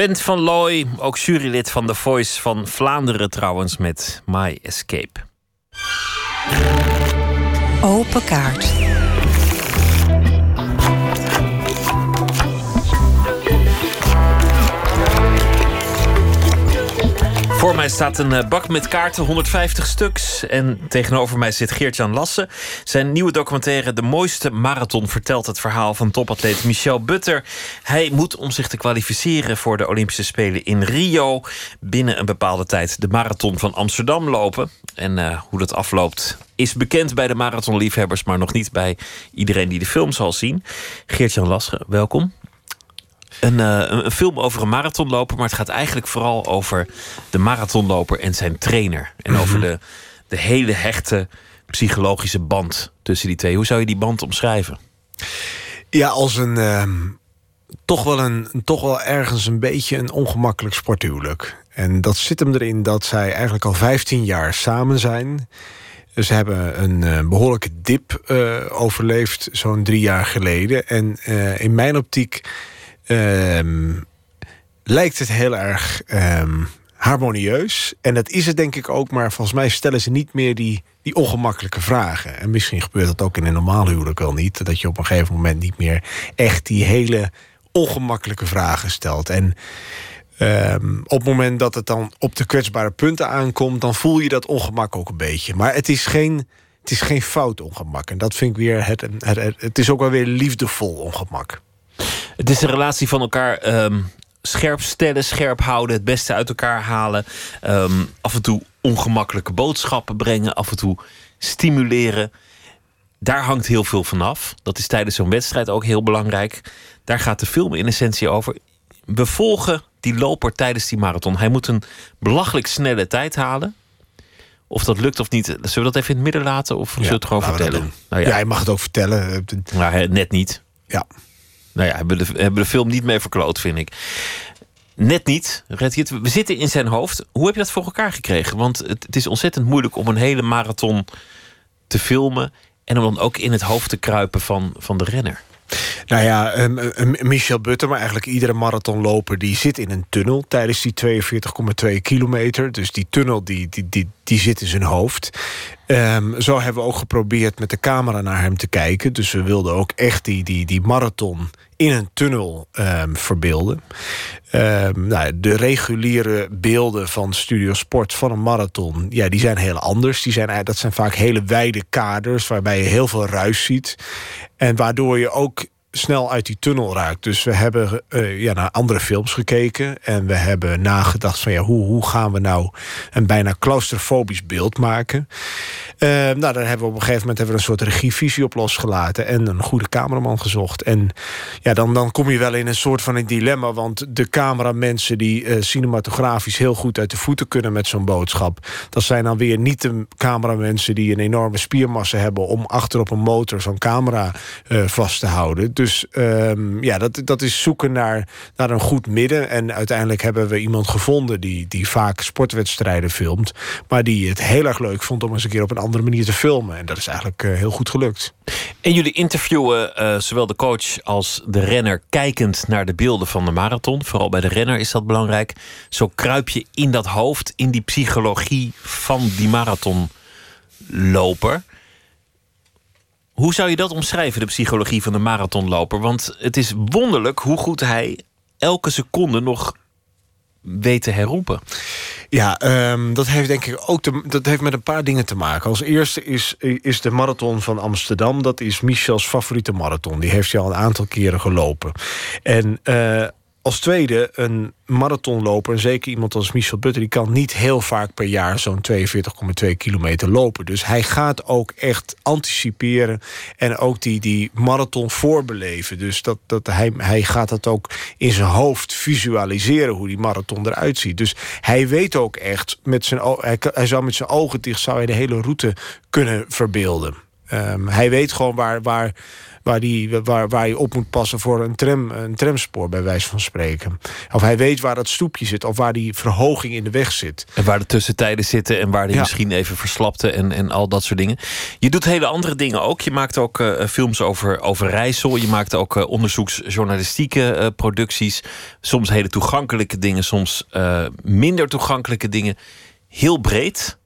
Bent van Looy, ook jurylid van The Voice van Vlaanderen trouwens met My Escape. Open kaart. Voor mij staat een eh, bak met kaarten, 150 stuks. En tegenover mij zit Geert-Jan Lassen. Zijn nieuwe documentaire De Mooiste Marathon vertelt het verhaal van topatleet Michel Butter. Hij moet om zich te kwalificeren voor de Olympische Spelen in Rio... binnen een bepaalde tijd de marathon van Amsterdam lopen. En eh, hoe dat afloopt is bekend bij de marathonliefhebbers... maar nog niet bij iedereen die de film zal zien. Geert-Jan Lassen, welkom. Een, eh, een film over een marathonloper, maar het gaat eigenlijk vooral over de marathonloper en zijn trainer. En over de, de hele hechte psychologische band tussen die twee. Hoe zou je die band omschrijven? Ja, als een. ehm, toch, wel een toch wel ergens een beetje een ongemakkelijk sporthuwelijk. En dat zit hem erin dat zij eigenlijk al 15 jaar samen zijn. Ze hebben een eh, behoorlijke dip eh, overleefd, zo'n drie jaar geleden. En in mijn optiek ehm, lijkt het heel erg ehm, harmonieus. En dat is het denk ik ook, maar volgens mij stellen ze niet meer die, die ongemakkelijke vragen. En misschien gebeurt dat ook in een normaal huwelijk wel niet. Dat je op een gegeven moment niet meer echt die hele ongemakkelijke vragen stelt. En ehm, op het moment dat het dan op de kwetsbare punten aankomt, dan voel je dat ongemak ook een beetje. Maar het is geen, het is geen fout ongemak. En dat vind ik weer het, het, het, het is ook wel weer liefdevol ongemak. Het is een relatie van elkaar ehm, scherp stellen, scherp houden, het beste uit elkaar halen. ehm, af en toe ongemakkelijke boodschappen brengen, af en toe stimuleren. Daar hangt heel veel vanaf. Dat is tijdens zo'n wedstrijd ook heel belangrijk. Daar gaat de film in essentie over. We volgen die loper tijdens die marathon. Hij moet een belachelijk snelle tijd halen. Of dat lukt of niet, zullen we dat even in het midden laten? Of zullen we het gewoon vertellen? Nou ja. je mag het ook vertellen. Maar hè, net niet. Ja. Nou ja, hebben de, hebben de film niet mee verkloot, vind ik. Net niet. We zitten in zijn hoofd. Hoe heb je dat voor elkaar gekregen? Want het, het is ontzettend moeilijk om een hele marathon te filmen. En om dan ook in het hoofd te kruipen van, van de renner. Nou ja, ehm, ehm, Michel Butter, maar eigenlijk iedere marathonloper... die zit in een tunnel tijdens die 42,2 kilometer. Dus die tunnel die, die, die, die zit in zijn hoofd. Ehm, zo hebben we ook geprobeerd met de camera naar hem te kijken. Dus we wilden ook echt die, die, die marathon in een tunnel ehm, verbeelden. Ehm, nou, de reguliere beelden van Studio Sport van een marathon... Ja, die zijn heel anders. Die zijn, dat zijn vaak hele wijde kaders... waarbij je heel veel ruis ziet. En waardoor je ook snel uit die tunnel raakt. Dus we hebben uh, ja, naar andere films gekeken. En we hebben nagedacht van ja, hoe, hoe gaan we nou een bijna claustrofobisch beeld maken. Uh, nou, daar hebben we op een gegeven moment hebben we een soort regievisie op losgelaten. En een goede cameraman gezocht. En ja, dan, dan kom je wel in een soort van een dilemma. Want de cameramensen die uh, cinematografisch heel goed uit de voeten kunnen met zo'n boodschap. Dat zijn dan weer niet de cameramensen die een enorme spiermassa hebben om achter op een motor zo'n camera vast te houden. Dus um, ja, dat, dat is zoeken naar, naar een goed midden. En uiteindelijk hebben we iemand gevonden die, die vaak sportwedstrijden filmt. Maar die het heel erg leuk vond om eens een keer op een andere manier te filmen. En dat is eigenlijk uh, heel goed gelukt. En jullie interviewen uh, zowel de coach als de renner kijkend naar de beelden van de marathon. Vooral bij de renner is dat belangrijk. Zo kruip je in dat hoofd, in die psychologie van die marathonloper. Hoe zou je dat omschrijven, de psychologie van de marathonloper? Want het is wonderlijk hoe goed hij elke seconde nog weet herroepen. Ja, um, dat heeft denk ik ook dat heeft met een paar dingen te maken. Als eerste is, is de marathon van Amsterdam. Dat is Michels favoriete marathon. Die heeft hij al een aantal keren gelopen. En uh, als tweede, een marathonloper, en zeker iemand als Michel Butter... die kan niet heel vaak per jaar zo'n 42,2 kilometer lopen. Dus hij gaat ook echt anticiperen en ook die, die marathon voorbeleven. Dus dat, dat hij, hij gaat dat ook in zijn hoofd visualiseren... hoe die marathon eruit ziet. Dus hij weet ook echt, met zijn, hij, hij zou met zijn ogen dicht... zou hij de hele route kunnen verbeelden. Um, hij weet gewoon waar... waar waar, die, waar, waar je op moet passen voor een, tram, een tramspoor, bij wijze van spreken. Of hij weet waar dat stoepje zit, of waar die verhoging in de weg zit. En waar de tussentijden zitten en waar die ja. misschien even verslapte en, en al dat soort dingen. Je doet hele andere dingen ook. Je maakt ook uh, films over, over Rijssel. Je maakt ook uh, onderzoeksjournalistieke uh, producties. Soms hele toegankelijke dingen, soms minder toegankelijke dingen. Heel breed.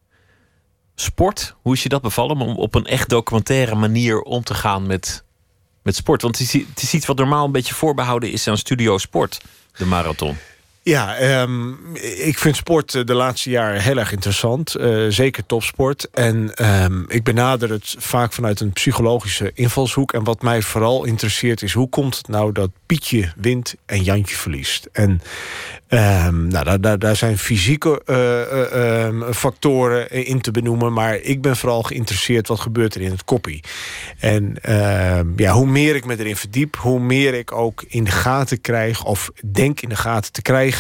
Sport, hoe is je dat bevallen om op een echt documentaire manier om te gaan met, met sport? Want het is, het is iets wat normaal een beetje voorbehouden is aan studio sport, de marathon. Ja, um, ik vind sport de laatste jaren heel erg interessant. Uh, zeker topsport. En um, ik benader het vaak vanuit een psychologische invalshoek. En wat mij vooral interesseert is... hoe komt het nou dat Pietje wint en Jantje verliest? En um, nou, daar, daar, zijn fysieke uh, factoren in te benoemen. Maar ik ben vooral geïnteresseerd wat gebeurt er in het koppie. En ja, hoe meer ik me erin verdiep... hoe meer ik ook in de gaten krijg... of denk in de gaten te krijgen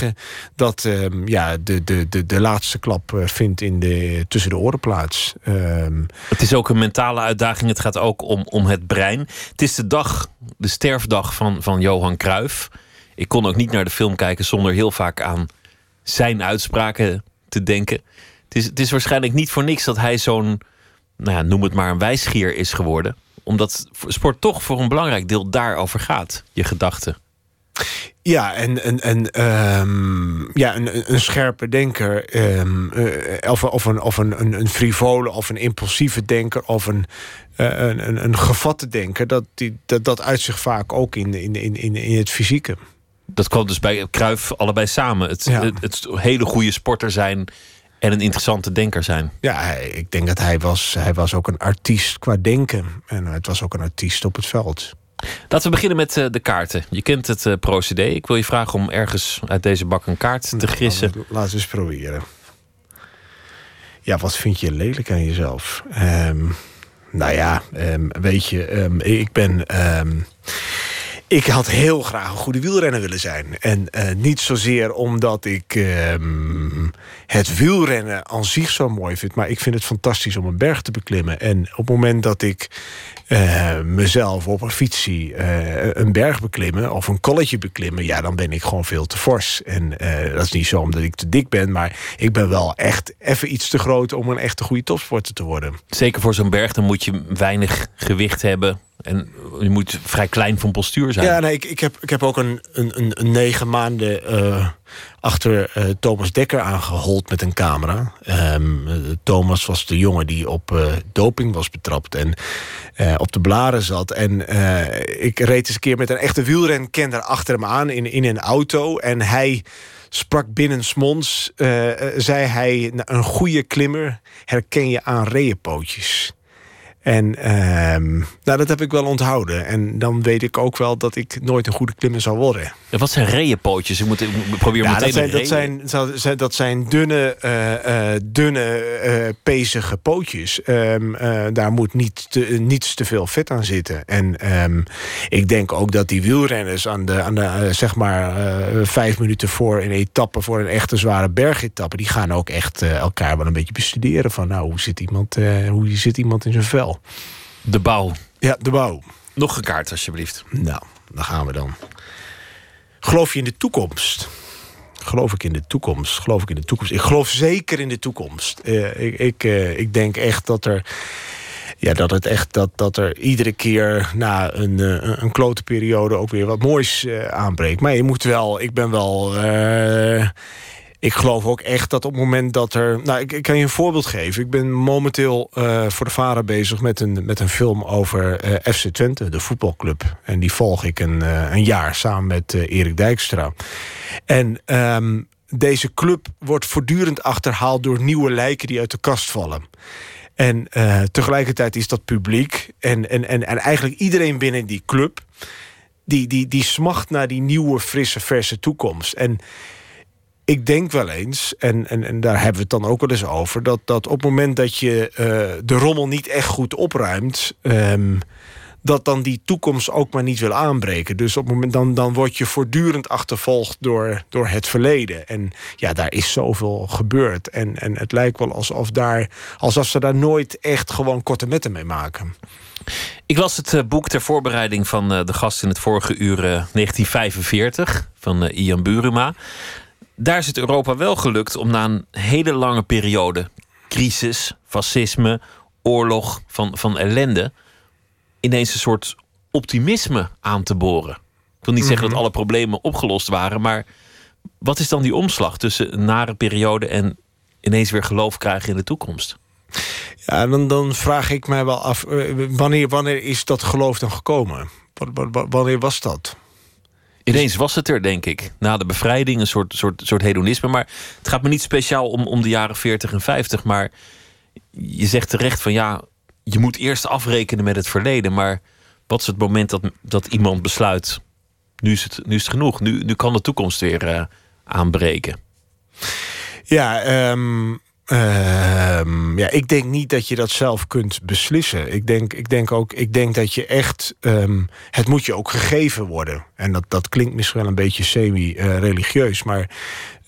dat um, ja, de, de, de, de laatste klap uh, vindt in de, tussen de oren plaats. Um, het is ook een mentale uitdaging. Het gaat ook om, om het brein. Het is de dag, de sterfdag van, van Johan Cruijff. Ik kon ook niet naar de film kijken zonder heel vaak aan zijn uitspraken te denken. Het is, het is waarschijnlijk niet voor niks dat hij zo'n, nou ja, noem het maar een wijsgier is geworden. Omdat sport toch voor een belangrijk deel daarover gaat, je gedachten. Ja, en, en, en um, ja, een, een scherpe denker, um, uh, of, of, een, of een, een, frivole of een impulsieve denker of een, uh, een, een, een gevatte denker, dat, die, dat, dat uit zich vaak ook in, in, in, in het fysieke. Dat kwam dus bij Kruif allebei samen. Het, ja. het, het, hele goede sporter zijn en een interessante denker zijn. Ja, hij, ik denk dat hij was, hij was ook een artiest qua denken. En het was ook een artiest op het veld. Laten we beginnen met uh, de kaarten. Je kent het uh, procedé. Ik wil je vragen om ergens uit deze bak een kaart te gissen. Nou, laten we eens proberen. Ja, wat vind je lelijk aan jezelf? Um, nou ja, um, weet je, um, ik ben... ik had heel graag een goede wielrenner willen zijn. En uh, niet zozeer omdat ik het wielrennen aan zich zo mooi vind... maar ik vind het fantastisch om een berg te beklimmen. En op het moment dat ik uh, mezelf op een fietsie uh, een berg beklimmen of een kolletje beklimmen, ja, dan ben ik gewoon veel te fors. En dat is niet zo omdat ik te dik ben, maar ik ben wel echt even iets te groot om een echte goede topsporter te worden. Zeker voor zo'n berg, dan moet je weinig gewicht hebben. En je moet vrij klein van postuur zijn. Ja, nee, ik, ik, heb, ik heb ook een, een, een, negen maanden eh, achter eh, Thomas Dekker aangehold met een camera. Ehm, eh, Thomas was de jongen die op eh, doping was betrapt en op de blaren zat. En ik reed eens een keer met een echte wielrenkender achter hem aan in, in een auto. En hij sprak binnensmonds, eh eh, zei hij, "Nou, een goede klimmer herken je aan reeënpootjes. En ehm, nou, dat heb ik wel onthouden. En dan weet ik ook wel dat ik nooit een goede klimmer zal worden. En wat zijn reeënpootjes? Ik moet, ik probeer Ja, meteen dat, zijn, dat, zijn, dat zijn- dat zijn dunne, eh, eh, dunne eh, pezige pootjes. Ehm, eh, daar moet niet te, niets te veel vet aan zitten. En ehm, ik denk ook dat die wielrenners aan de, aan de zeg maar vijf minuten voor een etappe, voor een echte zware bergetappe, die gaan ook echt elkaar wel een beetje bestuderen van nou, hoe zit iemand, hoe zit iemand in zijn vel. De bouw. Ja, de bouw. Nog een kaart, alsjeblieft. Nou, daar gaan we dan. Geloof je in de toekomst? Geloof ik in de toekomst? Geloof ik in de toekomst? Ik geloof zeker in de toekomst. Eh, ik, ik, eh, ik denk echt dat er. Ja, dat het echt dat, dat er iedere keer na een, eh, een, klote periode ook weer wat moois aanbreekt. Maar je moet wel, ik ben wel. Ik geloof ook echt dat op het moment dat er. Nou, ik, kan je een voorbeeld geven. Ik ben momenteel eh, voor de Varen bezig met een, met een film over eh, FC Twente, de voetbalclub. En die volg ik een, eh, een jaar samen met Erik Dijkstra. En ehm, deze club wordt voortdurend achterhaald door nieuwe lijken die uit de kast vallen. En tegelijkertijd is dat publiek. En, en, en, en eigenlijk iedereen binnen die club. Die, die, die smacht naar die nieuwe, frisse, verse toekomst. En ik denk wel eens, en, en, en daar hebben we het dan ook wel eens over, dat, dat op het moment dat je eh, de rommel niet echt goed opruimt. ehm, dat dan die toekomst ook maar niet wil aanbreken. Dus op het moment dan, dan word je voortdurend achtervolgd door, door het verleden. En ja, daar is zoveel gebeurd. En, en het lijkt wel alsof, daar, alsof ze daar nooit echt gewoon korte metten mee maken. Ik las het eh, boek ter voorbereiding van eh, de gast in het vorige uur eh, 1945 van Ian Buruma. Daar is het Europa wel gelukt om na een hele lange periode crisis, fascisme, oorlog, van, van ellende, ineens een soort optimisme aan te boren. Ik wil niet zeggen Mhm. dat alle problemen opgelost waren, maar wat is dan die omslag tussen een nare periode en ineens weer geloof krijgen in de toekomst? Ja, dan, dan vraag ik mij wel af, eh, wanneer, wanneer is dat geloof dan gekomen? Wa- wa- wa- Wanneer was dat? Ineens was het er, denk ik. Na de bevrijding, een soort, soort, soort hedonisme. Maar het gaat me niet speciaal om, om de jaren 40 en 50. Maar je zegt terecht van ja, je moet eerst afrekenen met het verleden. Maar wat is het moment dat, dat iemand besluit... nu is het, nu is het genoeg, nu, nu kan de toekomst weer eh, aanbreken? Ja, ehm, ehm, ja, ik denk niet dat je dat zelf kunt beslissen. Ik denk, ik denk ook, ik denk dat je echt, ehm, het moet je ook gegeven worden. En dat, dat klinkt misschien wel een beetje semi-religieus, maar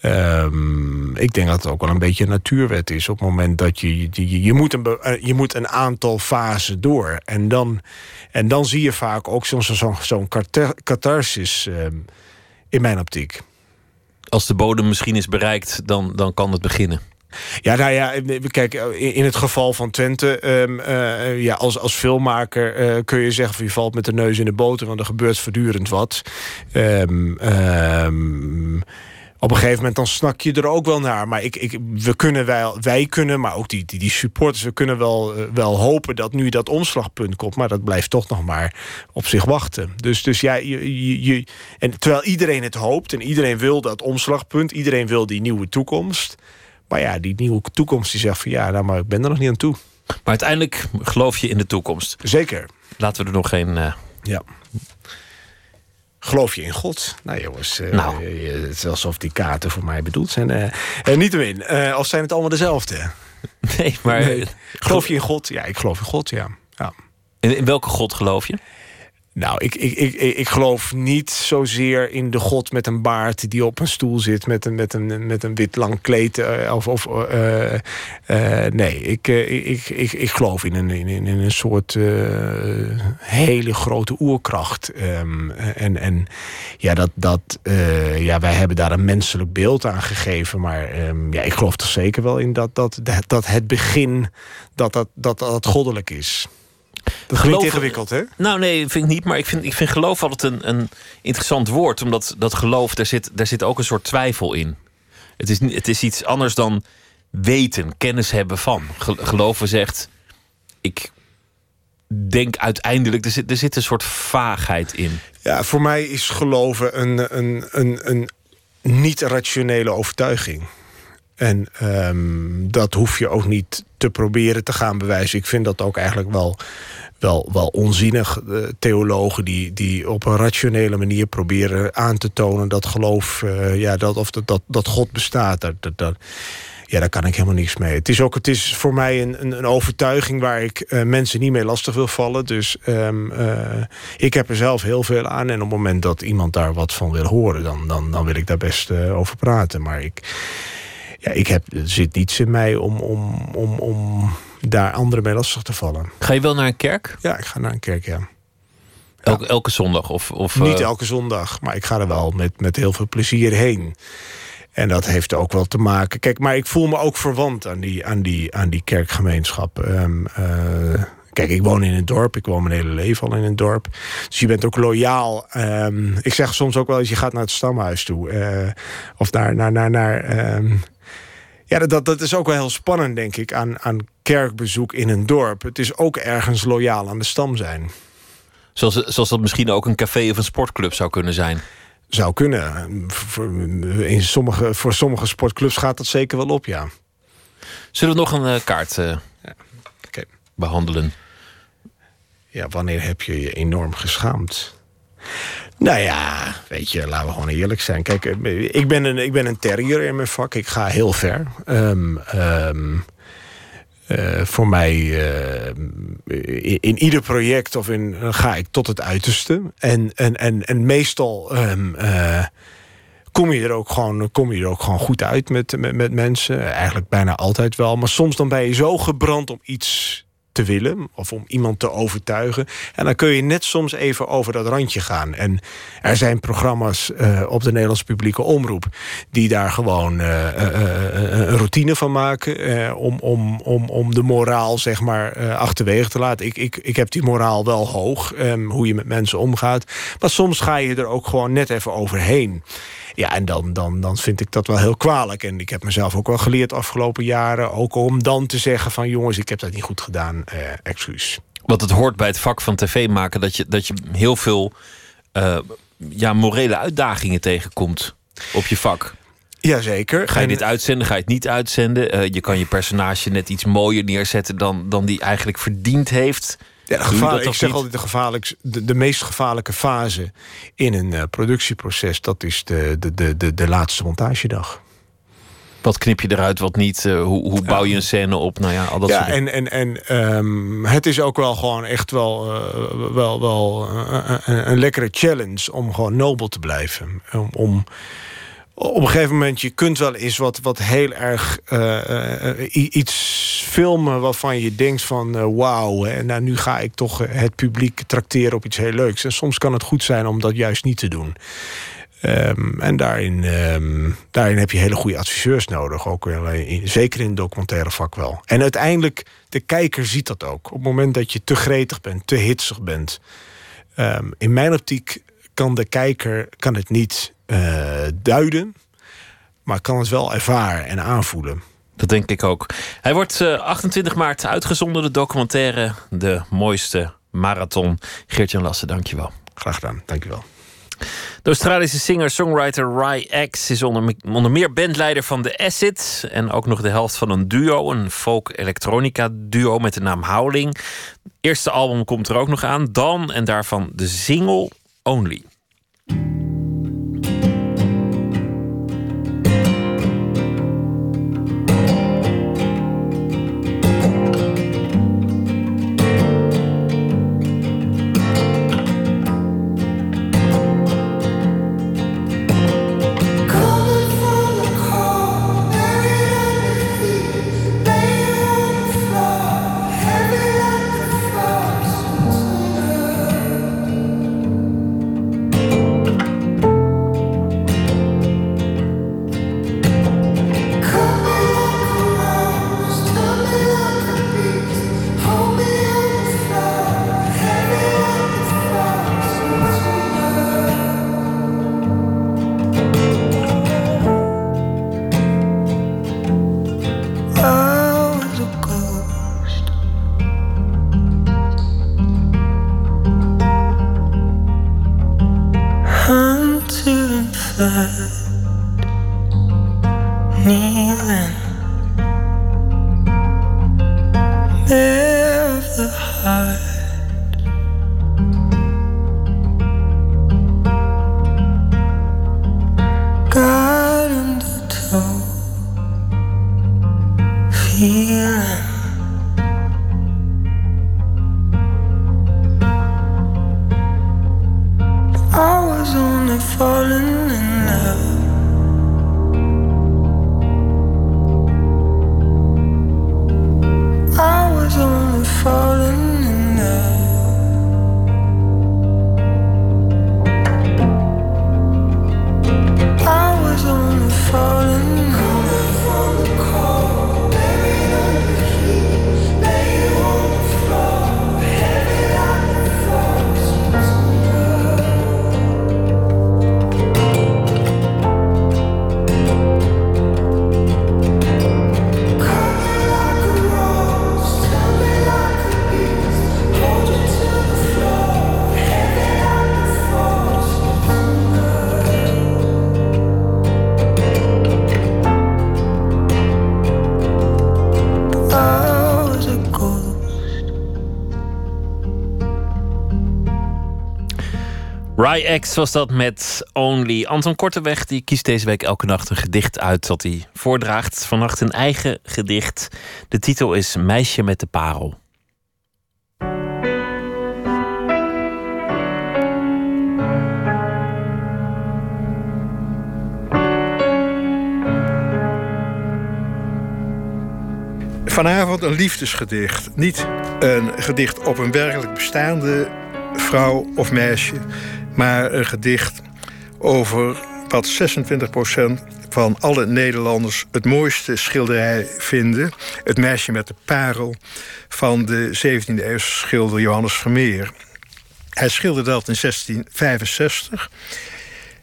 ehm, ik denk dat het ook wel een beetje een natuurwet is. Op het moment dat je, je, je, moet, een, eh, je moet een aantal fasen door. En dan, en dan zie je vaak ook zo'n zo'n zo'n catharsis in mijn optiek. Als de bodem misschien is bereikt, dan, dan kan het beginnen. Ja, nou ja, kijk, in het geval van Twente, ehm, eh, ja, als, als filmmaker eh, kun je zeggen van je valt met de neus in de boter, want er gebeurt voortdurend wat. Ehm, op een gegeven moment dan snak je er ook wel naar. Maar ik, ik, we kunnen wij kunnen, maar ook die, die, die supporters, we kunnen wel, eh, wel hopen dat nu dat omslagpunt komt. Maar dat blijft toch nog maar op zich wachten. Dus, dus ja, je, je- en terwijl iedereen het hoopt en iedereen wil dat omslagpunt, iedereen wil die nieuwe toekomst. Maar ja, die nieuwe toekomst die zegt van ja, nou, maar ik ben er nog niet aan toe. Maar uiteindelijk geloof je in de toekomst. Zeker. Laten we er nog geen... eh, Ja. Geloof je in God? Nou jongens, eh, Nou. eh, het is alsof die kaarten voor mij bedoeld zijn. niet win. Eh, of zijn het allemaal dezelfde? Nee, maar... Nee. Geloof je in God? Ja, ik geloof in God, ja. ja. In, in welke God geloof je? Nou, ik, ik, ik, ik geloof niet zozeer in de God met een baard die op een stoel zit met een, met een, met een wit lang kleed. eh, of, of, eh, eh, nee, ik, ik, ik, ik geloof in een, in, in een soort hele grote oerkracht. Ehm, en, en ja, dat, dat, ja, wij hebben daar een menselijk beeld aan gegeven. Maar ehm, ja, ik geloof er zeker wel in dat, dat, dat het begin dat dat, dat, dat goddelijk is. Dat klinkt ingewikkeld, hè? Nou, nee, vind ik niet. Maar ik vind, ik vind geloof altijd een, een interessant woord. Omdat dat geloof, daar zit, daar zit ook een soort twijfel in. Het is, niet- het is iets anders dan weten, kennis hebben van. Ge- Geloven zegt, ik denk uiteindelijk... Er zit, er zit een soort vaagheid in. Ja, voor mij is geloven een, een, een, een niet-rationele overtuiging. En ehm, dat hoef je ook niet te proberen te gaan bewijzen. Ik vind dat ook eigenlijk wel, wel, wel onzinnig. Eh, theologen die, die op een rationele manier proberen aan te tonen dat geloof, eh, ja, dat, of dat, dat, dat God bestaat. Dat, dat, ja, daar kan ik helemaal niks mee. Het is ook het is voor mij een, een, een overtuiging waar ik eh, mensen niet mee lastig wil vallen. Dus ehm, eh, ik heb er zelf heel veel aan. En op het moment dat iemand daar wat van wil horen, dan, dan, dan wil ik daar best over praten. Maar ik, ja, ik heb, er zit niets in mij om, om, om, om daar anderen mee lastig te vallen. Ga je wel naar een kerk? Ja, ik ga naar een kerk, ja. Elke, elke zondag? Of, of, Niet eh, elke zondag, maar ik ga er wel met, met heel veel plezier heen. En dat heeft ook wel te maken. Kijk, maar ik voel me ook verwant aan die, aan die, aan die kerkgemeenschap. Ehm, eh, kijk, ik woon in een dorp. Ik woon mijn hele leven al in een dorp. Dus je bent ook loyaal. Ehm, ik zeg soms ook wel eens, je gaat naar het stamhuis toe. eh, of naar... naar, naar, naar ehm, ja, dat- dat, is ook wel heel spannend, denk ik, aan, aan kerkbezoek in een dorp. Het is ook ergens loyaal aan de stam zijn. Zoals, zoals dat misschien ook een café of een sportclub zou kunnen zijn. Zou kunnen. Voor, in sommige, voor sommige sportclubs gaat dat zeker wel op, ja. Zullen we nog een eh, kaart eh, behandelen? Ja, wanneer heb je je enorm geschaamd? Nou ja, weet je, laten we gewoon eerlijk zijn. Kijk, eh, ik ben een, ik ben een terrier in mijn vak. Ik ga heel ver. Ehm, ehm, eh, voor mij, eh, in, in ieder project of in, ga ik tot het uiterste. En, en, en, en meestal ehm, eh, kom, je er ook gewoon, kom je er ook gewoon goed uit met, met, met mensen. Eigenlijk bijna altijd wel. Maar soms dan ben je zo gebrand om iets te willen of om iemand te overtuigen. En dan kun je net soms even over dat randje gaan. En er zijn programma's eh, op de Nederlandse publieke omroep die daar gewoon eh, eh, een routine van maken om, om, om, om de moraal zeg maar achterwege te laten. Ik, ik, ik heb die moraal wel hoog, ehm, hoe je met mensen omgaat. Maar soms ga je er ook gewoon net even overheen. Ja, en dan, dan, dan vind ik dat wel heel kwalijk. En ik heb mezelf ook wel geleerd afgelopen jaren... ook om dan te zeggen van jongens, ik heb dat niet goed gedaan, eh, excuus. Want het hoort bij het vak van tv maken dat je, dat je heel veel eh, ja, morele uitdagingen tegenkomt op je vak. Jazeker. Ga je En- dit uitzenden, ga je het niet uitzenden? Eh, je kan je personage net iets mooier neerzetten dan, dan die eigenlijk verdiend heeft. Ja, de gevaar, ik zeg niet? altijd de, gevaarlijkst, de, de meest gevaarlijke fase in een eh, productieproces... dat is de, de, de, de, de laatste montagedag. Wat knip je eruit, wat niet? Eh, hoe hoe bouw je een scène op? Nou ja, al dat ja, soort en, en, en ehm, het is ook wel gewoon echt wel, eh, wel, wel een, een lekkere challenge om gewoon nobel te blijven. Om, om op een gegeven moment, je kunt wel eens wat, wat heel erg eh, eh, iets filmen waarvan je denkt van eh, wauw, nou nu ga ik toch het publiek trakteren op iets heel leuks. En soms kan het goed zijn om dat juist niet te doen. Ehm, en daarin, ehm, daarin heb je hele goede adviseurs nodig. Ook zeker in het documentaire vak wel. En uiteindelijk, de kijker ziet dat ook. Op het moment dat je te gretig bent, te hitsig bent. Ehm, in mijn optiek kan de kijker kan het niet duiden. Maar kan het wel ervaren en aanvoelen. Dat denk ik ook. Hij wordt eh, 28 maart uitgezonden, de documentaire De Mooiste Marathon. Geert-Jan Lassen, dankjewel. Graag gedaan, dankjewel. De Australische singer-songwriter Ry X is onder, onder meer bandleider van The Acid. En ook nog de helft van een duo, een folk-elektronica-duo met de naam Howling. Eerste album komt er ook nog aan. Dan en daarvan de single Only. Feeling. I was only falling in love. Ry X was dat met Only. Anton Korteweg die kiest deze week elke nacht een gedicht uit dat hij voordraagt. Vannacht een eigen gedicht. De titel is Meisje met de parel. Vanavond een liefdesgedicht. Niet een gedicht op een werkelijk bestaande vrouw of meisje, maar een gedicht over wat 26% van alle Nederlanders het mooiste schilderij vinden. Het meisje met de parel van de 17e eeuwse schilder Johannes Vermeer. Hij schilderde dat in 1665.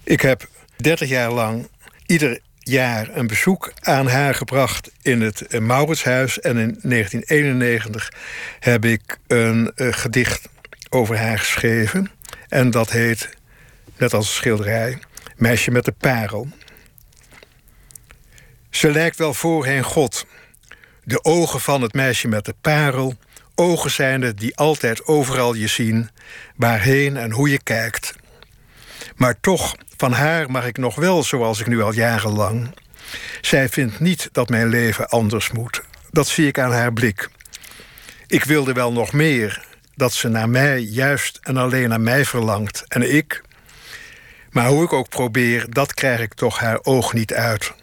Ik heb 30 jaar lang ieder jaar een bezoek aan haar gebracht in het eh, Mauritshuis. En in 1991 heb ik een eh, gedicht over haar geschreven. En dat heet, net als een schilderij, Meisje met de parel. Ze lijkt wel voorheen God. De ogen van het meisje met de parel. Ogen zijnde die altijd overal je zien, waarheen en hoe je kijkt. Maar toch, van haar mag ik nog wel zoals ik nu al jarenlang. Zij vindt niet dat mijn leven anders moet. Dat zie ik aan haar blik. Ik wilde wel nog meer, dat ze naar mij juist en alleen naar mij verlangt. En ik. Maar hoe ik ook probeer, dat krijg ik toch haar oog niet uit.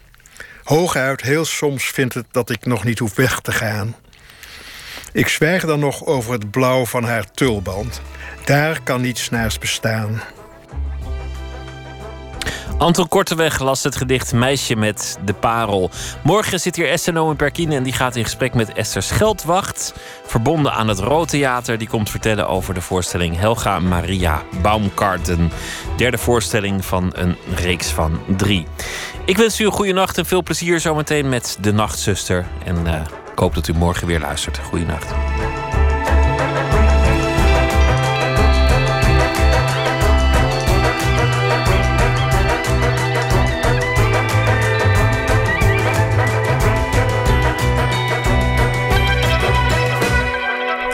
Hooguit, heel soms vindt het dat ik nog niet hoef weg te gaan. Ik zwijg dan nog over het blauw van haar tulband. Daar kan niets naast bestaan. Anton Korteweg las het gedicht Meisje met de Parel. Morgen zit hier Esther Nomen Perkine en die gaat in gesprek met Esther Scheldwacht. Verbonden aan het Roodtheater. Die komt vertellen over de voorstelling Helga Maria Baumkarten. Derde voorstelling van een reeks van drie. Ik wens u een goede nacht en veel plezier zometeen met De Nachtzuster. En eh, ik hoop dat u morgen weer luistert. Goeienacht.